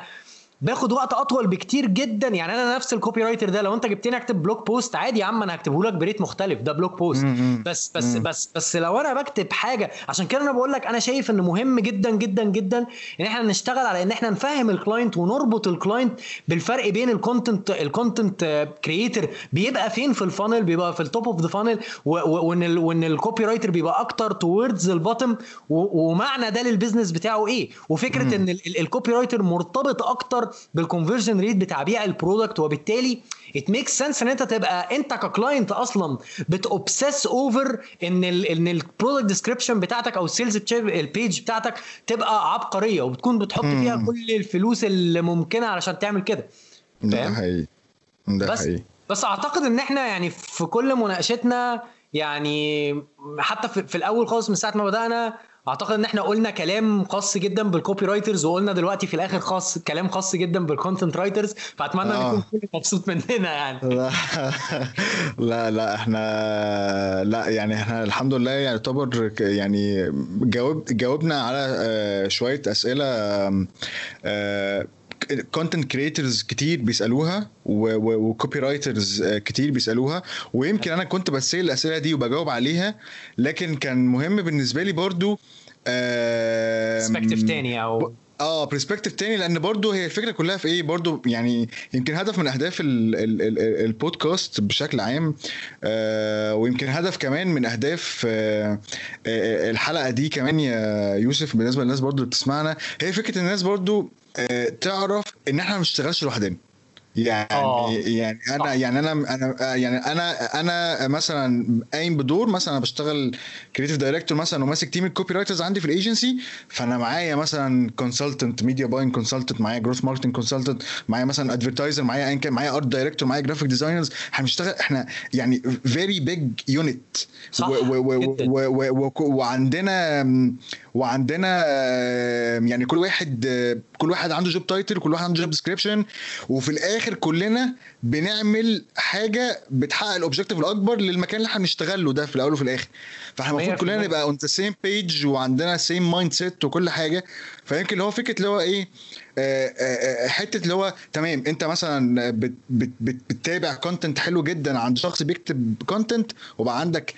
باخد وقت أطول بكتير جدا يعني أنا نفس ال copywriter ده لو أنت جبتني أكتب blog post عادي يا عم أنا هكتبه لك ب rate مختلف ده blog post. بس بس. بس بس لو أنا بكتب حاجة عشان كده أنا بقول لك أنا شايف إن مهم جدا جدا جدا إن إحنا نشتغل على إن إحنا نفهم ال client ونربط ال client بالفرق بين ال content ال content creator بيبقى فين في ال funnel بيبقى في ال top of the funnel وإن ال وإن ال copywriter بيبقى أكتر towards ال bottom ومعنى ده لل business بتاعه إيه وفكرة إن ال copywriter مرتبط أكتر بال conversion rate بتاع بيع ال product وبالتالي it make sense إن أنت تبقى أنت ك client أصلا بت obsess over إن ال إن ال product description بتاعتك أو ال sales ال page بتاعتك تبقى عبقرية وبتكون بتحط فيها. كل الفلوس اللي ممكنة علشان تعمل كده ده؟ حقيقي ده بس حقيقي بس أعتقد إن إحنا يعني في كل مناقشتنا يعني حتى في, في الأول خالص من ساعة ما بدأنا أعتقد إن إحنا قلنا كلام خاص جدا بال copywriters وقلنا دلوقتي في الآخر خاص كلام خاص جدا بال content writers فأتمنى إن آه. يكون كل مبسوط مننا يعني لا لا لا إحنا لا يعني إحنا الحمد لله يعني يعتبر يعني جاوب جاوبنا على آه، شوية أسئلة content creators كتير بيسألوها و copywriters كتير بيسألوها ويمكن أنا كنت بسأل الأسئلة دي وبجاوب عليها لكن كان مهم بالنسبة لي برضو آم، perspective تاني أو آه perspective تاني لأن برضو هي الفكرة كلها في إيه؟ برضو يعني يمكن هدف من أهداف ال ال ال البودكاست بشكل عام آه ويمكن هدف كمان من أهداف آه آه الحلقة دي كمان يا يوسف بالنسبة للناس برضو اللي بتسمعنا هي فكرة الناس برضو آه تعرف إن إحنا ما بنشتغلش لوحدنا. يعني آه. يعني أنا صح. يعني أنا أنا يعني أنا أنا مثلا قايم بدور مثلا أنا بشتغل creative director مثلا وماسك team ال copywriters عندي في الايجنسي فأنا معايا مثلا consultant media buying consultant معايا growth marketing consultant معايا مثلا advertiser معايا ايا كان معايا art director معايا graphic designers إحنا بنشتغل إحنا يعني very big unit. وعندنا وعندنا يعني كل واحد كل واحد عنده job title كل واحد عنده job description وفي الآخر كلنا بنعمل حاجة بتحقق ال objective الأكبر للمكان اللي إحنا بنشتغل له ده في الأول وفي الآخر فاحنا المفروض 100%. كلنا نبقى on the same page وعندنا same mindset وكل حاجة فيمكن اللي هو فكرة اللي هو إيه حتة اللي هو تمام انت مثلا بت بت بت بتتابع content حلو جدا عند شخص بيكتب content وبقى عندك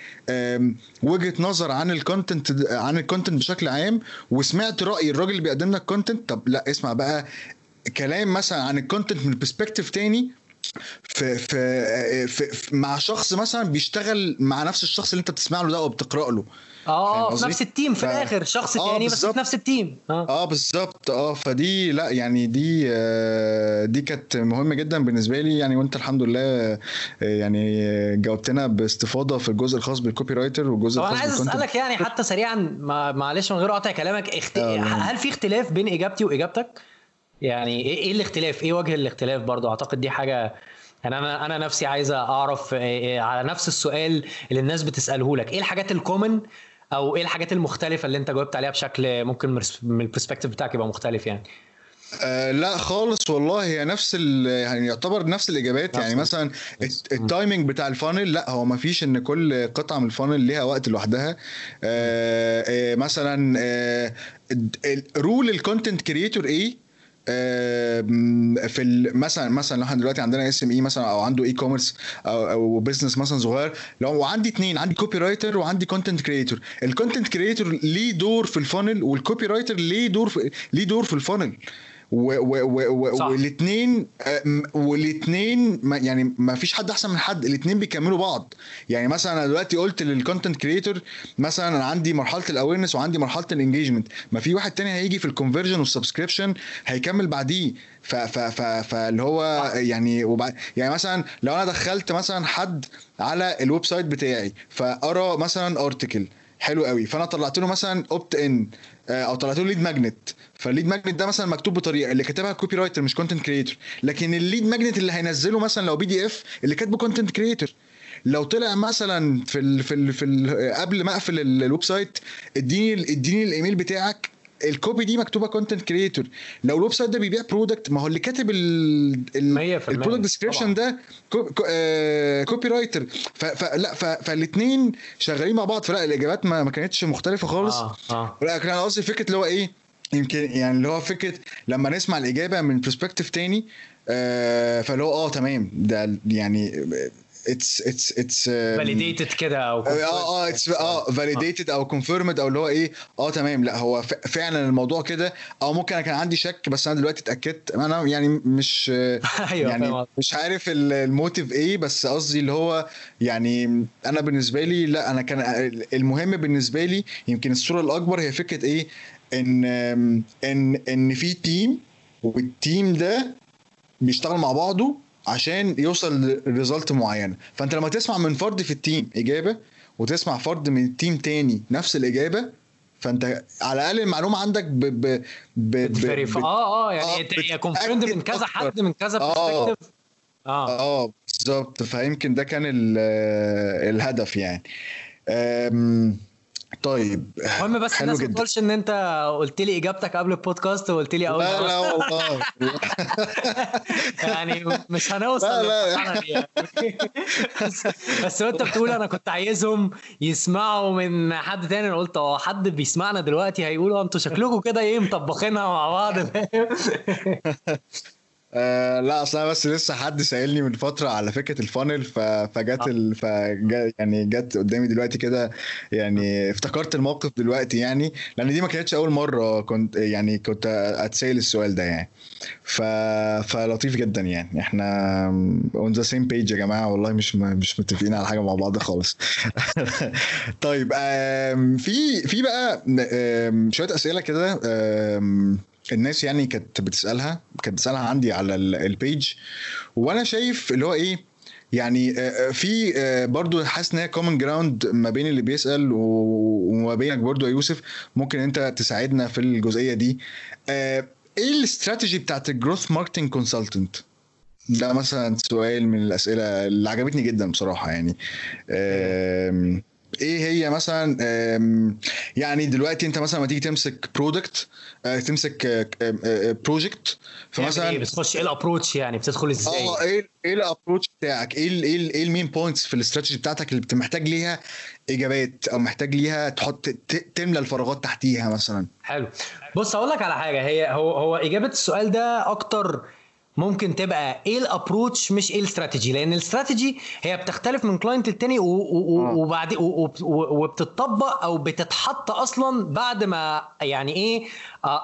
وجهة نظر عن ال content عن ال content بشكل عام وسمعت رأي الراجل اللي بيقدم لك content طب لا اسمع بقى كلام مثلا عن ال content من perspective تاني. في في, في, في مع شخص مثلا بيشتغل مع نفس الشخص اللي انت بتسمع له ده أو بتقرا له. آه في؟ نفس ال team في ف- الآخر شخص آه، تاني بس بالظبط. في نفس ال team آه آه بالظبط آه فدي لا يعني دي آه دي كانت مهمة جدا بالنسبة لي يعني وأنت الحمد لله آه يعني آه، جاوبتنا باستفاضة في الجزء الخاص بال copywriter والجزء طب أنا الخاص عايز أسألك يعني حتى سريعا ما- معلش من غير قطع كلامك اخت... آه. هل في اختلاف بين إجابتي وإجابتك؟ يعني إيه إيه الاختلاف؟ إيه وجه الاختلاف برضو؟ أعتقد دي حاجة يعني أنا أنا نفسي عايز أعرف إيه- إيه على نفس السؤال اللي الناس بتسأله لك، إيه الحاجات ال common أو إيه الحاجات المختلفة اللي أنت جاوبت عليها بشكل ممكن من ال perspective بتاعك يبقى مختلف يعني؟ آه لا خالص والله هي نفس يعني يعتبر نفس الإجابات. يعني مثلا ال timing بتاع ال funnel لا هو ما فيش إن كل قطعة من ال funnel ليها وقت لوحدها. آه آه مثلا role ال content creator إيه في مثلا مثلا لو إحنا دلوقتي عندنا SME مثلا أو عنده e-commerce أو أو business مثلا صغير لو عندي اثنين عندي copywriter وعندي content creator ال content creator ليه دور في ال funnel وال copywriter ليه دور في ليه دور في ال funnel والاثنين والاثنين يعني ما فيش حد أحسن من حد الاثنين بيكملوا بعض. يعني مثلا أنا دلوقتي قلت لل content creator مثلا أنا عندي مرحلة ال awareness وعندي مرحلة ال engagement ما في واحد تاني هيجي في ال conversion وال subscription هيكمل بعديه. فاللي هو يعني وبعد يعني مثلا لو أنا دخلت مثلا حد على ال website بتاعي فأرى مثلا article حلو قوي فأنا طلعت له مثلا opt-in أو طلعت له lead magnet فال lead magnet ده مثلا مكتوب بطريقة اللي كاتبها copywriter مش content creator لكن ال lead magnet اللي هينزله مثلا لو PDF اللي كاتبه content creator لو طلع مثلا في ال في ال في ال قبل ما أقفل ال website اديني اديني الايميل بتاعك. ال copy دي مكتوبة content creator لو ال website ده بيبيع product ما هو اللي كاتب ال product description ده copywriter فلا فالاثنين شغالين مع بعض. فلا الإجابات ما, ما كانتش مختلفة خالص. آه. آه. لكن أنا قصدي فكرة اللي هو إيه؟ يمكن يعني اللي هو فكرة لما نسمع الإجابة من perspective تاني آه فاللي هو آه تمام. ده يعني it's it's it's validated كده أو آه آه it's آه validated أو confirmed أو اللي هو إيه آه تمام. لا هو فعلا الموضوع كده. أو ممكن أنا كان عندي شك بس أنا دلوقتي اتأكدت. أنا يعني مش أيوه يعني مش عارف ال motive إيه بس قصدي اللي هو يعني أنا بالنسبة لي لا أنا كان المهم بالنسبة لي يمكن الصورة الأكبر هي فكرة إيه ان ان ان في team وال team ده بيشتغل مع بعضه عشان يوصل ل result معينة. فانت لما تسمع من فرد في ال team إجابة وتسمع فرد من ال team تاني نفس الإجابة فانت على الأقل المعلومة عندك ب ب ب, ب... آه آه يعني هي confirmed من كذا حد من كذا perspective آه. آه بالظبط. فيمكن ده كان الهدف يعني. طيب المهم بس الناس ما تقولش إن أنت قلت لي إجابتك قبل البودكاست وقلت لي أول لا لا والله. يعني مش هنوصل لا لا. يعني. بس, بس وانت بتقول أنا كنت عايزهم يسمعوا من حد تاني. أنا قلت آه حد بيسمعنا دلوقتي هيقولوا أنتوا شكلكم كده إيه مطبخينها مع بعض آه لا أصل أنا بس لسه حد سائلني من فترة على فكرة الفانل فجت ال... فجا يعني جت قدامي دلوقتي كده يعني افتكرت الموقف دلوقتي يعني لأن دي ما كانتش أول مرة كنت يعني كنت أتسأل السؤال ده يعني. ف... فلطيف جدا يعني. إحنا on the same page يا جماعة والله مش مش متفقين على حاجة مع بعض خالص. طيب في في بقى شوية أسئلة كده الناس يعني كانت بتسألها كانت بتسألها عندي على ال page وأنا شايف اللي هو إيه يعني في برضو حاسس إن هي common ground ما بين اللي بيسأل وما بينك برضو يا يوسف. ممكن أنت تساعدنا في الجزئية دي. إيه الاستراتيجي بتاعت ال growth marketing consultant ده مثلا سؤال من الأسئلة اللي عجبتني جدا بصراحة يعني. إيه هي مثلا يعني دلوقتي انت مثلا لما تيجي تمسك product تمسك project فمثلا إيه؟ بتخش إيه ال approach يعني؟ بتدخل إزاي؟ آه إيه إيه الابروتش بتاعك؟ إيه ال إيه إيه ال main points في الاستراتيجي بتاعتك اللي محتاج ليها إجابات أو محتاج ليها تحط تملى الفراغات تحتيها مثلا؟ حلو. بص أقول لك على حاجة. هي هو هو إجابة السؤال ده أكتر ممكن تبقى إيه ال approach مش إيه الاستراتيجي لأن الاستراتيجي هي بتختلف من client للتاني وبعد وبتطبق أو بتتحط أصلا بعد ما يعني إيه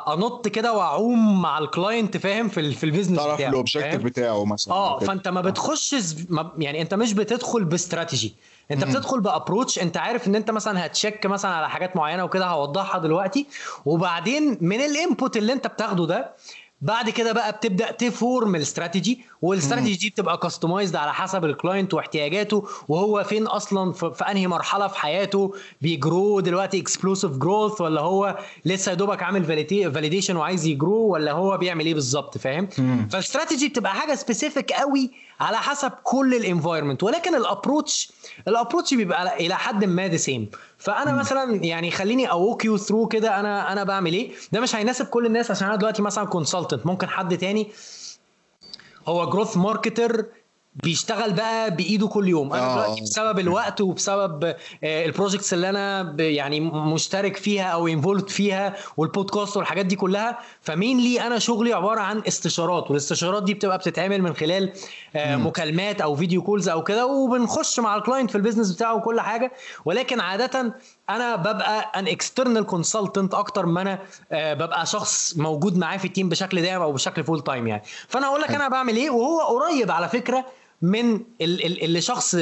أنط كده وأعوم مع ال client فاهم؟ في في ال business بتاعه تعرف ال objective بتاعه مثلا آه فأنت ما بتخشش يعني أنت مش بتدخل باستراتيجي أنت مم. بتدخل ب approach أنت عارف إن أنت مثلا هت check مثلا على حاجات معينة وكده هوضحها دلوقتي. وبعدين من ال input اللي أنت بتاخده ده بعد كده بقى بتبدأ ت form ال strategy وال strategy دي بتبقى customized على حسب ال client واحتياجاته وهو فين أصلا في, في أنهي مرحلة في حياته بي grow دلوقتي explosive growth ولا هو لسه يا دوبك عامل validation وعايز ي grow ولا هو بيعمل إيه بالظبط فاهم؟ فالاستراتيجي بتبقى حاجة specific قوي على حسب كل ال environment ولكن ال approach ال approach بيبقى إلى حد ما the same فأنا م. مثلا يعني خليني walk you through كده أنا أنا بعمل إيه؟ ده مش هيناسب كل الناس عشان أنا دلوقتي مثلا consultant ممكن حد تاني هو growth marketer بيشتغل بقى بإيده كل يوم. أنا آه. دلوقتي بسبب الوقت وبسبب ال projects اللي أنا يعني مشترك فيها أو involved فيها والبودكاست والحاجات دي كلها ف mainly أنا شغلي عبارة عن استشارات والاستشارات دي بتبقى بتتعمل من خلال مكالمات أو video calls أو كده وبنخش مع ال client في ال business بتاعه وكل حاجة. ولكن عاده أنا ببقى an external consultant أكتر ما أنا ببقى شخص موجود معاه في ال team بشكل دائم أو بشكل full time يعني. فأنا هقول لك أنا بعمل إيه؟ وهو قريب على فكرة من اللي شخص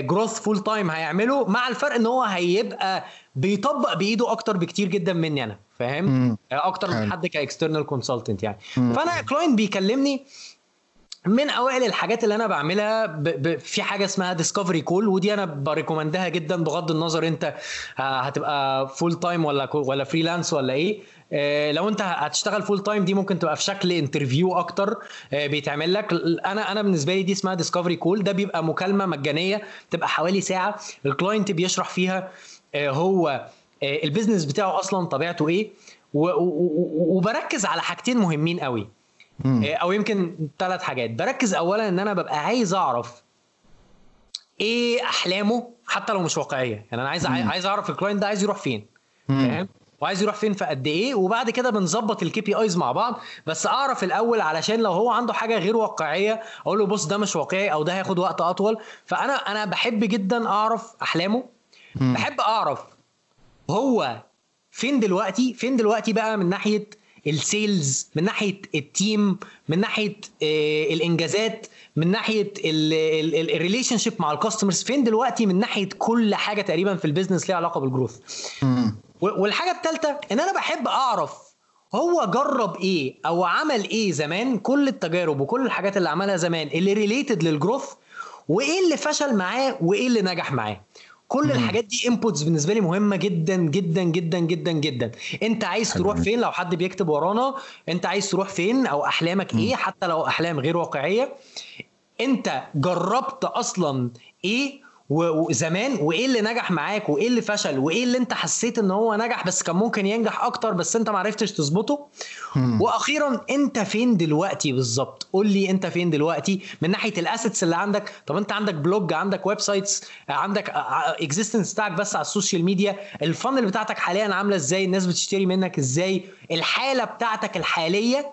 growth full time هيعمله مع الفرق إن هو هيبقى بيطبق بإيده أكتر بكتير جدا مني أنا فاهم؟ أكتر من حد ك external consultant يعني. مم. فأنا client بيكلمني من أوائل الحاجات اللي أنا بعملها ب... ب... في حاجة اسمها discovery call ودي أنا ب recommend ها جدا بغض النظر أنت هتبقى full time ولا ولا freelance ولا إيه. لو انت هتشتغل full time دي ممكن تبقى في شكل interview أكتر. بيتعمل لك أنا أنا بالنسبة لي دي اسمها discovery call ده بيبقى مكالمة مجانية بتبقى حوالي ساعة. ال client بيشرح فيها هو ال business بتاعه أصلا طبيعته إيه. وبركز على حاجتين مهمين قوي. أو يمكن ثلاث حاجات. بركز اولا إن أنا ببقى عايز أعرف إيه أحلامه حتى لو مش واقعية. يعني أنا عايز مم. عايز أعرف ال client ده عايز يروح فين. فاهم؟ وعايز يروح فين في قد إيه وبعد كده بنظبط ال KPIs مع بعض. بس أعرف الأول علشان لو هو عنده حاجة غير واقعية أقول له بص ده مش واقعي أو ده هياخد وقت أطول. فأنا أنا بحب جدا أعرف أحلامه. مم. بحب أعرف هو فين دلوقتي فين دلوقتي بقى من ناحية ال sales من ناحية ال team من ناحية الإنجازات من ناحية ال relationship مع ال customers فين دلوقتي من ناحية كل حاجة تقريبا في ال business ليها علاقة بال growth والحاجة الثالثه إن أنا بحب أعرف هو جرب إيه أو عمل إيه زمان كل التجارب وكل الحاجات اللي عملها زمان اللي related لل growth وإيه اللي فشل معاه وإيه اللي نجح معاه. كل الحاجات دي inputs بالنسبة لي مهمة جدا جدا جدا جدا جدا. أنت عايز تروح فين لو حد بيكتب ورانا؟ أنت عايز تروح فين أو أحلامك إيه؟ حتى لو أحلام غير واقعية. أنت جربت أصلا إيه؟ وزمان وإيه اللي نجح معاك وإيه اللي فشل وإيه اللي أنت حسيت إن هو نجح بس كان ممكن ينجح أكتر بس أنت ما عرفتش تظبطه؟ وأخيرا أنت فين دلوقتي بالظبط؟ قول لي أنت فين دلوقتي؟ من ناحية ال assets اللي عندك طب أنت عندك blog عندك websites عندك existence بتاعك بس على ال social media ال funnel بتاعتك حاليا عاملة إزاي؟ الناس بتشتري منك إزاي؟ الحالة بتاعتك الحالية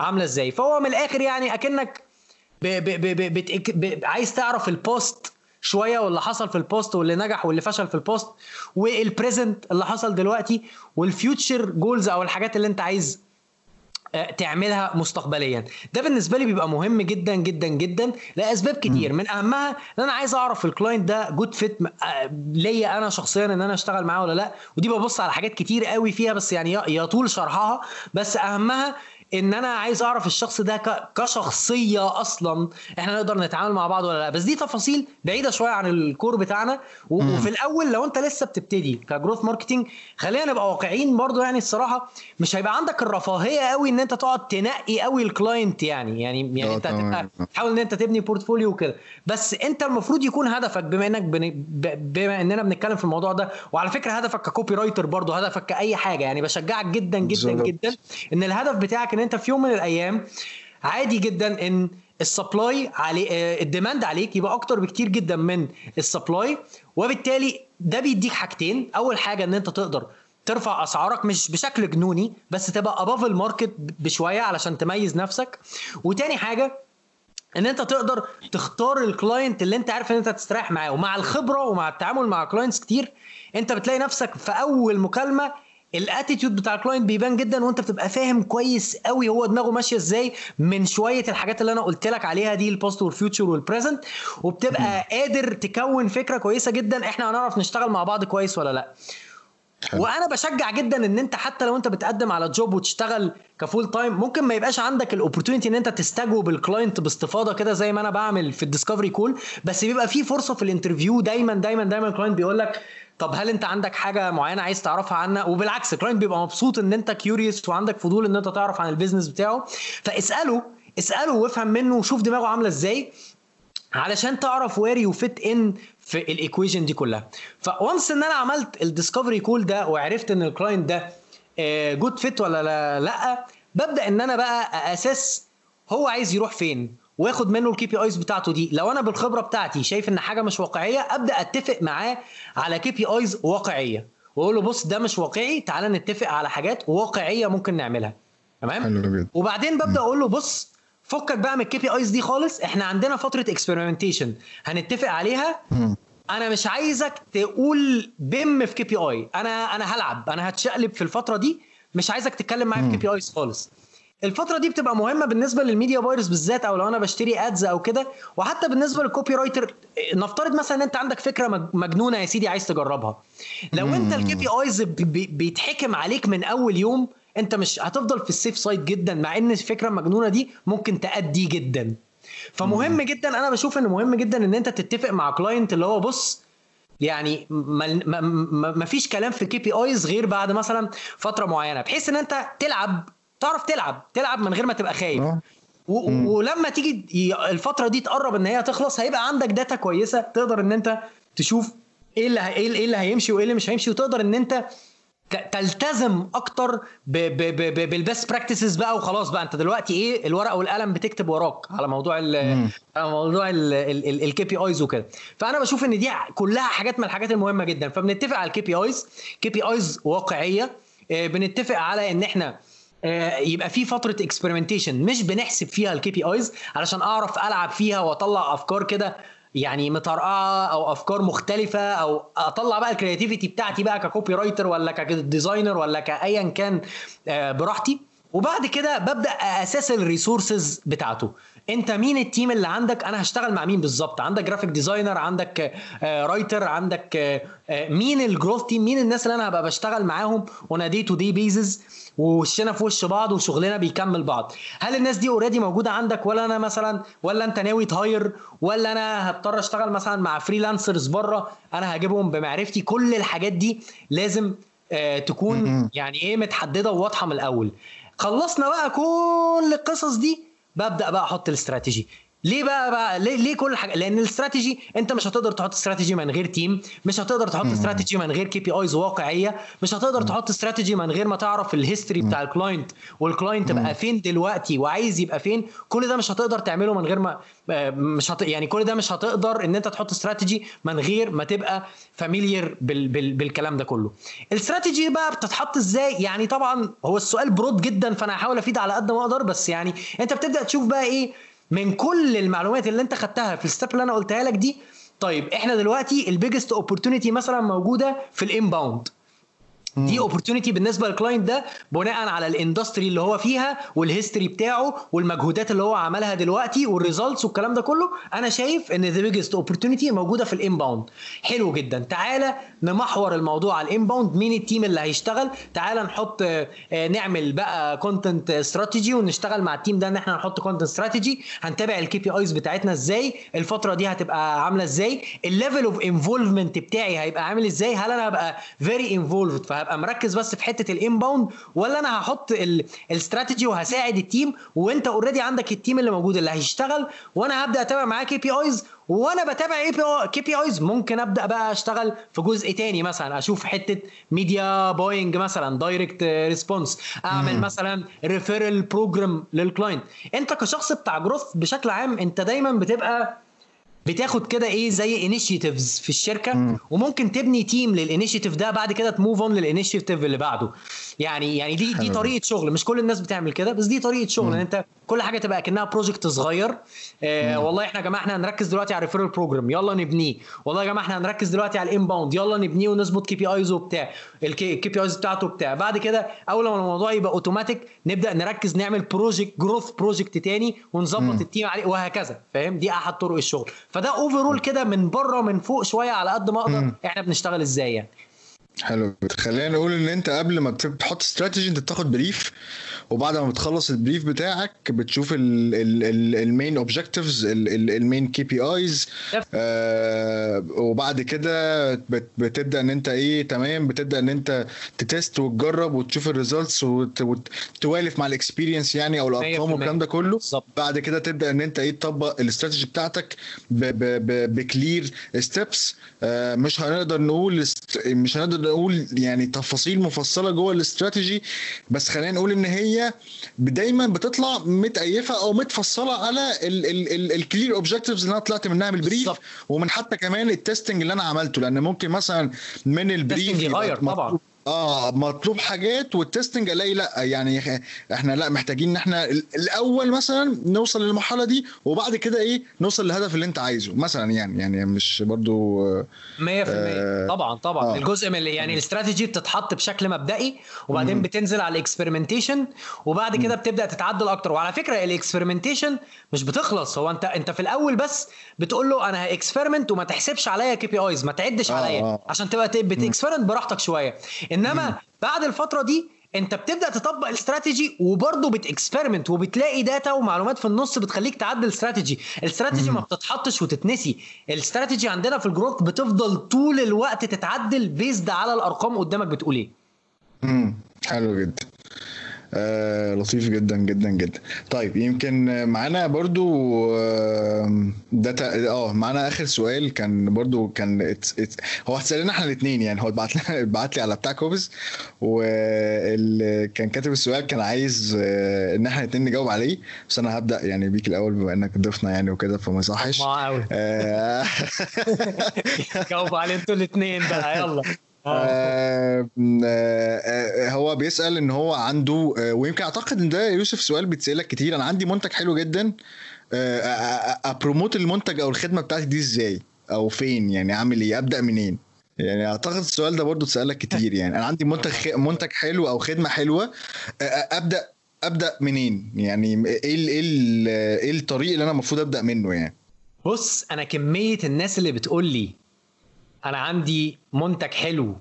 عاملة إزاي؟ فهو من الآخر يعني أكنك ب ب ب ب ب عايز تعرف ال past شوية واللي حصل في ال past واللي نجح واللي فشل في ال past وال present اللي حصل دلوقتي وال future goals أو الحاجات اللي أنت عايز تعملها مستقبليا. ده بالنسبة لي بيبقى مهم جدا جدا جدا لأسباب كتير. من أهمها إن أنا عايز أعرف ال client ده good fit ليا أنا شخصيا إن أنا أشتغل معاه ولا لأ. ودي ببص على حاجات كتير قوي فيها بس يعني يطول شرحها. بس أهمها إن أنا عايز أعرف الشخص ده كشخصية أصلا إحنا نقدر نتعامل مع بعض ولا لأ. بس دي تفاصيل بعيدة شوية عن ال core بتاعنا. وفي الأول لو أنت لسه بتبتدي ك growth marketing خلينا نبقى واقعيين برضو يعني الصراحة مش هيبقى عندك الرفاهية قوي إن أنت تقعد تنقي قوي ال client يعني. يعني يعني أنت هتبقى تحاول إن أنت تبني portfolio وكده. بس أنت المفروض يكون هدفك بما إنك بما إننا بنتكلم في الموضوع ده وعلى فكرة هدفك ك copywriter برضو هدفك كأي حاجة يعني بشجعك جدا جدا جدا إن الهدف بتاعك ان انت في يوم من الأيام عادي جدا ان ال supply علي ال demand عليك يبقى أكتر بكتير جدا من ال supply وبالتالي ده بيديك حاجتين. اول حاجة ان انت تقدر ترفع اسعارك مش بشكل جنوني بس تبقى above ال market بشوية علشان تميز نفسك. وتاني حاجة ان انت تقدر تختار ال client اللي انت عارف ان انت تستريح معاه ومع الخبرة ومع التعامل مع clients كتير انت بتلاقي نفسك في اول مكالمة ال attitude بتاع ال client بيبان جدا وانت بتبقى فاهم كويس قوي هو دماغه ماشية إزاي من شوية الحاجات اللي أنا قلت لك عليها دي ال past وال future وال present وبتبقى قادر تكون فكرة كويسة جدا إحنا هنعرف نشتغل مع بعض كويس ولا لأ حلو. وأنا بشجع جدا إن أنت حتى لو أنت بتقدم على job وتشتغل ك full time ممكن ما يبقاش عندك ال opportunity إن أنت تستجوب ال client باستفاضة كده زي ما أنا بعمل في ال discovery call بس بيبقى في فرصة في ال interview دايما دايما دايما ال client بيقول لك طب هل انت عندك حاجة معينة عايز تعرفها عنها؟ وبالعكس ال client بيبقى مبسوط إن انت curious وعندك فضول إن انت تعرف عن ال business بتاعه. فاسأله اسأله وافهم منه وشوف دماغه عاملة إزاي علشان تعرف where you fit in في ال equation دي كلها. ف once إن أنا عملت ال discovery call ده وعرفت إن ال client ده good fit ولا لا, لأ ببدأ إن أنا بقى أساس هو عايز يروح فين. واخد منه الـ KPIs بتاعته دي. لو أنا بالخبرة بتاعتي شايف إن حاجة مش واقعية أبدأ أتفق معاه على KPIs واقعية. وأقول له بص ده مش واقعي تعالى نتفق على حاجات واقعية ممكن نعملها. تمام؟ وبعدين ببدأ أقول له بص فكك بقى من الـ KPIs دي خالص. إحنا عندنا فترة experimentation هنتفق عليها. أنا مش عايزك تقول بم في KPI أنا أنا هلعب. أنا هتشقلب في الفترة دي. مش عايزك تتكلم معايا في KPIs خالص. الفترة دي بتبقى مهمة بالنسبة لل media buyers بالذات أو لو أنا بشتري ads أو كده. وحتى بالنسبة لل copywriter نفترض مثلا إن أنت عندك فكرة مج- مجنونة يا سيدي عايز تجربها. لو أنت الـ KPIs بيتحكم عليك من أول يوم أنت مش هتفضل في الـ safe side جدا مع إن الفكرة المجنونة دي ممكن تأدي جدا. فمهم جدا أنا بشوف إن مهم جدا إن أنت تتفق مع client اللي هو بص يعني ما, ما, ما, ما فيش كلام في KPIs غير بعد مثلا فترة معينة. بحيث إن أنت تلعب تعرف تلعب تلعب من غير ما تبقى خايف. آه. ولما تيجي الفترة دي تقرب إن هي تخلص هيبقى عندك data كويسة تقدر إن أنت تشوف إيه اللي ه- إيه اللي- إيه هيمشي وإيه اللي مش هيمشي وتقدر إن أنت تلتزم أكتر بال best practices بقى وخلاص بقى. أنت دلوقتي إيه الورقه والقلم بتكتب وراك على موضوع ال. على موضوع الـ KPIs وكده. فأنا بشوف إن دي كلها حاجات من الحاجات المهمة جدا. فبنتفق على الكي بي ايز كي بي ايز واقعية. آه، بنتفق على إن إحنا يبقى في فترة experimentation مش بنحسب فيها الـ KPIs علشان أعرف ألعب فيها وأطلع أفكار كده يعني مطرقعه أو أفكار مختلفة أو أطلع بقى الـ creativity بتاعتي بقى ك copywriter ولا ك designer ولا كأيا كان آه، براحتي. وبعد كده ببدأ أساس الـ resources بتاعته. أنت مين الـ team اللي عندك؟ أنا هشتغل مع مين بالظبط؟ عندك graphic designer عندك writer عندك آه، آه، مين الـ growth team مين الناس اللي أنا هبقى بشتغل معاهم on day-to-day basis ووشنا في وش بعض وشغلنا بيكمل بعض. هل الناس دي already موجودة عندك؟ ولا أنا مثلا ولا أنت ناوي ت hire؟ ولا أنا هضطر أشتغل مثلا مع freelancers بره أنا هجيبهم بمعرفتي. كل الحاجات دي لازم آه، تكون. يعني إيه متحددة وواضحة من الأول. خلصنا بقى كل القصص دي ببدأ بقى أحط الاستراتيجي. ليه بقى بقى؟ ليه, ليه كل حاجة؟ لأن الاستراتيجي أنت مش هتقدر تحط استراتيجي من غير team مش هتقدر تحط استراتيجي من غير KPIs واقعية مش هتقدر تحط استراتيجي من غير ما تعرف الـ history بتاع الـ client والـ client بقى فين دلوقتي وعايز يبقى فين؟ كل ده مش هتقدر تعمله من غير ما آه، مش هت... يعني كل ده مش هتقدر إن أنت تحط استراتيجي من غير ما تبقى familiar بال... بال... بالكلام ده كله. الاستراتيجي بقى بتتحط إزاي؟ يعني طبعا هو السؤال broad جدا فأنا هحاول أفيد على قد ما أقدر بس يعني أنت بتبدأ تشوف بقى إيه؟ من كل المعلومات اللي انت خدتها في الـ step اللي أنا قلتها لك دي طيب إحنا دلوقتي الـ biggest opportunity مثلا موجودة في الـ inbound دي opportunity بالنسبة لل client ده بناء على الـ industry اللي هو فيها والـ history بتاعه والمجهودات اللي هو عملها دلوقتي والـ results والكلام ده كله أنا شايف إن the biggest opportunity موجودة في الـ inbound حلو جدا. تعالى نمحور الموضوع على الـ inbound مين الـ team اللي هيشتغل؟ تعالى نحط آه، نعمل بقى content strategy ونشتغل مع الـ team ده إن إحنا نحط content strategy هنتابع الـ KPIs بتاعتنا إزاي؟ الفترة دي هتبقى عاملة إزاي؟ الـ level of involvement بتاعي هيبقى عامل إزاي؟ هل أنا هبقى very involved فهبقى مركز بس في حتة الـ inbound ولا أنا هحط الاستراتيجي وهساعد الـ team وأنت already عندك الـ team اللي موجود اللي هيشتغل وأنا هبدأ أتابع معاه KPIs وأنا بتابع اي بي KPIs ممكن أبدأ بقى أشتغل في جزء تاني مثلا أشوف حتة media buying مثلا direct response أعمل مثلا referral program لل client أنت كشخص بتاع growth بشكل عام أنت دايما بتبقى بتاخد كده إيه زي initiatives في الشركة مم. وممكن تبني team لل initiative ده بعد كده ت move on لل initiative اللي بعده يعني يعني دي دي. طريقة شغل. مش كل الناس بتعمل كده بس دي طريقة شغل. ان انت كل حاجة تبقى كأنها project صغير. آه والله إحنا يا جماعة إحنا هنركز دلوقتي على الـ referral program يلا نبنيه. والله يا جماعة إحنا هنركز دلوقتي على الـ inbound يلا نبنيه ونظبط KPIs وبتاع. الـ KPIs بتاعته بتاع بعد كده أول ما الموضوع يبقى اوتوماتيك نبدأ نركز نعمل project growth project تاني ونظبط الـ team عليه وهكذا. فاهم؟ دي أحد طرق الشغل. فده overall كده من بره من فوق شوية على قد ما أقدر. إحنا بنشتغل إزاي يعني. حلو. خلينا نقول إن أنت قبل ما بتحط استراتيجي أنت بتاخد brief وبعد ما بتخلص الـ brief بتاعك بتشوف الـ main objectives الـ main KPIs وبعد كده بت- بتبدأ إن أنت إيه تمام بتبدأ إن أنت ت test وتجرب وتشوف الـ results وتوالف مع الـ experience يعني أو الأرقام 100%. والكلام ده كله. بعد كده تبدأ إن أنت إيه تطبق الاستراتيجي بتاعتك ب clear steps مش هنقدر نقول مش هنقدر نقول يعني تفاصيل مفصلة جوه الاستراتيجي بس خلينا نقول إن هي دايما بتطلع متقيفة أو متفصلة على الـ clear objectives اللي أنا طلعت منها من الـ brief بالظبط. ومن حتى كمان الـ testing اللي أنا عملته لأن ممكن مثلا من الـ brief يغير طبعا آه مطلوب حاجات والـ testing ألاقي لأ. يعني إحنا لأ محتاجين إن إحنا ال- الأول مثلا نوصل للمرحلة دي وبعد كده إيه نوصل للهدف اللي أنت عايزه مثلا يعني. يعني مش برضو آه، 100% آه، طبعا طبعا. آه. الجزء من يعني الاستراتيجي بتتحط بشكل مبدئي وبعدين. بتنزل على ال experimentation وبعد كده بتبدأ تتعدل أكتر. وعلى فكرة ال experimentation مش بتخلص. هو أنت أنت في الأول بس بتقول له أنا ه experiment وما تحسبش عليا KPIs ما تعدش آه، عليا آه. عشان تبقى بت experiment براحتك شوية. إنما بعد الفترة دي أنت بتبدأ تطبق الاستراتيجي وبرضه بتكسبيرمنت وبتلاقي داتا ومعلومات في النص بتخليك تعدل ال strategy. ال strategy ما بتتحطش وتتنسي. الاستراتيجي عندنا في ال growth بتفضل طول الوقت تتعدل based على الأرقام قدامك بتقول إيه. حلو جدا. آه لطيف جدا جدا جدا. طيب يمكن معانا برضو ده تق- آه معانا آخر سؤال كان برضو كان ات ات هو اتسالنا إحنا الاثنين يعني هو اتبعت لنا اتبعت لي على بتاع كوبز وكان كاتب السؤال كان عايز آه، ان إحنا الاثنين نجاوب عليه بس أنا هبدأ يعني بيك الأول بما انك ضيفنا يعني وكده فما يصحش آه، جاوب عليه أنتوا الاثنين بقى يلا. آه. آه، آه، هو بيسأل إن هو عنده ويمكن أعتقد إن ده يوسف سؤال بيتسألك كتير. أنا عندي منتج حلو جدا. أبروموت المنتج أو الخدمة بتاعتي دي إزاي؟ أو فين؟ يعني أعمل إيه؟ أبدأ منين؟ يعني أعتقد السؤال ده برضو اتسألك كتير. يعني أنا عندي منتج خ- منتج حلو أو خدمة حلوة. أبدأ أبدأ منين؟ يعني إيه ال- إيه ال- إيه الطريق اللي أنا المفروض أبدأ منه يعني؟ بص أنا كمية الناس اللي بتقول لي أنا عندي منتج حلو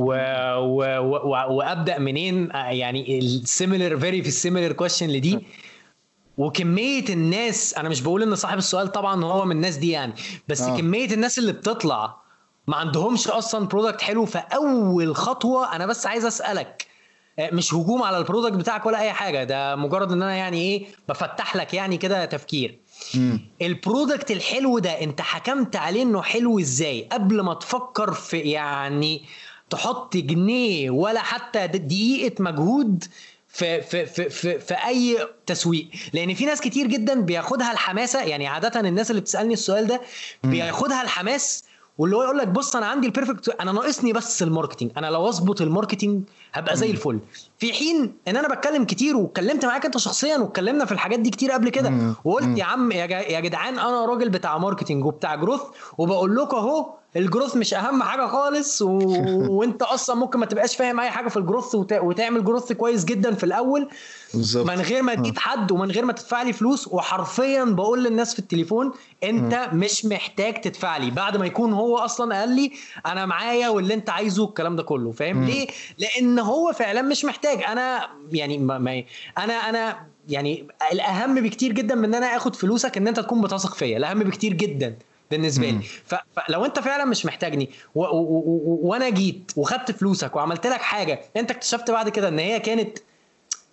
و... و... و... وابدا منين آه، يعني ال similar very في ال similar question لدي وكمية الناس أنا مش بقول ان صاحب السؤال طبعا هو من الناس دي يعني بس آه. كمية الناس اللي بتطلع ما عندهمش أصلا product حلو فأول خطوة أنا بس عايز أسألك آه، مش هجوم على ال product بتاعك ولا أي حاجة ده مجرد إن أنا يعني إيه بفتح لك يعني كده تفكير. ال product الحلو ده انت حكمت عليه انه حلو إزاي؟ قبل ما تفكر في يعني تحط جنيه ولا حتى دقيقة مجهود في في في في, في أي تسويق. لأن في ناس كتير جدا بياخدها الحماسة يعني عادة الناس اللي بتسألني السؤال ده بياخدها الحماس واللي هو يقول لك بص أنا عندي ال perfect أنا ناقصني بس ال marketing أنا لو أظبط ال marketing هبقى زي الفل. في حين إن أنا بتكلم كتير واتكلمت معاك أنت شخصيا واتكلمنا في الحاجات دي كتير قبل كده. وقلت يا عم يا جدعان أنا راجل بتاع marketing وبتاع growth وبقول لكم أهو ال growth مش أهم حاجة خالص و... وأنت أصلا ممكن ما تبقاش فاهم أي حاجة في ال growth وت... وتعمل growth كويس جدا في الأول. بالظبط. من غير ما تجيب حد ومن غير ما تدفع لي فلوس وحرفيا بقول للناس في التليفون أنت مش محتاج تدفع لي. بعد ما يكون هو أصلا قال لي أنا معايا واللي أنت عايزه الكلام ده كله. فاهم. ليه؟ لأن هو فعلا مش محتاج. أنا يعني ما ما أنا أنا يعني الأهم بكتير جدا من إن أنا آخد فلوسك إن أنت تكون بتثق فيا. الأهم بكتير جدا. بالنسبة لي. فلو انت فعلا مش محتاجني وأنا جيت وخدت فلوسك وعملت لك حاجة انت اكتشفت بعد كده إن هي كانت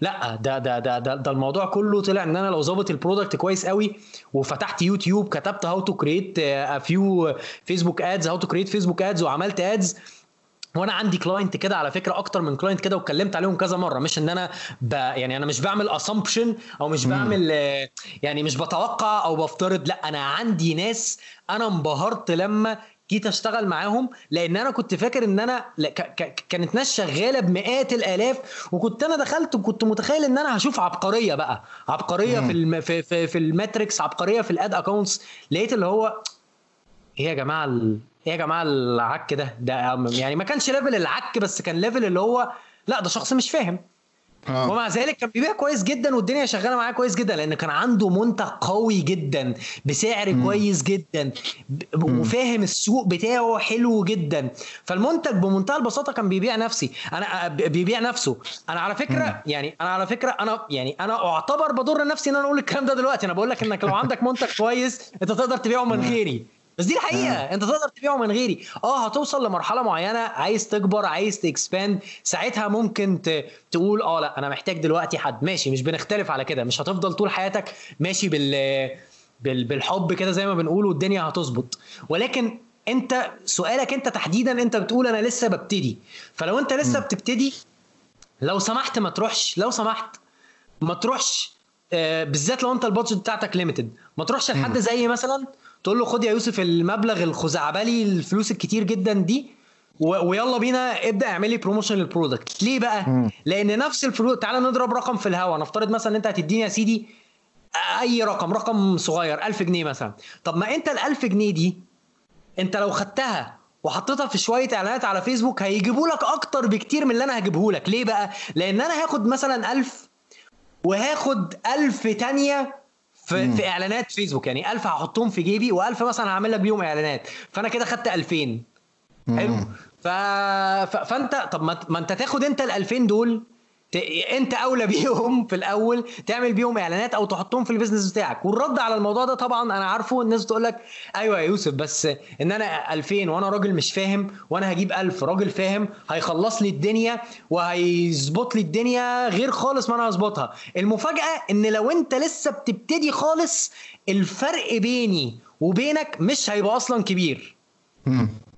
لا ده ده ده ده, ده الموضوع كله طلع إن أنا لو ظابط ال product كويس قوي وفتحت يوتيوب كتبت how to create فيو Facebook ads how to create Facebook ads وعملت ads وأنا عندي client كده على فكرة أكتر من client كده واتكلمت عليهم كذا مرة. مش إن أنا ب يعني أنا مش بعمل assumption أو مش بعمل يعني مش بتوقع أو بفترض لأ أنا عندي ناس أنا انبهرت لما جيت أشتغل معاهم لأن أنا كنت فاكر إن أنا لأ، ك- ك- كانت ناس شغالة بمئات الآلاف وكنت أنا دخلت وكنت متخيل إن أنا هشوف عبقرية بقى. عبقرية في الم في في, في ال metrics عبقرية في ال ad accounts لقيت اللي هو إيه يا جماعة ال... إيه يا جماعة العك ده ده يعني ما كانش level العك بس كان level اللي هو لا ده شخص مش فاهم. آه. ومع ذلك كان بيبيع كويس جدا والدنيا شغالة معاه كويس جدا لأن كان عنده منتج قوي جدا بسعر م. كويس جدا وفاهم السوق بتاعه حلو جدا. فالمنتج بمنتهى البساطة كان بيبيع نفسه. أنا بيبيع نفسه. أنا على فكرة م. يعني أنا على فكرة أنا يعني أنا أعتبر بضر نفسي إن أنا أقول الكلام ده دلوقتي. أنا بقول لك إنك لو عندك منتج كويس أنت تقدر تبيعه من غيري. بس دي الحقيقة. آه. أنت تقدر تبيعه من غيري. آه هتوصل لمرحلة معينة عايز تكبر عايز t expand ساعتها ممكن ت... تقول آه لأ أنا محتاج دلوقتي حد. ماشي مش بنختلف على كده. مش هتفضل طول حياتك ماشي بال... بال... بالحب كده زي ما بنقول والدنيا هتظبط. ولكن أنت سؤالك أنت تحديدا أنت بتقول أنا لسه ببتدي. فلو أنت لسه م. بتبتدي لو سمحت ما تروحش. لو سمحت ما تروحش آه بالذات لو أنت ال budget بتاعتك limited ما تروحش لحد زي مثلا تقول له خد يا يوسف المبلغ الخزعبلي الفلوس الكتير جدا دي ويلا بينا ابدأ اعمل لي promotion لل product ليه بقى؟ م. لأن نفس الفلوس تعالى نضرب رقم في الهواء نفترض مثلا إن أنت هتديني يا سيدي أي رقم رقم صغير 1000 جنيه مثلا. طب ما أنت ال 1000 جنيه دي أنت لو خدتها وحطيتها في شوية إعلانات على فيسبوك هيجيبوا لك أكتر بكتير من اللي أنا هجيبه لك. ليه بقى؟ لأن أنا هاخد مثلا 1000 وهاخد 1000 تانية في, مم. في إعلانات فيسبوك يعني 1000 هحطهم في جيبي و1000 مثلا هعمل لك بيهم إعلانات. فأنا كده خدت 2000 حلو؟ ف... ف... فانت طب ما أنت تاخد أنت ال 2000 دول انت اولى بيهم في الأول تعمل بيهم اعلانات أو تحطهم في البيزنس بتاعك. والرد على الموضوع ده طبعا أنا عارفه الناس بتقول لك أيوه يا يوسف بس إن أنا 2000 وأنا راجل مش فاهم وأنا هجيب 1000 راجل فاهم هيخلص لي الدنيا وهيظبط لي الدنيا غير خالص ما أنا هظبطها. المفاجأة إن لو أنت لسه بتبتدي خالص الفرق بيني وبينك مش هيبقى أصلا كبير.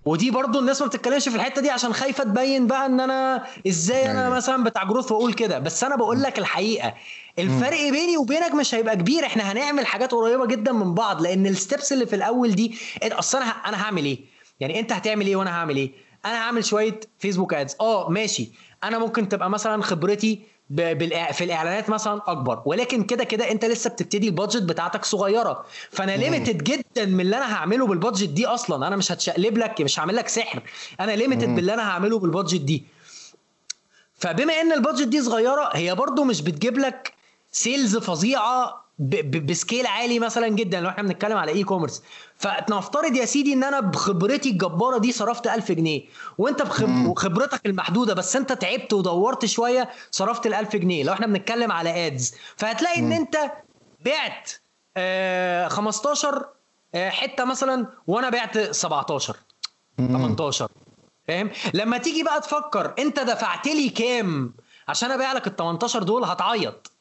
ودي برضو الناس ما بتتكلمش في الحتة دي عشان خايفة تبين بقى إن أنا إزاي أنا أيوة. مثلا بتاع جروث وأقول كده. بس أنا بقول لك الحقيقة الفرق بيني وبينك مش هيبقى كبير. إحنا هنعمل حاجات قريبة جدا من بعض لأن الستبس اللي في الأول دي أصل أنا أنا هعمل إيه؟ يعني أنت هتعمل إيه وأنا هعمل إيه؟ أنا هعمل شوية فيسبوك ادز آه ماشي. أنا ممكن تبقى مثلا خبرتي في الإعلانات مثلا أكبر. ولكن كده كده أنت لسه بتبتدي البادجت بتاعتك صغيرة. فأنا limited جدا من اللي أنا هعمله بال budget دي أصلا. أنا مش هتشقلب لك مش هعمل لك سحر. أنا limited باللي أنا هعمله بال budget دي. فبما إن ال budget دي صغيرة هي برضو مش بتجيب لك sales فظيعة ب scale عالي مثلا جدا. لو إحنا بنتكلم على e-commerce فنفترض يا سيدي إن أنا بخبرتي الجبارة دي صرفت 1000 جنيه وأنت بخبرتك المحدودة بس أنت تعبت ودورت شوية صرفت ال 1000 جنيه. لو إحنا بنتكلم على ads فهتلاقي إن أنت بعت آه 15 آه حتة مثلا وأنا بعت 17 18 فاهم؟ لما تيجي بقى تفكر أنت دفعت لي كام؟ عشان أبيع لك ال 18 دول هتعيط.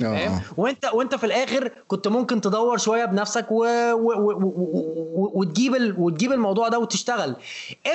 فاهم؟ وانت وانت في الآخر كنت ممكن تدور شوية بنفسك و... و... و... وتجيب ال... وتجيب الموضوع ده وتشتغل.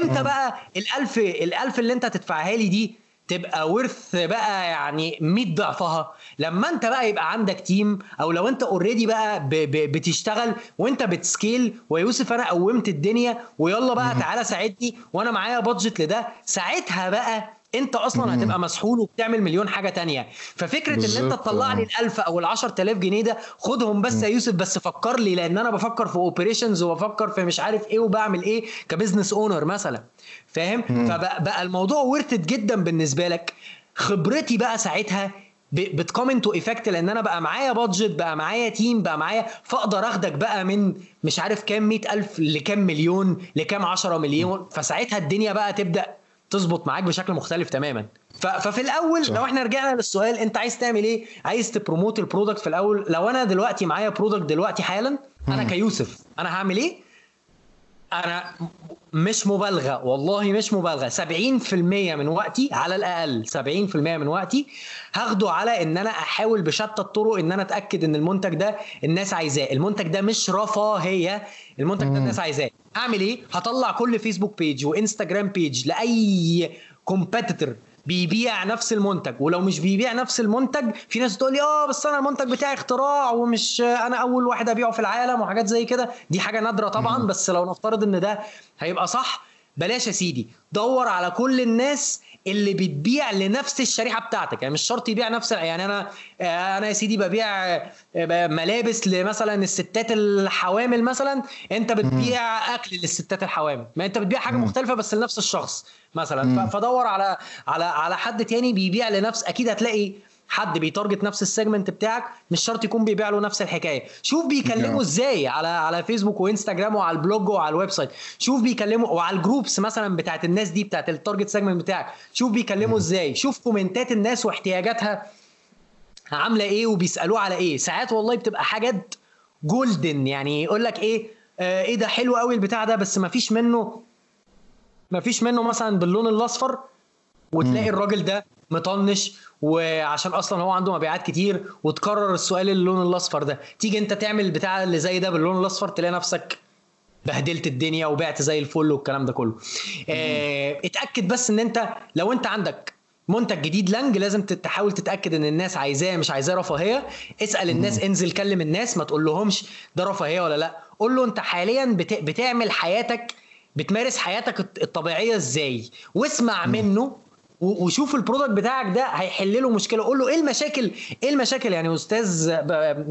إمتى بقى الألف الألف اللي انت هتدفعها لي دي تبقى ورث بقى يعني 100 ضعفها؟ لما انت بقى يبقى عندك تيم أو لو انت already بقى ب... ب... بتشتغل وانت بت scale ويوسف أنا قومت الدنيا ويلا بقى تعالى ساعدني وأنا معايا budget لده ساعتها بقى انت أصلا هتبقى مسحول وبتعمل مليون حاجة تانية. ففكرة إن أنت تطلع لي ال1000 أو ال10000 جنيه ده خدهم بس يا يوسف بس فكر لي لأن أنا بفكر في operations وبفكر في مش عارف إيه وبعمل إيه ك business owner مثلا. فاهم؟ فبقى الموضوع worth it جدا بالنسبة لك. خبرتي بقى ساعتها بت come into effect لأن أنا بقى معايا budget بقى معايا team بقى معايا فأقدر أخدك بقى من مش عارف كام مئة ألف لكام مليون لكام عشرة مليون. فساعتها الدنيا بقى تبدأ تظبط معاك بشكل مختلف تماما. ففي الأول صح. لو إحنا رجعنا للسؤال انت عايز تعمل إيه؟ عايز ت promote ال product في الأول؟ لو أنا دلوقتي معايا product دلوقتي حالا أنا كيوسف أنا هعمل إيه؟ أنا مش مبالغة. والله مش مبالغة. 70% من وقتي على الأقل. 70% من وقتي هاخده على إن أنا أحاول بشتى الطرق إن أنا أتأكد إن المنتج ده الناس عايزاه. المنتج ده مش رفاهية. المنتج ده الناس عايزاه. اعمل إيه؟ هطلع كل فيسبوك page وإنستجرام page لأي competitor بيبيع نفس المنتج ولو مش بيبيع نفس المنتج في ناس تقول لي آه بس أنا المنتج بتاعي اختراع ومش أنا أول واحد أبيعه في العالم وحاجات زي كده. دي حاجة نادرة طبعا بس لو نفترض إن ده هيبقى صح بلاش يا سيدي. دور على كل الناس اللي بتبيع لنفس الشريحة بتاعتك. يعني مش شرط يبيع نفس يعني أنا أنا يا سيدي ببيع ملابس لمثلا الستات الحوامل مثلا أنت بتبيع أكل للستات الحوامل. ما أنت بتبيع حاجة مختلفة بس لنفس الشخص مثلا. فدور على على على حد تاني بيبيع لنفس. أكيد هتلاقي حد بي target نفس ال segment بتاعك مش شرط يكون بيبيع له نفس الحكاية. شوف بيكلموا إزاي على على فيسبوك وإنستجرام وعلى ال blog وعلى ال website. شوف بيكلموا وعلى ال groups مثلا بتاعت الناس دي بتاعت ال target segment بتاعك. شوف بيكلموا إزاي. شوف comment ات الناس واحتياجاتها عاملة إيه وبيسألوه على إيه. ساعات والله بتبقى حاجات golden يعني يقول لك إيه آه إيه ده حلو قوي البتاع ده بس ما فيش منه ما فيش منه مثلا باللون الأصفر وتلاقي الراجل ده مطنش وعشان أصلا هو عنده مبيعات كتير وتكرر السؤال اللون الاصفر ده. تيجي انت تعمل البتاع اللي زي ده باللون الاصفر تلاقي نفسك بهدلت الدنيا وبعت زي الفل والكلام ده كله. آه اتأكد بس ان انت لو انت عندك منتج جديد launch لازم تحاول تتأكد ان الناس عايزاه مش عايزاه رفاهية. اسأل الناس انزل كلم الناس ما تقول لهمش ده رفاهية ولا لأ. قول له انت حاليا بتعمل حياتك بتمارس حياتك الطبيعية إزاي؟ واسمع منه وشوف ال product بتاعك ده هيحل له مشكلة. قول له إيه المشاكل إيه المشاكل؟ يعني أستاذ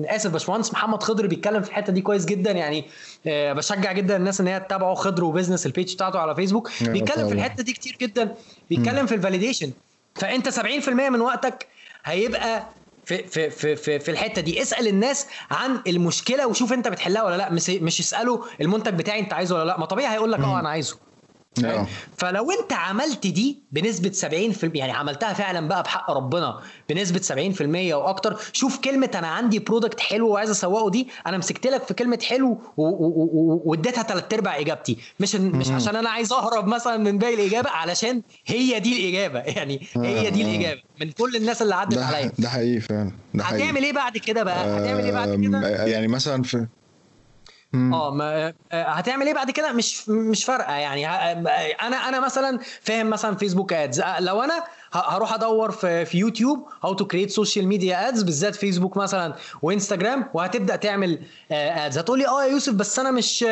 آسف باشمهندس محمد خضر بيتكلم في الحتة دي كويس جدا. يعني بشجع جدا الناس إن هي تتابعه خضر وبالذات ال page بتاعته على فيسبوك بيتكلم في الحتة دي كتير جدا. بيتكلم في ال validation فأنت 70% من وقتك هيبقى في في في في, في الحتة دي. اسأل الناس عن المشكلة وشوف أنت بتحلها ولا لأ. مش مش اساله المنتج بتاعي أنت عايزه ولا لأ. ما طبيعي هيقول لك آه أنا عايزه. فلو انت عملت دي بنسبة 70% يعني عملتها فعلا بقى بحق ربنا بنسبة 70% وأكتر شوف كلمة أنا عندي product حلو وعايز أسوقه دي أنا مسكت لك في كلمة حلو واديتها ثلاث أرباع إجابتي. مش مش عشان أنا عايز أهرب مثلا من باقي الإجابة علشان هي دي الإجابة. يعني هي دي الإجابة من كل الناس اللي عدت عليا. ده حقيقي فعلا ده حقيقي. هتعمل إيه بعد كده بقى؟ هتعمل إيه بعد كده؟ يعني مثلا في آه ما هتعمل إيه بعد كده؟ مش مش فارقة يعني. أنا أنا مثلا فاهم مثلا فيسبوك ads لو أنا هروح ادور في في يوتيوب how to create social media ads بالذات فيسبوك مثلا وإنستجرام وهتبدأ تعمل ads هتقول لي آه يا يوسف بس أنا مش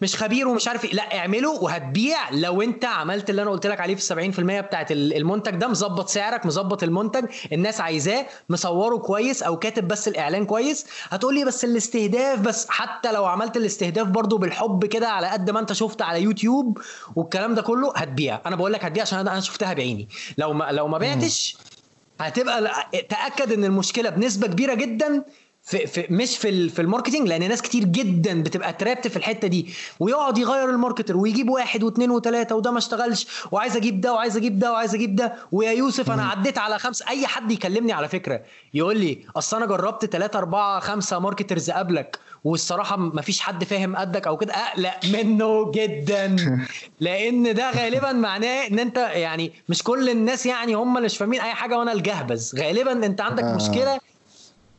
مش خبير ومش عارف إيه. لا اعمله وهتبيع. لو انت عملت اللي أنا قلت لك عليه في 70% بتاعت المنتج ده مظبط سعرك مظبط المنتج الناس عايزاه مصوره كويس أو كاتب بس الإعلان كويس هتقول لي بس الاستهداف بس. حتى لو عملت الاستهداف برضو بالحب كده على قد ما انت شفت على يوتيوب والكلام ده كله هتبيع. أنا بقول لك هتبيع عشان أنا شفتها بعيني. لو ما لو ما بعتش هتبقى تأكد إن المشكلة بنسبة كبيرة جدا في, في مش في في ال marketing لأن ناس كتير جدا بتبقى trapped في الحتة دي ويقعد يغير ال marketer ويجيب واحد واثنين وثلاثه وده ما اشتغلش وعايز أجيب ده وعايز أجيب ده وعايز أجيب ده ويا يوسف أنا عديت على خمسه أي حد يكلمني على فكرة يقول لي أصل أنا جربت ثلاثة أربعة خمسة marketers قبلك والصراحة ما فيش حد فاهم قدك أو كده أقلق منه جدا. لأن ده غالبا معناه إن أنت يعني مش كل الناس يعني هم اللي مش فاهمين أي حاجة وأنا الجهبذ. غالبا أنت عندك مشكلة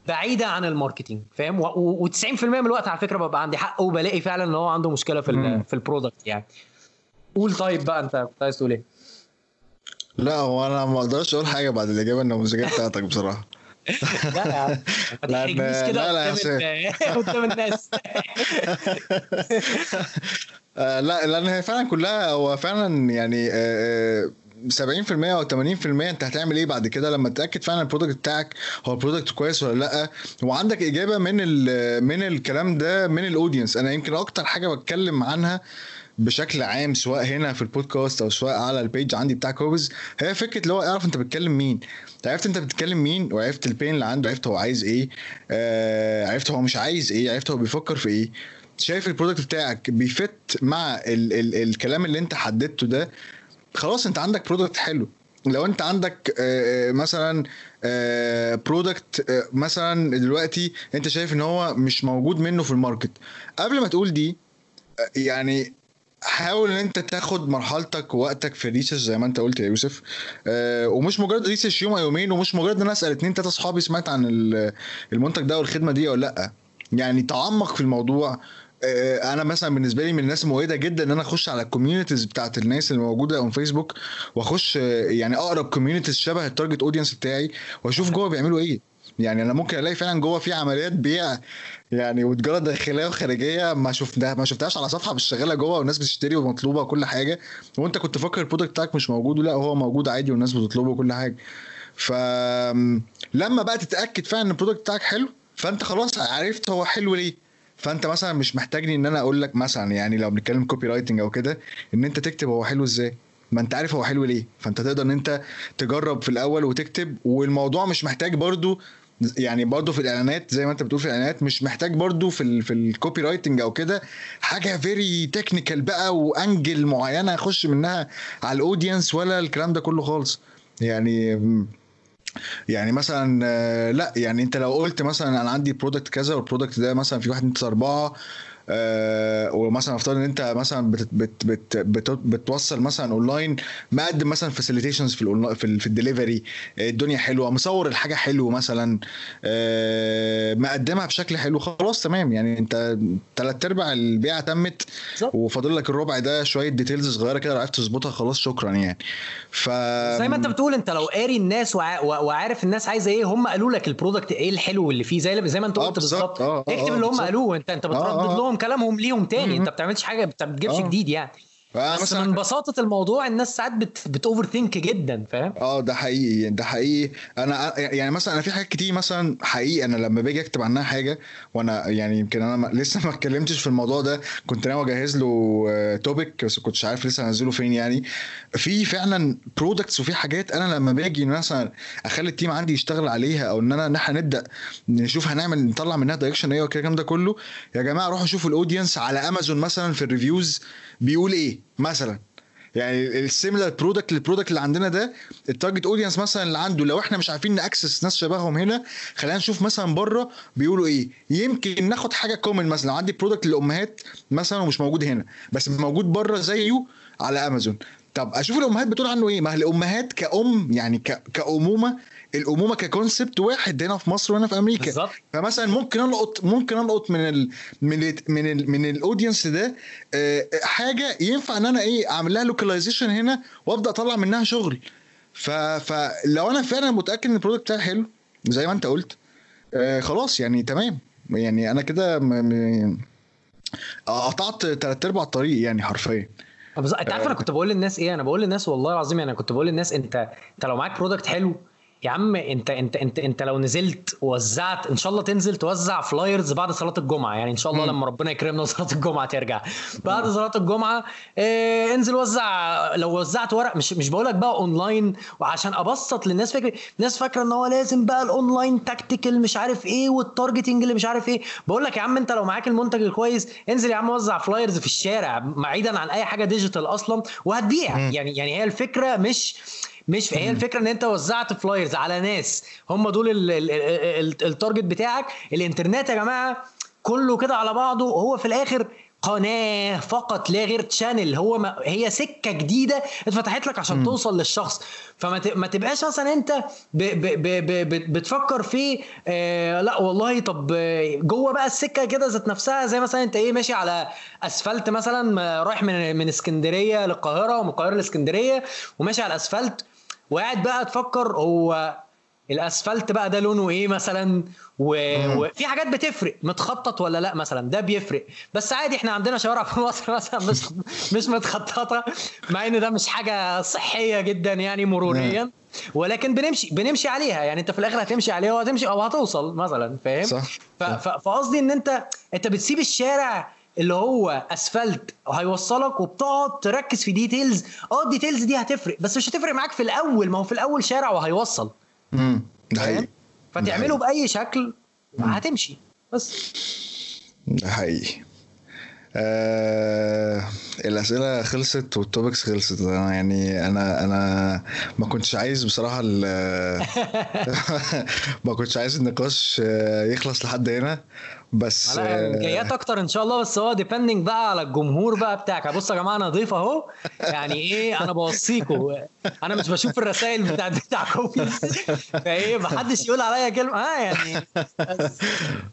بعيدة عن ال marketing فاهم؟ و90% من الوقت على فكرة ببقى عندي حق وبلاقي فعلا إن هو عنده مشكلة في ال في ال product يعني. قول طيب بقى أنت كنت عايز تقول إيه؟ لا هو أنا ما أقدرش أقول حاجة بعد الإجابة النموذجيه بتاعتك بصراحة. لا يا عم ما تحرجنيش كده لا لا قدام الناس. لا لأن هي فعلا كلها هو فعلا يعني 70% أو 80% أنت هتعمل إيه بعد كده؟ لما تتأكد فعلا ال product بتاعك هو ال product كويس ولا لأ. وعندك إجابة من من الكلام ده من ال audience أنا يمكن أكتر حاجة بتكلم عنها بشكل عام سواء هنا في البودكاست أو سواء على ال page عندي بتاع كوبز هي فكرة اللي هو اعرف أنت بتتكلم مين. عرفت أنت بتتكلم مين وعرفت ال pain اللي عنده عرفت هو عايز إيه آه عرفت هو مش عايز إيه عرفت هو بيفكر في إيه. شايف ال product بتاعك بي fit مع ال ال الكلام اللي أنت حددته ده خلاص انت عندك product حلو. لو انت عندك مثلا product مثلا دلوقتي انت شايف ان هو مش موجود منه في ال market. قبل ما تقول دي يعني حاول ان انت تاخد مرحلتك ووقتك في ال research زي ما انت قلت يا يوسف. ومش مجرد research يوم أو يومين ومش مجرد ان أنا اسأل اتنين تلاتة اصحابي سمعت عن المنتج ده والخدمة دي ولا لأ. يعني تعمق في الموضوع أنا مثلا بالنسبة لي من الناس المؤيدة جدا إن أنا أخش على ال communities بتاعت الناس اللي موجودة on Facebook وأخش يعني أقرب communities شبه ال target audience بتاعي وأشوف جوه بيعملوا إيه. يعني أنا ممكن ألاقي فعلا جوه في عمليات بيع يعني وتجارة داخلية وخارجية ما شفتها ما شفتهاش على صفحة مش شغالة جوه والناس بتشتري ومطلوبة وكل حاجة. وأنت كنت فاكر ال product بتاعك مش موجود ولا هو موجود عادي والناس بتطلبه وكل حاجة. فلما بقى تتأكد فعلا إن ال product بتاعك حلو فأنت خلاص عرفت هو حلو ليه. فانت مثلا مش محتاجني إن أنا أقول لك مثلا يعني لو بنتكلم copywriting أو كده إن أنت تكتب هو حلو إزاي؟ ما أنت عارف هو حلو ليه. فأنت تقدر إن أنت تجرب في الأول وتكتب والموضوع مش محتاج برضو يعني برضو في الإعلانات زي ما أنت بتقول في الإعلانات مش محتاج برضو في ال في ال copywriting أو كده. حاجة very technical بقى و angle معينة أخش منها على ال audience ولا الكلام ده كله خالص. يعني يعني مثلا آه، لا يعني أنت لو قلت مثلا أنا عندي product كذا وال product ده مثلا في واحد اتنين أربعة آه ومثلا افترض إن أنت مثلا بت بت بت بت بتوصل مثلا أونلاين مقدم مثلا facilitations في في, في الدليفري الدنيا حلوة مصور الحاجة حلو مثلا آه مقدمها بشكل حلو خلاص تمام. يعني أنت ثلاث أرباع البيعة تمت وفاضل لك الربع ده شوية details صغيرة كده عرفت تظبطها خلاص شكرا يعني. ف زي ما أنت بتقول أنت لو قاري الناس وع... وعارف الناس عايزة إيه هم قالوا لك ال product إيه الحلو اللي فيه زي زي ما أنت قلت بالظبط. اكتب اللي هم قالوه. انت أنت بتردد لهم كلامهم ليهم تاني. انت بتعملش حاجة انت بتجيبش جديد يعني. بس من بساطة الموضوع الناس ساعات بت بت over think جدا فاهم؟ آه ده حقيقي ده حقيقي. أنا يعني مثلا أنا في حاجات كتير مثلا حقيقي أنا لما باجي أكتب عنها حاجة وأنا يعني يمكن أنا لسه ما اتكلمتش في الموضوع ده كنت ناوي أجهز له topic بس كنتش عارف لسه انزله فين يعني. في فعلا products وفي حاجات أنا لما باجي مثلا أخلي ال team عندي يشتغل عليها أو إن أنا إن إحنا نبدأ نشوف هنعمل نطلع منها direction إيه والكلام ده كله. يا جماعة روحوا شوفوا ال audience على امازون مثلا في ال reviews بيقول إيه؟ مثلا يعني ال similar product لل product اللي عندنا ده ال target audience مثلا اللي عنده لو إحنا مش عارفين ن access ناس شبههم هنا خلينا نشوف مثلا بره بيقولوا إيه؟ يمكن ناخد حاجة common مثلا لو عندي product للأمهات مثلا ومش موجود هنا بس موجود بره زيه على امازون طب أشوف الأمهات بتقول عنه إيه؟ ما الأمهات كأم يعني كأمومة الأمومة ك concept واحد هنا في مصر وهنا في أمريكا. بالظبط. فمثلا ممكن القط ممكن ألقط من ال من ال من ال من ال audience ده حاجة ينفع إن أنا إيه أعمل لها localization هنا وأبدأ أطلع منها شغل. فلو أنا فعلا متأكد إن ال product بتاعي حلو زي ما أنت قلت آه خلاص يعني تمام. يعني أنا كده قطعت ثلاث أرباع الطريق يعني حرفيا. أنت عارف أنا كنت بقول للناس إيه؟ أنا بقول للناس والله العظيم يعني أنا كنت بقول للناس انت أنت لو معاك product حلو يا عم انت انت انت انت لو نزلت ووزعت إن شاء الله تنزل توزع flyers بعد صلاة الجمعة. يعني إن شاء الله م. لما ربنا يكرمنا وصلاة الجمعة ترجع. بعد صلاة الجمعة آه انزل وزع. لو وزعت ورق مش مش بقول لك بقى اونلاين وعشان أبسط للناس فكرة. الناس فاكرة إن هو لازم بقى ال online tactical مش عارف إيه وال targeting اللي مش عارف إيه. بقول لك يا عم أنت لو معاك المنتج الكويس انزل يا عم وزع flyers في الشارع بعيدا عن أي حاجة digital أصلا وهتبيع. يعني يعني هي الفكرة مش مش هي الفكرة إن أنت وزعت flyers على ناس. هم دول ال target بتاعك. الإنترنت يا جماعة كله كده على بعضه. هو في الآخر قناة فقط لا غير channel هو ما هي سكة جديدة اتفتحت لك عشان م. توصل للشخص. فما ما تبقاش مثلا أنت ب ب ب ب بتفكر في آه لا والله طب جوه بقى السكة كده ذات نفسها زي مثلا أنت إيه ماشي على أسفلت مثلا رايح من من اسكندرية للقاهرة ومن القاهرة لاسكندرية وماشي على الاسفلت وقاعد بقى تفكر هو الأسفلت بقى ده لونه إيه مثلا؟ و... وفي حاجات بتفرق متخطط ولا لأ مثلا؟ ده بيفرق. بس عادي إحنا عندنا شوارع في مصر مثلا مش مش متخططة مع إن ده مش حاجة صحية جدا يعني مروريا. ولكن بنمشي بنمشي عليها. يعني أنت في الآخر هتمشي عليها وهتمشي أو هتوصل مثلا فاهم. فقصدي إن أنت أنت بتسيب الشارع اللي هو أسفلت هيوصلك وبتقعد تركز في ديتيلز آه ال details دي هتفرق بس مش هتفرق معاك في الأول. ما هو في الأول شارع وهيوصل. امم ده حقيقي. فتعمله بأي شكل هتمشي. بس. ده حقيقي. آه الأسئلة خلصت وال topics خلصت. أنا يعني أنا أنا ما كنتش عايز بصراحة ما كنتش عايز النقاش يخلص لحد هنا. بس لا جايات أكتر إن شاء الله بس هو depending بقى على الجمهور بقى بتاعك. بصوا يا جماعة أنا ضيف أهو. يعني إيه؟ أنا بوصيكم أنا مش بشوف الرسائل بتاعت بتاعكم فإيه ما حدش يقول عليا كلمة. آه يعني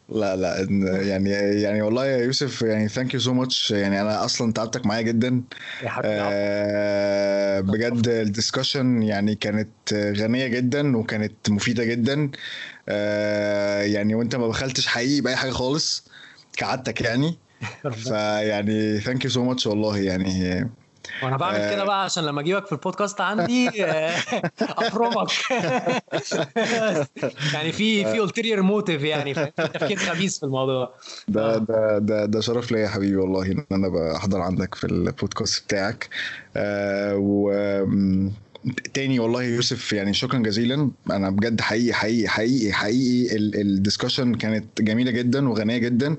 لا لا يعني يعني والله يا يوسف يعني thank you so much يعني أنا أصلا تعبتك معايا جدا. يا حبيبي آه بجد ال discussion يعني كانت غنية جدا وكانت مفيدة جدا. آه يعني وانت ما بخلتش حقيقي بأي حاجة خالص كعادتك يعني. فيعني thank you so much والله يعني. وأنا بعمل كده بقى عشان لما اجيبك في البودكاست عندي افرمك يعني في في ulterior motive يعني تفكير خبيث في الموضوع. ده ده ده ده شرف ليا يا حبيبي والله إن أنا بحضر عندك في البودكاست بتاعك. آه و تاني والله يوسف يعني شكرا جزيلا. أنا بجد حقيقي حقيقي حقيقي حقيقي ال discussion كانت جميلة جدا وغنية جدا.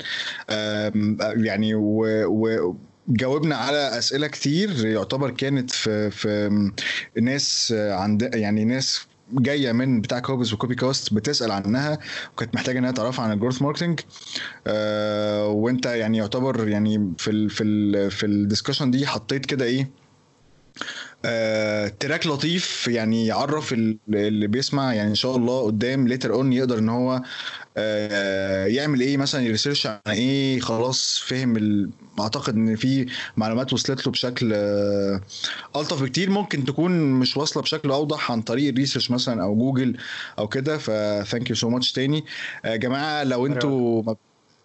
يعني و, و جاوبنا على أسئلة كتير يعتبر كانت في في ناس عند يعني ناس جاية من بتاع كوبز و Copy Cast بتسأل عنها وكانت محتاجة إنها تعرفها عن ال growth marketing آه وأنت يعني يعتبر يعني في ال في ال في ال discussion دي حطيت كده إيه؟ آه، track لطيف يعني يعرف اللي بيسمع يعني إن شاء الله قدام later on يقدر إن هو آه، يعمل إيه مثلا ي research عن إيه خلاص فهم ال... أعتقد إن في معلومات وصلت له بشكل آه، ألطف بكتير. ممكن تكون مش واصلة بشكل أوضح عن طريق ال research مثلا أو جوجل أو كده ف thank you so much تاني. يا جماعة لو أنتوا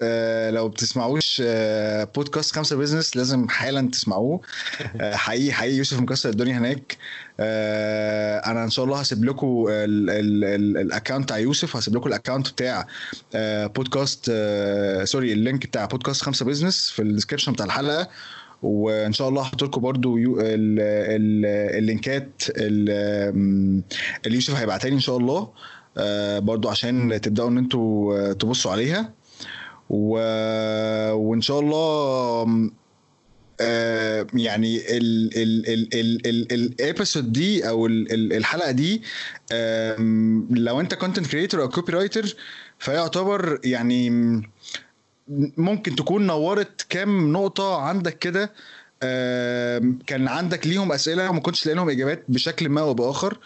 آه لو بتسمعوش آه بودكاست خمسة Business لازم حالا تسمعوه. آه حقيقي حقيقي يوسف مكسر الدنيا هناك. أنا إن شاء الله هسيب لكم ال account بتاع يوسف هسيب لكم ال account بتاع بودكاست sorry ال link بتاع بودكاست خمسة Business في ال description بتاع الحلقة. وإن شاء الله هحط لكم برده ال link ات اللي يوسف هيبعتها لي إن شاء الله. برضو عشان تبدأوا إن أنتوا تبصوا عليها. و... وإن شاء الله آه يعني ال episode دي أو الحلقة دي لو أنت content creator أو copywriter فيعتبر يعني ممكن تكون نورت كام نقطة عندك كده كان عندك ليهم أسئلة وما كنتش لاقي لهم إجابات بشكل ما أو بآخر.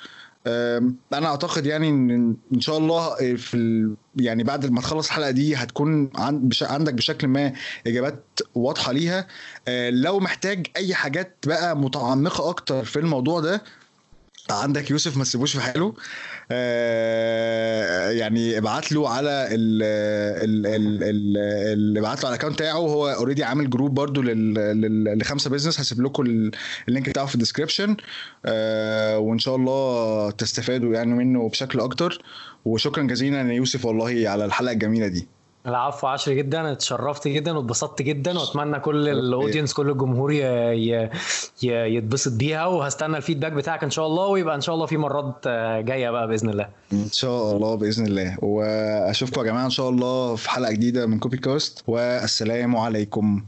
أنا أعتقد يعني ان ان شاء الله في ال... يعني بعد ما تخلص الحلقة دي هتكون عندك بشكل ما إجابات واضحة ليها. لو محتاج أي حاجات بقى متعمقة أكتر في الموضوع ده عندك يوسف ما تسيبوش في حاله. آه يعني ابعت له على ال ال ابعت له على ال account بتاعه. هو already عامل group برضو لخمسة Business هسيب لكم ال link بتاعه في ال description آه وإن شاء الله تستفادوا يعني منه بشكل أكتر. وشكرا جزيلا يا يوسف والله على الحلقة الجميلة دي. العفو عشري جدا اتشرفت جدا واتبسطت جدا وأتمنى كل ال audience كل الجمهور يتبسط بيها وهستنى ال feedback بتاعك إن شاء الله ويبقى إن شاء الله في مرات جاية بقى بإذن الله. إن شاء الله بإذن الله. وأشوفكم يا جماعة إن شاء الله في حلقة جديدة من Copy Cast والسلام عليكم.